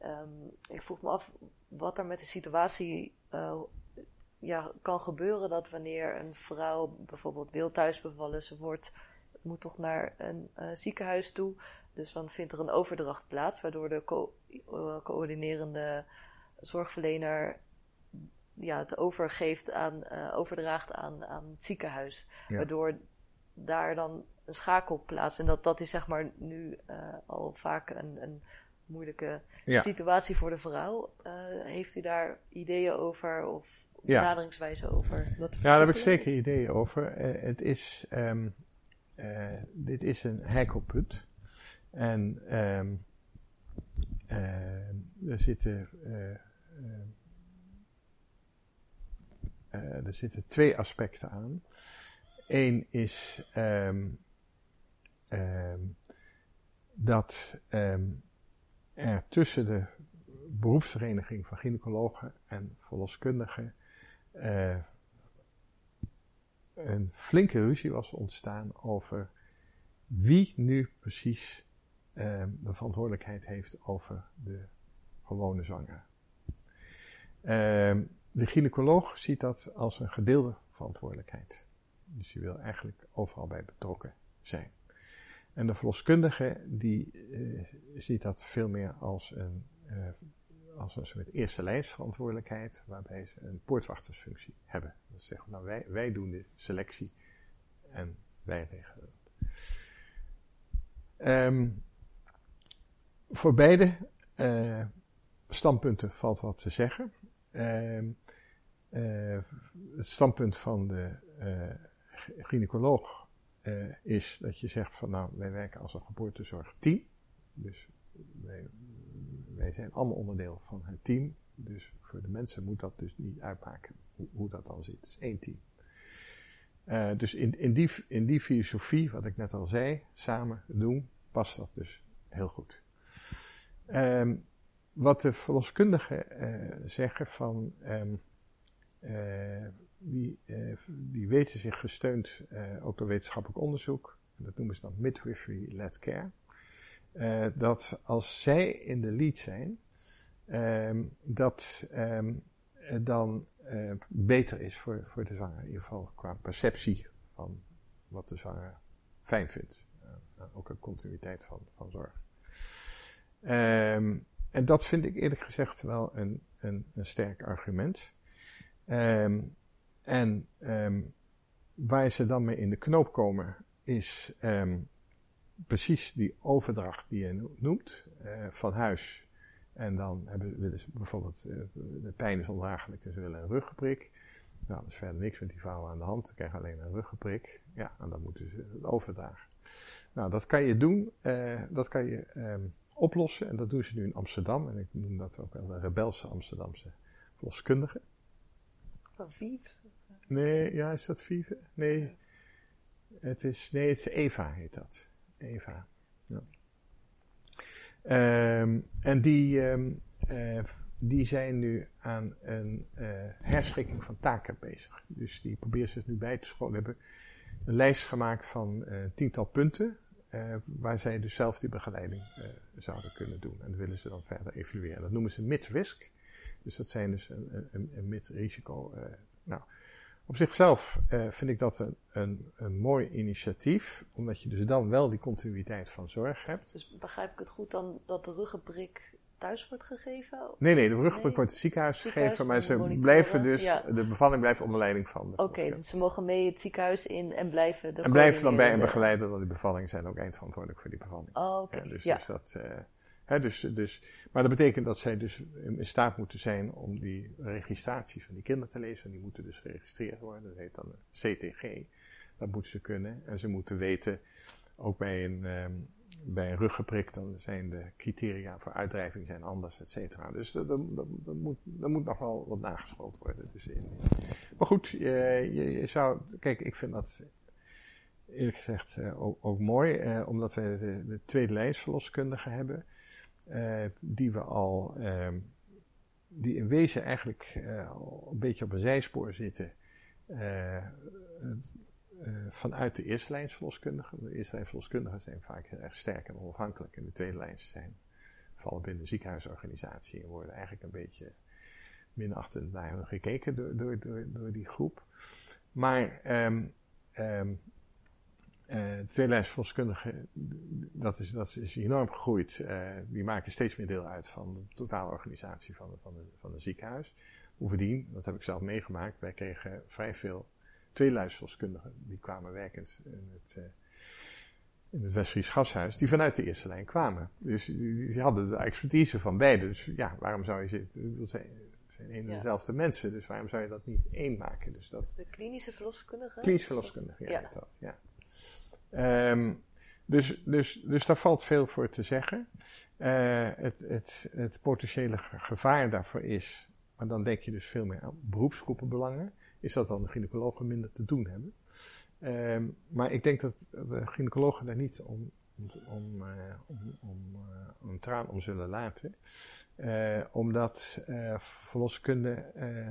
A: Um, ik vroeg me af wat er met de situatie uh, ja, kan gebeuren dat wanneer een vrouw bijvoorbeeld wil thuisbevallen, ze wordt, moet toch naar een ziekenhuis toe. Dus dan vindt er een overdracht plaats, waardoor de co coördinerende zorgverlener ja, het overgeeft aan, uh, overdraagt aan, aan het ziekenhuis. Waardoor daar dan een schakel plaatst. En dat, dat is zeg maar nu uh, al vaak een, een moeilijke situatie voor de vrouw. Uh, heeft u daar ideeën over of benaderingswijze over?
B: ja, daar heb ik zeker ideeën over. het is, um, dit is een heikelpunt. En um, er zitten uh, er zitten twee aspecten aan. Eén is um, um, dat um, er tussen de beroepsvereniging van gynaecologen en verloskundigen uh, een flinke ruzie was ontstaan over wie nu precies de verantwoordelijkheid heeft over de gewone zwanger. Um, de gynaecoloog ziet dat als een gedeelde verantwoordelijkheid. Dus die wil eigenlijk overal bij betrokken zijn. En de verloskundige die ziet dat veel meer als een, als een soort eerste lijnsverantwoordelijkheid, waarbij ze een poortwachtersfunctie hebben. Dat zeggen, nou wij, wij doen de selectie en wij regelen. Um, voor beide uh, standpunten valt wat te zeggen. Uh, uh, het standpunt van de uh, gynaecoloog is dat je zegt van nou, wij werken als een geboortezorgteam. Dus wij, wij, zijn allemaal onderdeel van het team. Dus voor de mensen moet dat dus niet uitmaken hoe, dat dan zit. Het is één team. dus in, in, die, in die filosofie, wat ik net al zei, samen doen, past dat dus heel goed. Um, wat de verloskundigen uh, zeggen van, um, uh, die, uh, die weten zich gesteund ook door wetenschappelijk onderzoek, dat noemen ze dan midwifery-led care, dat als zij in de lead zijn, um, dat dan beter is voor, voor de zwanger, in ieder geval qua perceptie van wat de zwanger fijn vindt. ook een continuïteit van, van zorg. Um, en dat vind ik eerlijk gezegd wel een, een, een sterk argument. Um, en um, waar ze dan mee in de knoop komen, is um, precies die overdracht die je noemt, uh, van huis. En dan hebben, willen ze bijvoorbeeld, uh, de pijn is ondraaglijk en ze willen een ruggenprik. Nou, er is verder niks met die vrouwen aan de hand, ze krijgen alleen een ruggenprik. Ja, en dan moeten ze het overdragen. Nou, dat kan je doen, uh, dat kan je oplossen. En dat doen ze nu in Amsterdam. En ik noem dat ook wel de rebelse Amsterdamse verloskundige.
A: Van Vive?
B: Nee, ja, is dat Vive? Nee. Het is, nee, het is Eva heet dat. Eva. Ja. Um, en die, um, uh, die zijn nu aan een uh, herschikking van taken bezig. Dus die proberen ze nu bij te scholen. Hebben een lijst gemaakt van uh, tiental punten. Waar zij dus zelf die begeleiding zouden kunnen doen. En dat willen ze dan verder evalueren. Dat noemen ze mid-risk. Dus dat zijn dus een, een, een mid-risico. Uh, nou, op zichzelf vind ik dat een, een, een mooi initiatief, omdat je dus dan wel die continuïteit van zorg hebt.
A: Dus begrijp ik het goed dan dat de ruggenprik thuis wordt gegeven?
B: Nee, nee, de ruggenprik nee. wordt het ziekenhuis, ziekenhuis gegeven, maar ze blijven dus, ja. de bevalling blijft onder leiding van de
A: Oké, dus ze mogen mee het ziekenhuis in en blijven
B: de En blijven dan bij een begeleider, want die bevalling zijn ook eindverantwoordelijk voor die bevalling.
A: Oh, oké.
B: Ja, dus, ja. dus dat... Uh, Dus, dus, maar dat betekent dat zij dus in staat moeten zijn om die registratie van die kinderen te lezen. En die moeten dus geregistreerd worden. Dat heet dan een CTG. Dat moeten ze kunnen. En ze moeten weten, ook bij een, um, bij een ruggeprik, dan zijn de criteria voor uitdrijving zijn anders, et cetera. Dus dat, dat, dat, moet, dat moet nog wel wat nageschold worden. Dus in, maar goed, je, je, je, zou, kijk, ik vind dat eerlijk gezegd uh, ook, ook, mooi, uh, omdat we de, de tweede lijnsverloskundigen hebben. Uh, die we al, uh, die in wezen eigenlijk uh, een beetje op een zijspoor zitten. vanuit de eerste lijns verloskundigen. De eerste lijn verloskundigen zijn vaak heel erg sterk en onafhankelijk. En de tweede lijns zijn, vallen binnen de ziekenhuisorganisatie en worden eigenlijk een beetje minachtend naar hun gekeken door, door, door, die groep. Maar um, uh, de tweelijnsverloskundigen, dat is, dat is enorm gegroeid. Uh, die maken steeds meer deel uit van de totale organisatie van, de, van, de, van een ziekenhuis. Bovendien, dat heb ik zelf meegemaakt, wij kregen vrij veel tweelijnsverloskundigen. Die kwamen werkend in het, uh, in het Westfries Gashuis, die vanuit de eerste lijn kwamen. Dus die, die hadden de expertise van beide. Dus ja, waarom zou je zitten? Het zijn een en dezelfde mensen, dus waarom zou je dat niet één maken? Dus dat,
A: de klinische verloskundige?
B: Klinische verloskundige, ja, ja. dat, ja. Um, dus, dus, dus daar valt veel voor te zeggen. Uh, het, het, het potentiële gevaar daarvoor is, maar dan denk je dus veel meer aan beroepsgroepenbelangen, is dat dan de gynaecologen minder te doen hebben. Um, maar ik denk dat de gynaecologen daar niet om, om, om, uh, om, uh, een traan om zullen laten. Uh, omdat verloskunde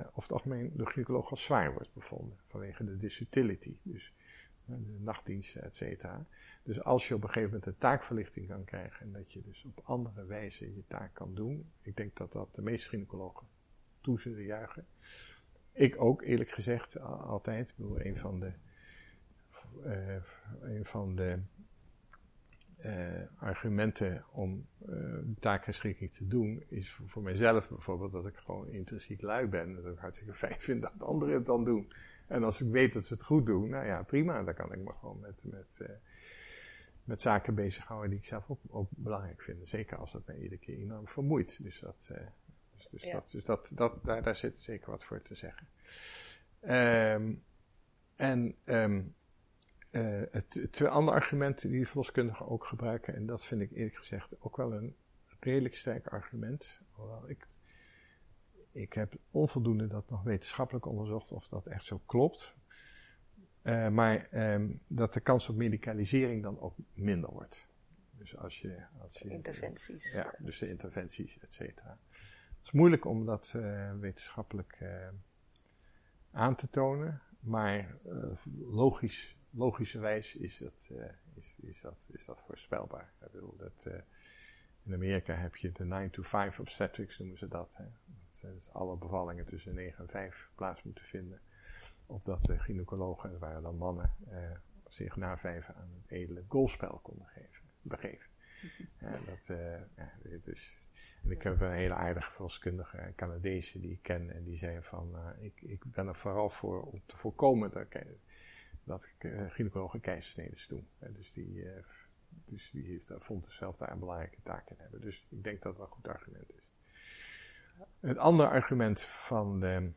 B: over het algemeen door gynaecologen als zwaar wordt bevonden vanwege de disutility. Dus de nachtdiensten, et cetera. Dus als je op een gegeven moment een taakverlichting kan krijgen en dat je dus op andere wijze je taak kan doen, ik denk dat dat de meeste gynaecologen toe zullen juichen. Ik ook, eerlijk gezegd, altijd. Ik bedoel, een van de, uh, een van de argumenten om taakherschikking te doen, is voor, voor mijzelf bijvoorbeeld dat ik gewoon intrinsiek lui ben. Dat ik hartstikke fijn vind dat anderen het dan doen. En als ik weet dat ze het goed doen, nou ja, prima. Dan kan ik me gewoon met, met, uh, met zaken bezighouden die ik zelf ook, ook, belangrijk vind. Zeker als dat mij iedere keer enorm vermoeit. Dus, dat, uh, dus, dus, dat, dus dat, dat, daar, daar zit zeker wat voor te zeggen. Um, en um, uh, het twee andere argumenten die verloskundigen ook gebruiken, en dat vind ik eerlijk gezegd ook wel een redelijk sterk argument. Hoewel ik ik heb onvoldoende dat nog wetenschappelijk onderzocht of dat echt zo klopt. Uh, maar um, dat de kans op medicalisering dan ook minder wordt. Dus als je. Als je
A: interventies.
B: Ja, dus de interventies, et cetera. Het is moeilijk om dat uh, wetenschappelijk uh, aan te tonen, maar logisch, logischerwijs is dat, is, is, dat, is dat voorspelbaar. Ik bedoel, dat, in Amerika heb je de 9 to 5 obstetrics, noemen ze dat. Hè. Dus alle bevallingen tussen 9 en 5 plaats moeten vinden. Of dat de gynaecologen, dat waren dan mannen, eh, zich na vijf aan het edele golfspel konden geven, begeven. Ja, dat, uh, ja, dus, en ik heb een hele aardige verloskundige Canadezen die ik ken en die zei van, uh, ik, ik ben er vooral voor om te voorkomen dat, dat uh, gynaecologen keizersneden doen. dus die, dus die heeft, vond zelf daar een belangrijke taak in hebben. Dus ik denk dat dat een goed argument is. Het andere argument van de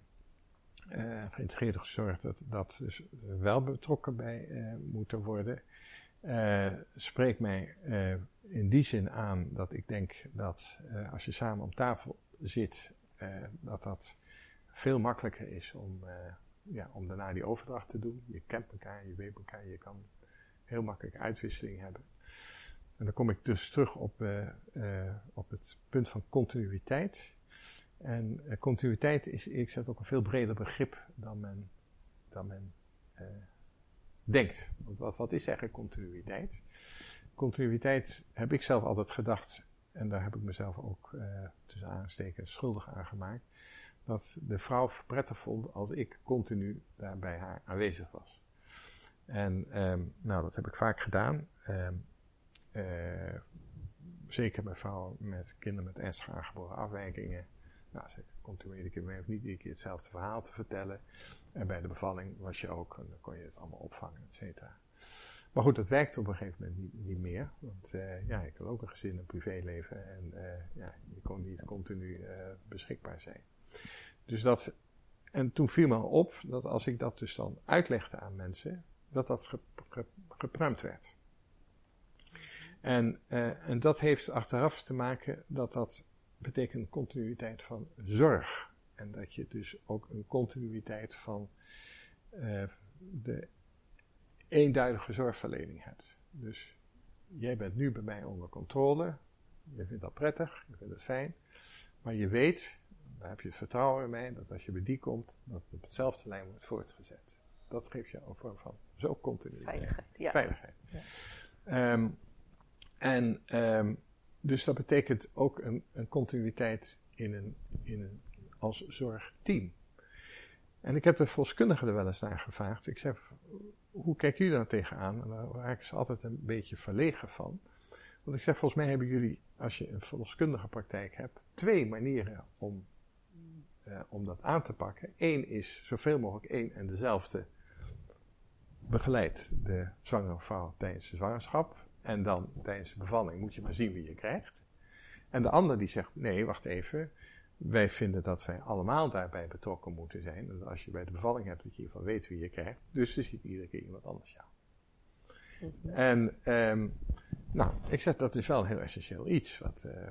B: uh, geïntegreerde zorg, dat, dat dus wel betrokken bij uh, moeten worden, uh, spreekt mij in die zin aan dat ik denk dat als je samen om tafel zit, dat dat veel makkelijker is om, ja, om daarna die overdracht te doen. Je kent elkaar, je weet elkaar, je kan heel makkelijk uitwisseling hebben. En dan kom ik dus terug op, op het punt van continuïteit. En uh, continuïteit is ik gezegd ook een veel breder begrip dan men, dan men uh, denkt. Want wat, wat is eigenlijk continuïteit? Continuïteit heb ik zelf altijd gedacht, en daar heb ik mezelf ook uh, tussen aansteken schuldig aan gemaakt, dat de vrouw prettig vond als ik continu daar bij haar aanwezig was. En um, nou, dat heb ik vaak gedaan. Um, zeker bij vrouwen met kinderen met ernstig aangeboren afwijkingen nou, ze continueerde keer mee of niet iedere keer hetzelfde verhaal te vertellen. En bij de bevalling was je ook, en dan kon je het allemaal opvangen, et cetera. Maar goed, dat werkte op een gegeven moment niet, niet meer. Want uh, ja, ik had ook een gezin, een privéleven. En uh, ja, je kon niet continu uh, beschikbaar zijn. Dus dat, en toen viel me op dat als ik dat dus dan uitlegde aan mensen, dat dat ge, ge, gepruimd werd. En, en dat heeft achteraf te maken dat dat betekent continuïteit van zorg. En dat je dus ook een continuïteit van uh, de eenduidige zorgverlening hebt. Dus jij bent nu bij mij onder controle. Je vindt dat prettig, je vindt het fijn. Maar je weet, daar heb je vertrouwen in mij, dat als je bij die komt, dat het op hetzelfde lijn wordt voortgezet. Dat geeft je een vorm van zo continuïteit.
A: Veiligheid, ja.
B: Veiligheid. Ja. Um, en um, dus dat betekent ook een, een continuïteit in een, in een, als zorgteam. En ik heb de volkskundigen er wel eens naar gevraagd. Ik zeg, hoe kijken jullie daar tegenaan? En daar raken ze altijd een beetje verlegen van. Want ik zeg, volgens mij hebben jullie, als je een verloskundige praktijk hebt, twee manieren om, uh, om dat aan te pakken. Eén is zoveel mogelijk één en dezelfde begeleid de zwangere vrouw tijdens de zwangerschap. En dan tijdens de bevalling moet je maar zien wie je krijgt. En de ander die zegt, nee, wacht even. Wij vinden dat wij allemaal daarbij betrokken moeten zijn. En als je bij de bevalling hebt, dat je geval weet wie je krijgt. Dus er ziet iedere keer iemand anders jou. Mhm. En, um, nou, ik zeg dat is wel een heel essentieel iets. Wat, uh,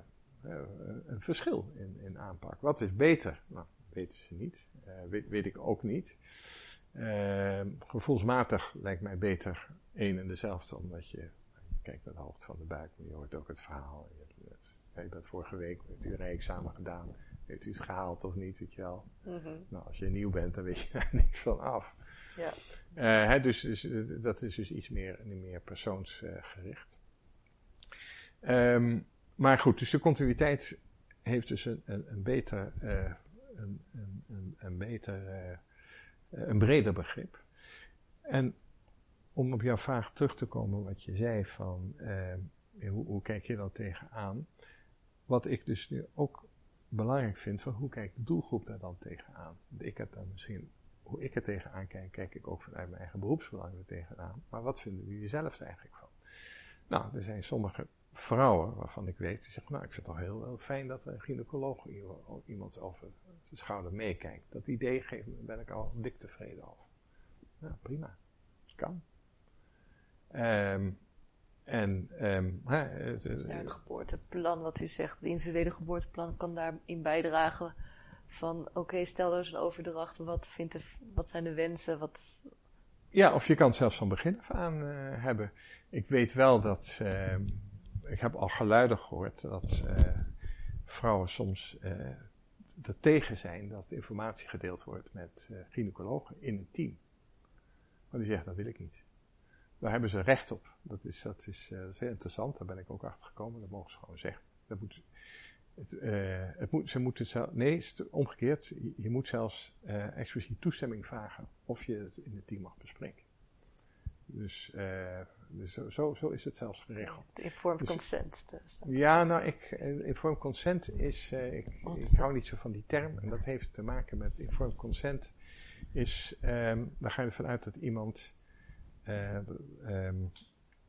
B: een verschil in, in aanpak. Wat is beter? Nou, weten ze niet. Uh, weet, weet, ik ook niet. Uh, gevoelsmatig lijkt mij beter één en dezelfde, omdat je kijkt naar de hoogte van de buik, maar je hoort ook het verhaal. Je hebt, het, je vorige week met u een examen gedaan. Heeft u het gehaald of niet, weet je wel. Mm Nou, als je nieuw bent, dan weet je daar niks van af. Ja. Uh, hè, dus, dus dat is dus iets meer, meer persoonsgericht. Um, maar goed, dus de continuïteit heeft dus een, een, een beter, uh, een, een, een, beter, een breder begrip. En om op jouw vraag terug te komen, wat je zei van, uh, hoe, hoe kijk je dan tegenaan? Wat ik dus nu ook belangrijk vind, van hoe kijkt de doelgroep daar dan tegenaan? Ik heb dan misschien, hoe ik er tegenaan kijk, kijk ik ook vanuit mijn eigen beroepsbelang er tegenaan. Maar wat vinden jullie zelf eigenlijk van? Nou, er zijn sommige vrouwen waarvan ik weet, die zeggen, nou, ik vind het toch heel, fijn dat een gynaecoloog iemand over de schouder meekijkt. Dat idee geeft ben ik al dik tevreden over. Nou, prima. Kan. Um, en, um,
A: het, dus het geboorteplan, wat u zegt, het individuele geboorteplan kan daarin bijdragen. Van oké, stel er is een overdracht, wat, vindt de, wat zijn de wensen? Wat...
B: Ja, of je kan het zelfs van begin af aan uh, hebben. Ik weet wel dat, uh, ik heb al geluiden gehoord dat uh, vrouwen soms er tegen zijn dat informatie gedeeld wordt met gynaecologen in een team. Maar die zeggen dat wil ik niet. Daar hebben ze recht op. Dat is, dat is, uh, dat is heel interessant. Daar ben ik ook achter gekomen. Dat mogen ze gewoon zeggen. Dat moet, het, uh, het moet, ze moeten zelf, nee, omgekeerd. Je, je moet zelfs uh, expliciet toestemming vragen of je het in het team mag bespreken. Dus, dus zo, zo, is het zelfs geregeld.
A: Informed dus, consent. Dus
B: ja, nou, ik, informed consent is, ik, ik hou niet zo van die term. En dat heeft te maken met informed consent. Is, um, daar ga je ervan uit dat iemand um,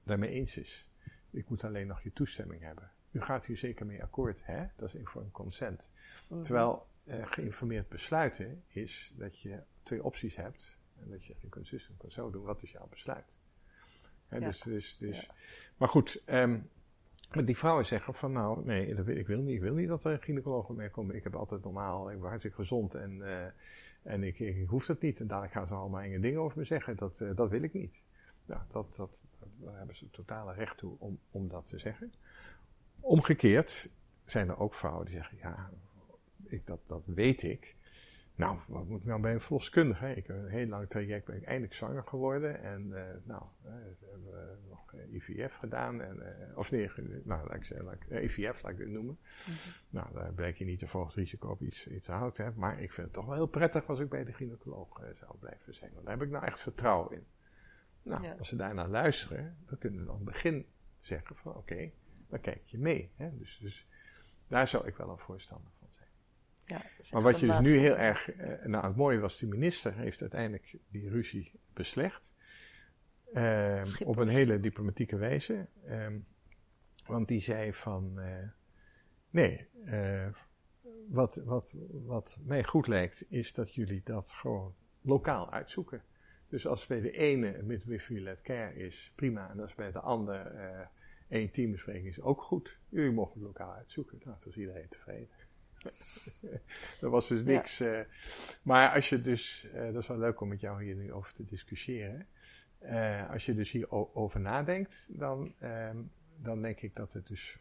B: daarmee eens is. Ik moet alleen nog je toestemming hebben. U gaat hier zeker mee akkoord, hè? Dat is informed consent. Mhm. Terwijl uh, geïnformeerd besluiten is dat je twee opties hebt. En dat je, kunt zus en kunt zo doen. Wat is jouw besluit? Hè, ja. Dus, dus, dus, ja. Maar goed, um, die vrouwen zeggen van nou, nee, ik wil niet. Ik wil niet dat er een gynaecoloog mee komt. Ik heb altijd normaal, ik ben hartstikke gezond en, uh, en ik, ik, hoef dat niet. En dadelijk gaan ze allemaal enge dingen over me zeggen. Dat, uh, dat wil ik niet. Ja, dat, dat, daar hebben ze totale recht toe om, om dat te zeggen. Omgekeerd zijn er ook vrouwen die zeggen, ja, ik, dat, dat weet ik. Nou, wat moet ik nou bij een verloskundige? Ik heb een heel lang traject, ben ik eindelijk zwanger geworden. En uh, nou, uh, hebben we nog IVF gedaan. En, uh, of nee, nou, laat ik zeggen, laat ik, IVF laat ik het noemen. Mm -hmm. Nou, daar blijkt je niet te volgens risico op iets, iets te houden. Maar ik vind het toch wel heel prettig als ik bij de gynaecoloog zou blijven zijn. Want daar heb ik nou echt vertrouwen in. Nou, als ze daarnaar luisteren, dan kunnen we dan begin zeggen van oké, dan kijk je mee. Hè? Dus, dus daar zou ik wel een voorstander van zijn. Ja, maar wat je dus nu heel erg, eh, nou het mooie was, de minister heeft uiteindelijk die ruzie beslecht. Eh, op een hele diplomatieke wijze. Eh, want die zei van, uh, nee, uh, wat, wat, wat mij goed lijkt is dat jullie dat gewoon lokaal uitzoeken. Dus als bij de ene midwifery-led care is, prima. En als bij de ander één teambespreking is, ook goed. Jullie mogen het lokaal uitzoeken. Nou, toen was iedereen tevreden. er was dus niks. Ja. Uh, maar als je dus, uh, dat is wel leuk om met jou hier nu over te discussiëren. Uh, als je dus hierover nadenkt, dan, um, dan denk ik dat het dus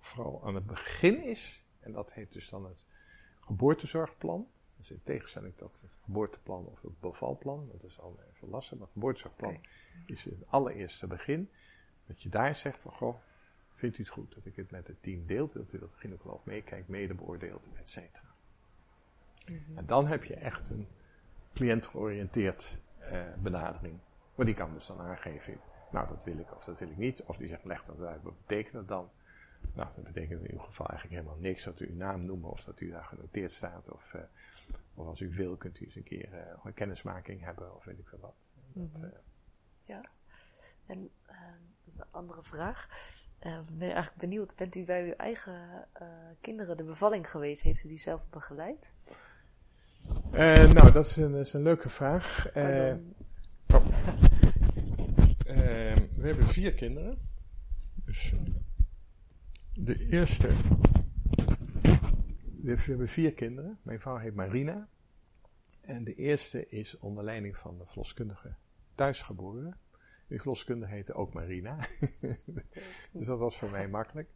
B: vooral aan het begin is. En dat heet dus dan het geboortezorgplan. Dus in tegenstelling tot het geboorteplan of het bevalplan, dat is al even lastig, maar het geboortezorgplan is het allereerste begin. Dat je daar zegt van, goh, vindt u het goed dat ik het met het team deel? Wilt u dat de gynaecoloog meekijkt, mede beoordeelt, et cetera. Mhm. En dan heb je echt een cliëntgeoriënteerd uh, benadering. Maar die kan dus dan aangeven, nou dat wil ik of dat wil ik niet. Of die zegt, leg dat uit, wat betekent dat dan? Nou, dat betekent in uw geval eigenlijk helemaal niks dat u uw naam noemt of dat u daar genoteerd staat. Of, uh, of als u wil, kunt u eens een keer uh, een kennismaking hebben of weet ik veel wat. Dat, mm -hmm.
A: ja. En een andere vraag. Ik ben eigenlijk benieuwd, bent u bij uw eigen kinderen de bevalling geweest? Heeft u die zelf begeleid?
B: nou, dat is, een, dat is een leuke vraag. Oh. we hebben vier kinderen. Dus de eerste. We hebben vier kinderen. Mijn vrouw heet Marina. En de eerste is onder leiding van de verloskundige thuisgeboren. Die verloskundige heette ook Marina. dus dat was voor mij makkelijk.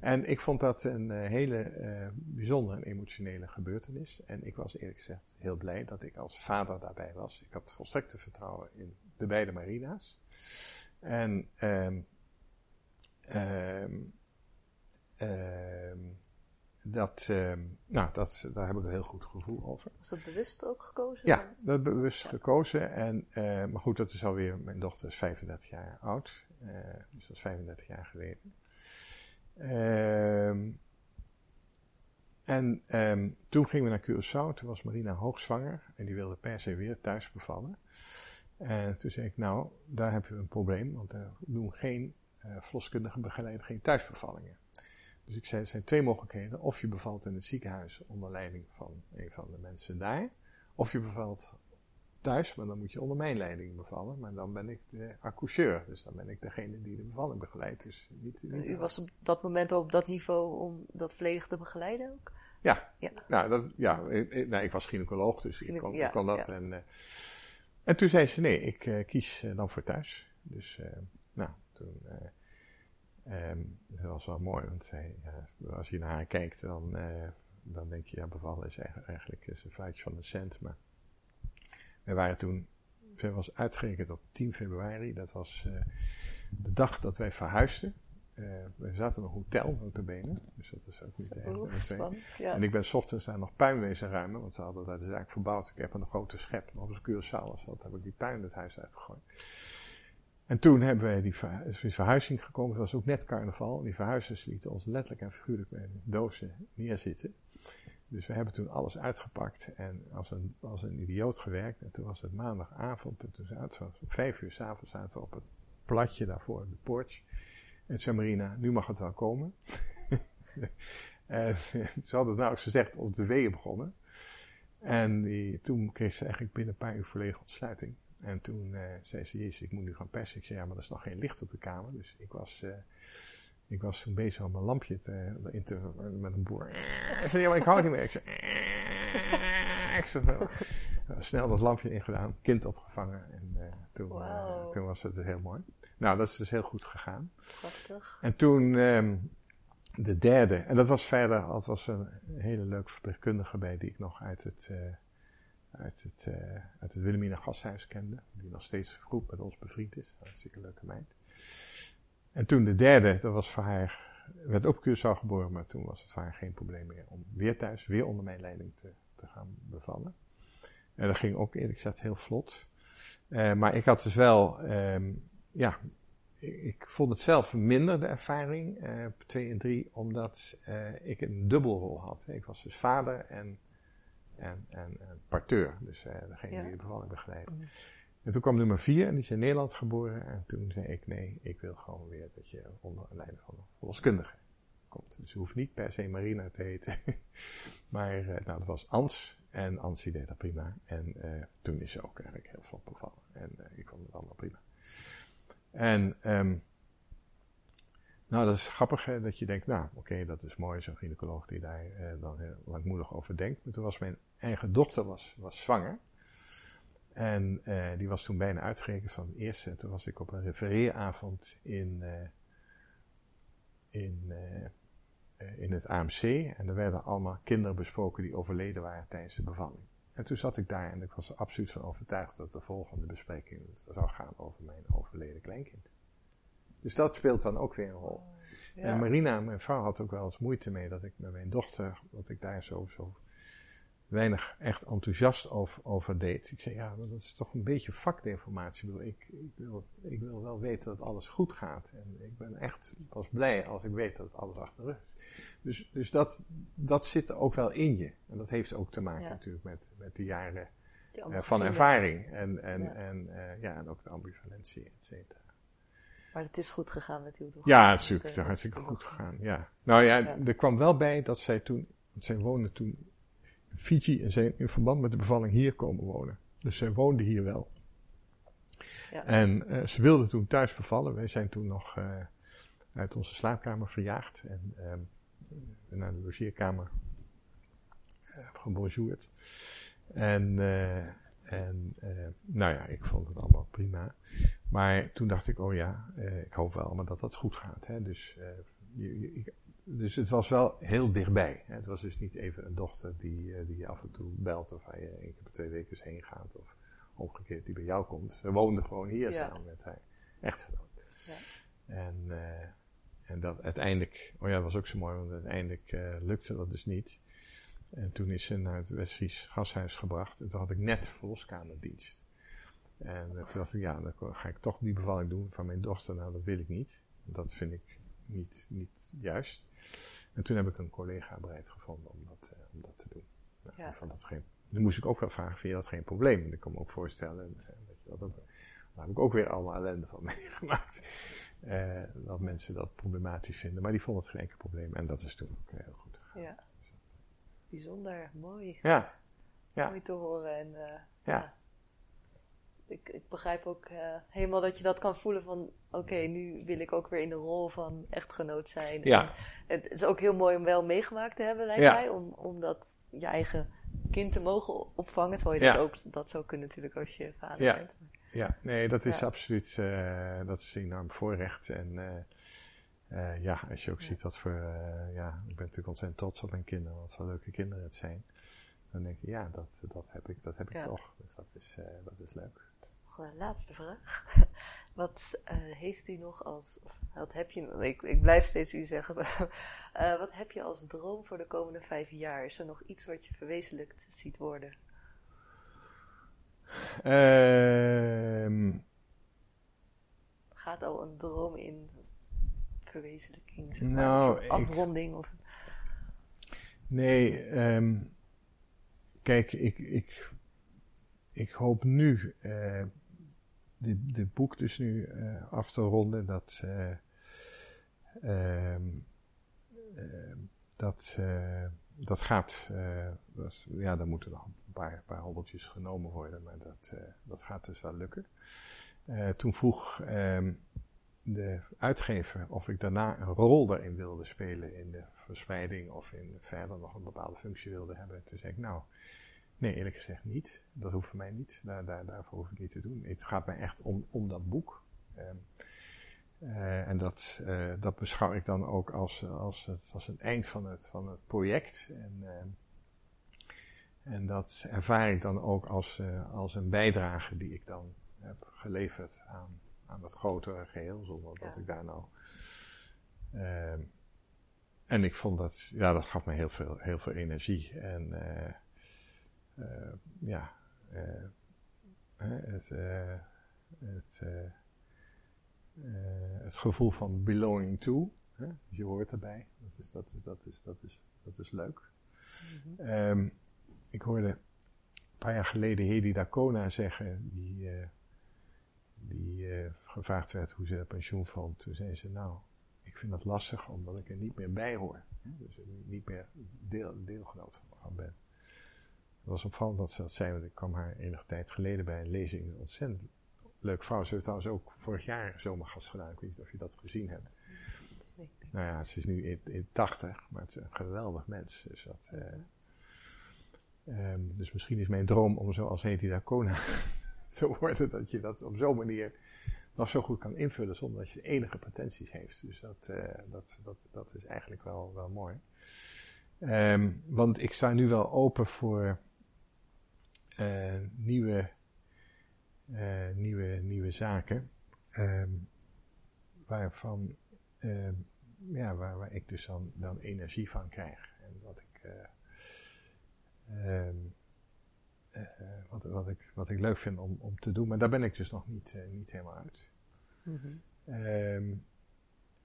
B: En ik vond dat een uh, hele uh, bijzondere en emotionele gebeurtenis. En ik was eerlijk gezegd heel blij dat ik als vader daarbij was. Ik had volstrekte vertrouwen in de beide Marina's. En um, um, Uh, dat, uh, nou, dat, daar heb ik een heel goed gevoel over.
A: Was dat bewust ook gekozen?
B: Ja, dat bewust ja. gekozen. En, uh, maar goed, dat is alweer, mijn dochter is 35 jaar oud. dus dat is 35 jaar geleden. Ehm, en ehm, toen gingen we naar Curaçao. Toen was Marina hoogzwanger. En die wilde per se weer thuis bevallen. En toen zei ik, nou, daar hebben we een probleem. Want we doen geen uh, verloskundige begeleiding, geen thuisbevallingen. Dus ik zei, er zijn twee mogelijkheden. Of je bevalt in het ziekenhuis onder leiding van een van de mensen daar. Of je bevalt thuis, maar dan moet je onder mijn leiding bevallen. Maar dan ben ik de accoucheur. Dus dan ben ik degene die de bevalling begeleidt. Dus niet, niet
A: U was op dat moment op dat niveau om dat volledig te begeleiden ook?
B: Ja, ja. Nou, dat, ja ik, nou, ik was gynaecoloog, dus ik kon, ik kon dat. En, uh, en toen zei ze, nee, ik uh, kies uh, dan voor thuis. Dus, nou, toen... Um, dat was wel mooi, want zij, als je naar haar kijkt, dan, dan denk je, ja, bevallen is eigenlijk is een fluitje van een cent. Maar we waren toen, ze was uitgerekend op 10 februari, dat was uh, de dag dat wij verhuisden. Uh, we zaten in een hotel, benen, dus dat is ook niet erg. Ja. En ik ben s ochtends daar nog puin wezen ruimen, want ze hadden dat is eigenlijk verbouwd. Ik heb een grote schep, nog eens Curaçao was dat, heb ik die puin het huis uitgegooid. En toen hebben wij die, verhuizing gekomen, het was ook net carnaval. Die verhuizers lieten ons letterlijk en figuurlijk bij de dozen neerzitten. Dus we hebben toen alles uitgepakt en als een, als een idioot gewerkt. En toen was het maandagavond en toen zaten we, vijf uur s'avonds zaten we op het platje daarvoor, de porch. En zei Marina, nu mag het wel komen. en ze hadden nou gezegd, ons de weeën begonnen. En toen kreeg ze eigenlijk binnen een paar uur volledige ontsluiting. En toen uh, zei ze, jezus, ik moet nu gaan persen. Ik zei, ja, maar er is nog geen licht op de kamer. Dus ik was... Uh, ik was toen bezig om een lampje te, in te, met een boer. Ik zei, ja, maar ik hou het niet meer. Ik zei, ik zei nou, snel dat lampje ingedaan, kind opgevangen. En toen, toen was het heel mooi. Nou, dat is dus heel goed gegaan.
A: Prachtig.
B: En toen um, de derde, en dat was verder, dat was een hele leuke verpleegkundige bij die ik nog uit het, uh, uit het, uit het Wilhelmina Gashuis kende. Die nog steeds goed met ons bevriend is. Hartstikke leuke meid. En toen de derde, dat was voor haar, werd op Curaçao geboren, maar toen was het voor haar geen probleem meer om weer thuis, weer onder mijn leiding te, te gaan bevallen. En dat ging ook eerlijk gezegd heel vlot. Uh, maar ik had dus wel, um, ja, ik, vond het zelf minder de ervaring, uh, twee en drie, omdat uh, ik een dubbelrol had. Ik was dus vader en, en, en, en parteur, dus degene ja. die de bevalling begeleidde. Mm. En toen kwam nummer vier en die is in Nederland geboren. En toen zei ik, nee, ik wil gewoon weer dat je onder een leiding van een verloskundige komt. Dus je hoeft niet per se Marina te heten. maar uh, nou, dat was Ans. En Ans die deed dat prima. En uh, toen is ze ook eigenlijk heel vlot bevallen. En ik vond het allemaal prima. En um, nou, dat is grappig hè, dat je denkt, nou oké, dat is mooi, zo'n gynaecoloog die daar dan heel langmoedig over denkt. Maar toen was mijn eigen dochter was, was zwanger. En uh, die was toen bijna uitgerekend van de eerste. Toen was ik op een refereeravond in, uh, in, uh, in het AMC. En er werden allemaal kinderen besproken die overleden waren tijdens de bevalling. En toen zat ik daar en ik was er absoluut van overtuigd dat de volgende bespreking zou gaan over mijn overleden kleinkind. Dus dat speelt dan ook weer een rol. Ja. En Marina, mijn vrouw, had ook wel eens moeite mee dat ik met mijn dochter, dat ik daar zo, zo weinig echt enthousiast over, over deed. Ik zei, ja, dat is toch een beetje vakdeinformatie. Ik, ik, wil, ik wil wel weten dat alles goed gaat. En ik ben echt pas blij als ik weet dat alles achter is. Dus, dus dat, dat zit ook wel in je. En dat heeft ook te maken natuurlijk met, met de jaren uh, van ervaring. En, en, ja. En, uh, ja, en ook de ambivalentie, et cetera.
A: Maar het is goed gegaan met uw
B: dochter. Ja, natuurlijk. Het is hartstikke goed gegaan, ja. Nou ja, ja, er kwam wel bij dat zij toen, want zij woonde toen Fiji en zijn in verband met de bevalling hier komen wonen. Dus zij woonde hier wel. Ja. En uh, ze wilde toen thuis bevallen. Wij zijn toen nog uh, uit onze slaapkamer verjaagd en uh, naar de logeerkamer gebonjourd. En, en nou ja, ik vond het allemaal prima. Maar toen dacht ik, oh ja, ik hoop wel maar dat dat goed gaat. Hè? Dus je, je, dus het was wel heel dichtbij. Het was dus niet even een dochter die, uh, die af en toe belt of waar je één keer per twee weken heen gaat. Of omgekeerd die bij jou komt. Ze woonde gewoon hier ja. samen met haar echtgenoot. Ja. En, en dat uiteindelijk, oh ja, dat was ook zo mooi, want uiteindelijk lukte dat dus niet. En toen is ze naar het Westfries gashuis gebracht. En toen had ik net verloskamerdienst. En toen dacht ik, ja, dan ga ik toch die bevalling doen van mijn dochter. Nou, dat wil ik niet. Dat vind ik niet, niet juist. En toen heb ik een collega bereid gevonden om dat, uh, om dat te doen. Nou, ja. vond dat geen, dan moest ik ook wel vragen, vind je dat geen probleem? En ik kan me ook voorstellen, uh, dat je dat ook, daar heb ik ook weer allemaal ellende van meegemaakt. Dat mensen dat problematisch vinden. Maar die vonden het geen enkel probleem. En dat is toen ook heel goed gegaan. Ja. Dus dat,
A: Bijzonder, mooi.
B: Ja.
A: ja. Mooi te horen. En, ja ik, ik begrijp ook uh, helemaal dat je dat kan voelen van... Oké, nu wil ik ook weer in de rol van echtgenoot zijn.
B: Ja.
A: het is ook heel mooi om wel meegemaakt te hebben, lijkt mij. Om, om dat je eigen kind te mogen opvangen. Terwijl je dat ook dat zou kunnen natuurlijk als je vader
B: ja.
A: bent.
B: Ja, nee, dat is absoluut... Uh, dat is een enorm voorrecht. En uh, ja, als je ook ziet wat voor... ja, ik ben natuurlijk ontzettend trots op mijn kinderen. Wat voor leuke kinderen het zijn. Dan denk je, ja, dat, dat heb ik, dat heb ik toch. Dus dat is, dat is leuk
A: nog een laatste vraag. Wat uh, heeft u nog als, wat heb je, ik, ik blijf steeds u zeggen, uh, wat heb je als droom voor de komende vijf jaar? Is er nog iets wat je verwezenlijkt ziet worden?
B: Um,
A: Gaat al een droom in verwezenlijking? Zeg nou, een afronding? of...
B: Nee, um, kijk, ik, ik, ik hoop nu uh, dit boek dus nu uh, af te ronden. Dat, uh, dat, dat gaat, dat, ja, dan moeten nog een paar, paar hobbeltjes genomen worden, maar dat, dat gaat dus wel lukken. toen vroeg um, de uitgever of ik daarna een rol daarin wilde spelen in de verspreiding of in verder nog een bepaalde functie wilde hebben. Toen zei ik, nou, Nee, eerlijk gezegd niet. Dat hoeft voor mij niet. Daar, daar, daarvoor hoef ik niet te doen. Het gaat mij echt om, om dat boek. Um, uh, en dat, uh, dat beschouw ik dan ook als, als, het, als een eind van het, van het project. En, uh, en dat ervaar ik dan ook als, als een bijdrage die ik dan heb geleverd aan, aan dat grotere geheel, zonder dat ik daar nou. Ehm, en ik vond dat, ja, dat gaf me heel veel, heel veel energie. En ja, uh, het, uh, het, het gevoel van belonging to. Hè? Je hoort erbij. Dat is, dat is, dat is, dat is, dat is leuk. Mm -hmm. um, ik hoorde een paar jaar geleden Hedy Dacona zeggen, die, die gevraagd werd hoe ze pensioen vond. Toen zei ze, nou, ik vind dat lastig omdat ik er niet meer bij hoor. Dus niet meer deel, deelgenoot van ben. Het was opvallend dat ze dat zei, want ik kwam haar enige tijd geleden bij een lezing. Een ontzettend leuk vrouw. Ze heeft trouwens ook vorig jaar zomergast gedaan. Ik weet niet of je dat gezien hebt. Nee. Nou ja, ze is nu in, in 80, maar het is een geweldig mens. Dus, dat, uh, um, dus misschien is mijn droom om zoals Hedy Dacona te worden, dat je dat op zo'n manier nog zo goed kan invullen zonder dat je enige pretenties heeft. Dus dat, uh, dat, dat, dat is eigenlijk wel, wel mooi. Um, want ik sta nu wel open voor uh, nieuwe, uh, nieuwe, nieuwe zaken. Um, waarvan, um, ja, waar, waar ik dus dan, dan energie van krijg. En wat ik, uh, wat, wat, ik, wat ik leuk vind om, om te doen. Maar daar ben ik dus nog niet, niet helemaal uit. Mm -hmm.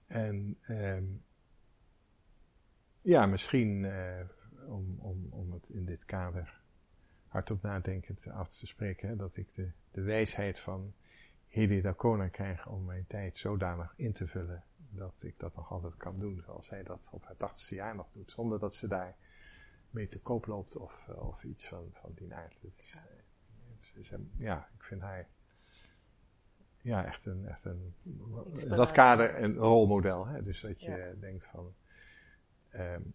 B: en ja, misschien om, om, om het in dit kader hardop nadenkend af te spreken, hè, dat ik de, de wijsheid van Hedy Dacona krijg om mijn tijd zodanig in te vullen dat ik dat nog altijd kan doen zoals zij dat op haar tachtigste jaar nog doet, zonder dat ze daar mee te koop loopt of, uh, of iets van, van die aard. Het is, ja, ik vind haar ja, echt een, echt een dat kader een rolmodel. Hè? Dus dat je ja. denkt van, um,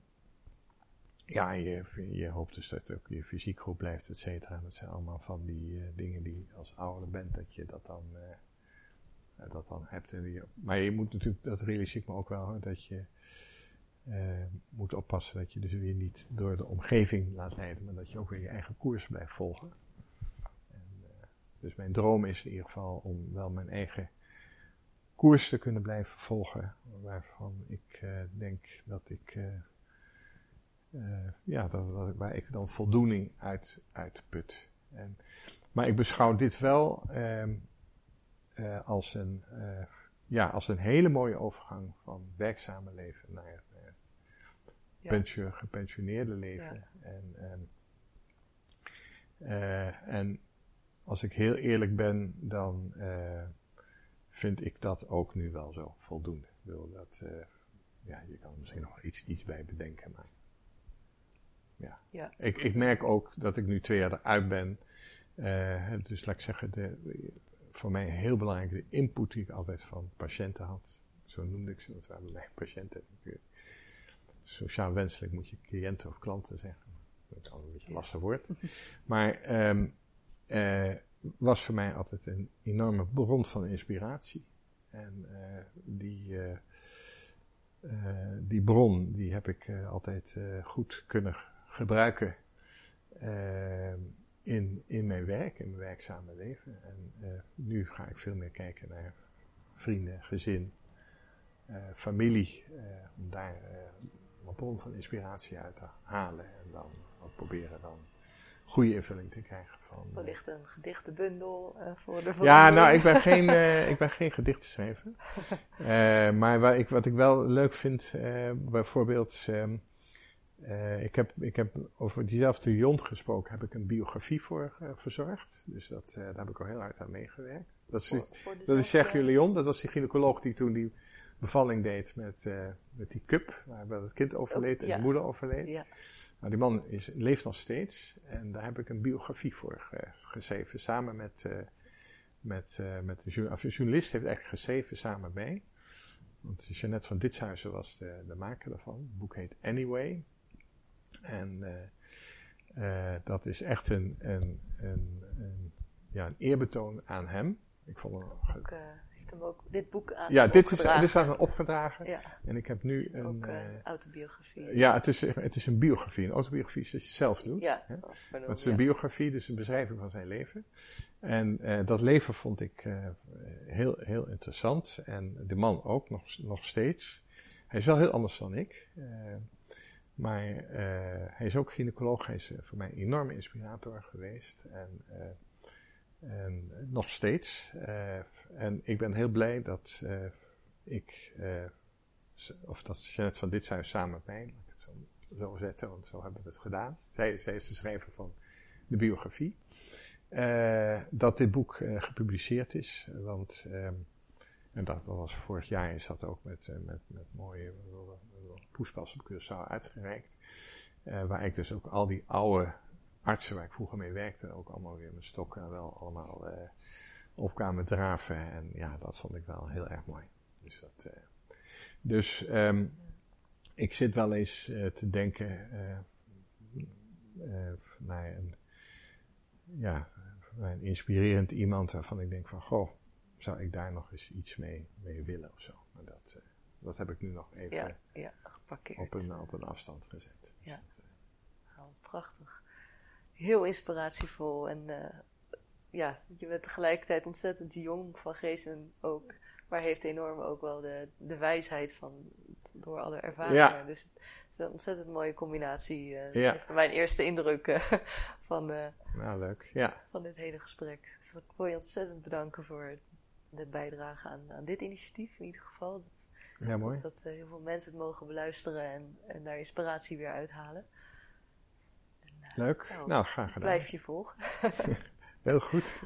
B: ja, je, je hoopt dus dat ook je fysiek goed blijft, et cetera. Dat zijn allemaal van die uh, dingen die als ouder bent, dat je dat dan, uh, dat dan hebt. Maar je moet natuurlijk, dat realiseer ik me ook wel, hoor, dat je moet oppassen dat je dus weer niet door de omgeving laat leiden, maar dat je ook weer je eigen koers blijft volgen. En, dus mijn droom is in ieder geval om wel mijn eigen koers te kunnen blijven volgen, waarvan ik denk dat ik uh, ja, dat, waar ik dan voldoening uit, uit put. En maar ik beschouw dit wel ehm, als, een, ja, als een hele mooie overgang van werkzame leven naar ja. gepensioneerde leven. En, en, en als ik heel eerlijk ben, dan vind ik dat ook nu wel zo voldoende. Ik wil dat, uh, ja, je kan er misschien nog iets, iets bij bedenken, maar ja. ja. Ik, ik merk ook dat ik nu twee jaar eruit ben. Uh, dus laat ik zeggen, de, voor mij heel belangrijk de input die ik altijd van patiënten had. Zo noemde ik ze, dat waren mijn patiënten natuurlijk. Sociaal wenselijk moet je cliënten of klanten zeggen. Dat is al een beetje een lastig woord. Maar um, uh, was voor mij altijd een enorme bron van inspiratie. En uh, die, die bron die heb ik altijd goed kunnen gebruiken in, in mijn werk, in mijn werkzame leven. En nu ga ik veel meer kijken naar vrienden, gezin, familie, om daar een bron van inspiratie uit te halen en dan ook proberen dan goede invulling te krijgen. Van,
A: Wellicht een gedichtenbundel uh, voor de
B: Ja, nou, ik ben geen, uh, ik ben geen gedichtenschrijver. maar waar ik, wat ik wel leuk vind, bijvoorbeeld, um, ik, heb, ik heb over diezelfde Jont gesproken, heb ik een biografie voor verzorgd. Dus dat, daar heb ik al heel hard aan meegewerkt. Dat is, voor, voor dat is Sergio Leon, dat was die gynaecoloog die toen die bevalling deed met, met die cup, waar het kind overleed en de moeder overleed. Ja. Nou, die man is, leeft nog steeds en daar heb ik een biografie voor geschreven. Samen met, met, met de journalist heeft eigenlijk geschreven samen mee. Want Jeannette van Ditshuizen was de, de maker daarvan. Het boek heet Anyway. En uh, dat is echt een, een, een, een, ja, een eerbetoon aan hem. Ik vond hem
A: ook, ook dit boek aan
B: Ja, dit is, dit is aan me opgedragen. Ja. En ik heb nu een...
A: Ook, uh, autobiografie.
B: Ja, het is, het is een biografie. Een autobiografie is dat je het zelf doet. Ja, hè? het is een biografie, dus een beschrijving van zijn leven. En uh, dat leven vond ik uh, heel, heel interessant. En de man ook, nog, nog steeds. Hij is wel heel anders dan ik. Maar hij is ook gynaecoloog. Hij is voor mij een enorme inspirator geweest. En en nog steeds. En ik ben heel blij dat ik, of dat Jeannette van Ditshuis samen met mij, laat ik het zo, zo zetten, want zo hebben we het gedaan. Zij, zij is de schrijver van de biografie. dat dit boek gepubliceerd is. Want, um, en dat, was vorig jaar, is dat ook met, met, met mooie poespas op Curaçao uitgereikt. waar ik dus ook al die oude artsen waar ik vroeger mee werkte ook allemaal weer met stokken wel allemaal uh, op kwamen draven. En ja, dat vond ik wel heel erg mooi. Dus, dat, dus um, ik zit wel eens te denken naar een, ja, een inspirerend iemand waarvan ik denk van, goh, zou ik daar nog eens iets mee, mee willen of zo. Maar dat, dat heb ik nu nog even
A: ja, ja,
B: op, een, op een afstand gezet. Dus
A: ja. Nou, prachtig heel inspiratievol. En uh, ja, je bent tegelijkertijd ontzettend jong van geest en ook, maar heeft enorm ook wel de, de wijsheid van door alle ervaringen. Ja. Dus het is een ontzettend mooie combinatie. Uh, ja. mijn eerste indruk uh, van,
B: nou, leuk. Ja.
A: van dit hele gesprek. Dus ik wil je ontzettend bedanken voor de bijdrage aan, aan dit initiatief in ieder geval.
B: Ja, mooi.
A: Dat heel veel mensen het mogen beluisteren en, en daar inspiratie weer uithalen.
B: Leuk. Nou, nou graag gedaan.
A: Blijf je volgen.
B: Heel goed.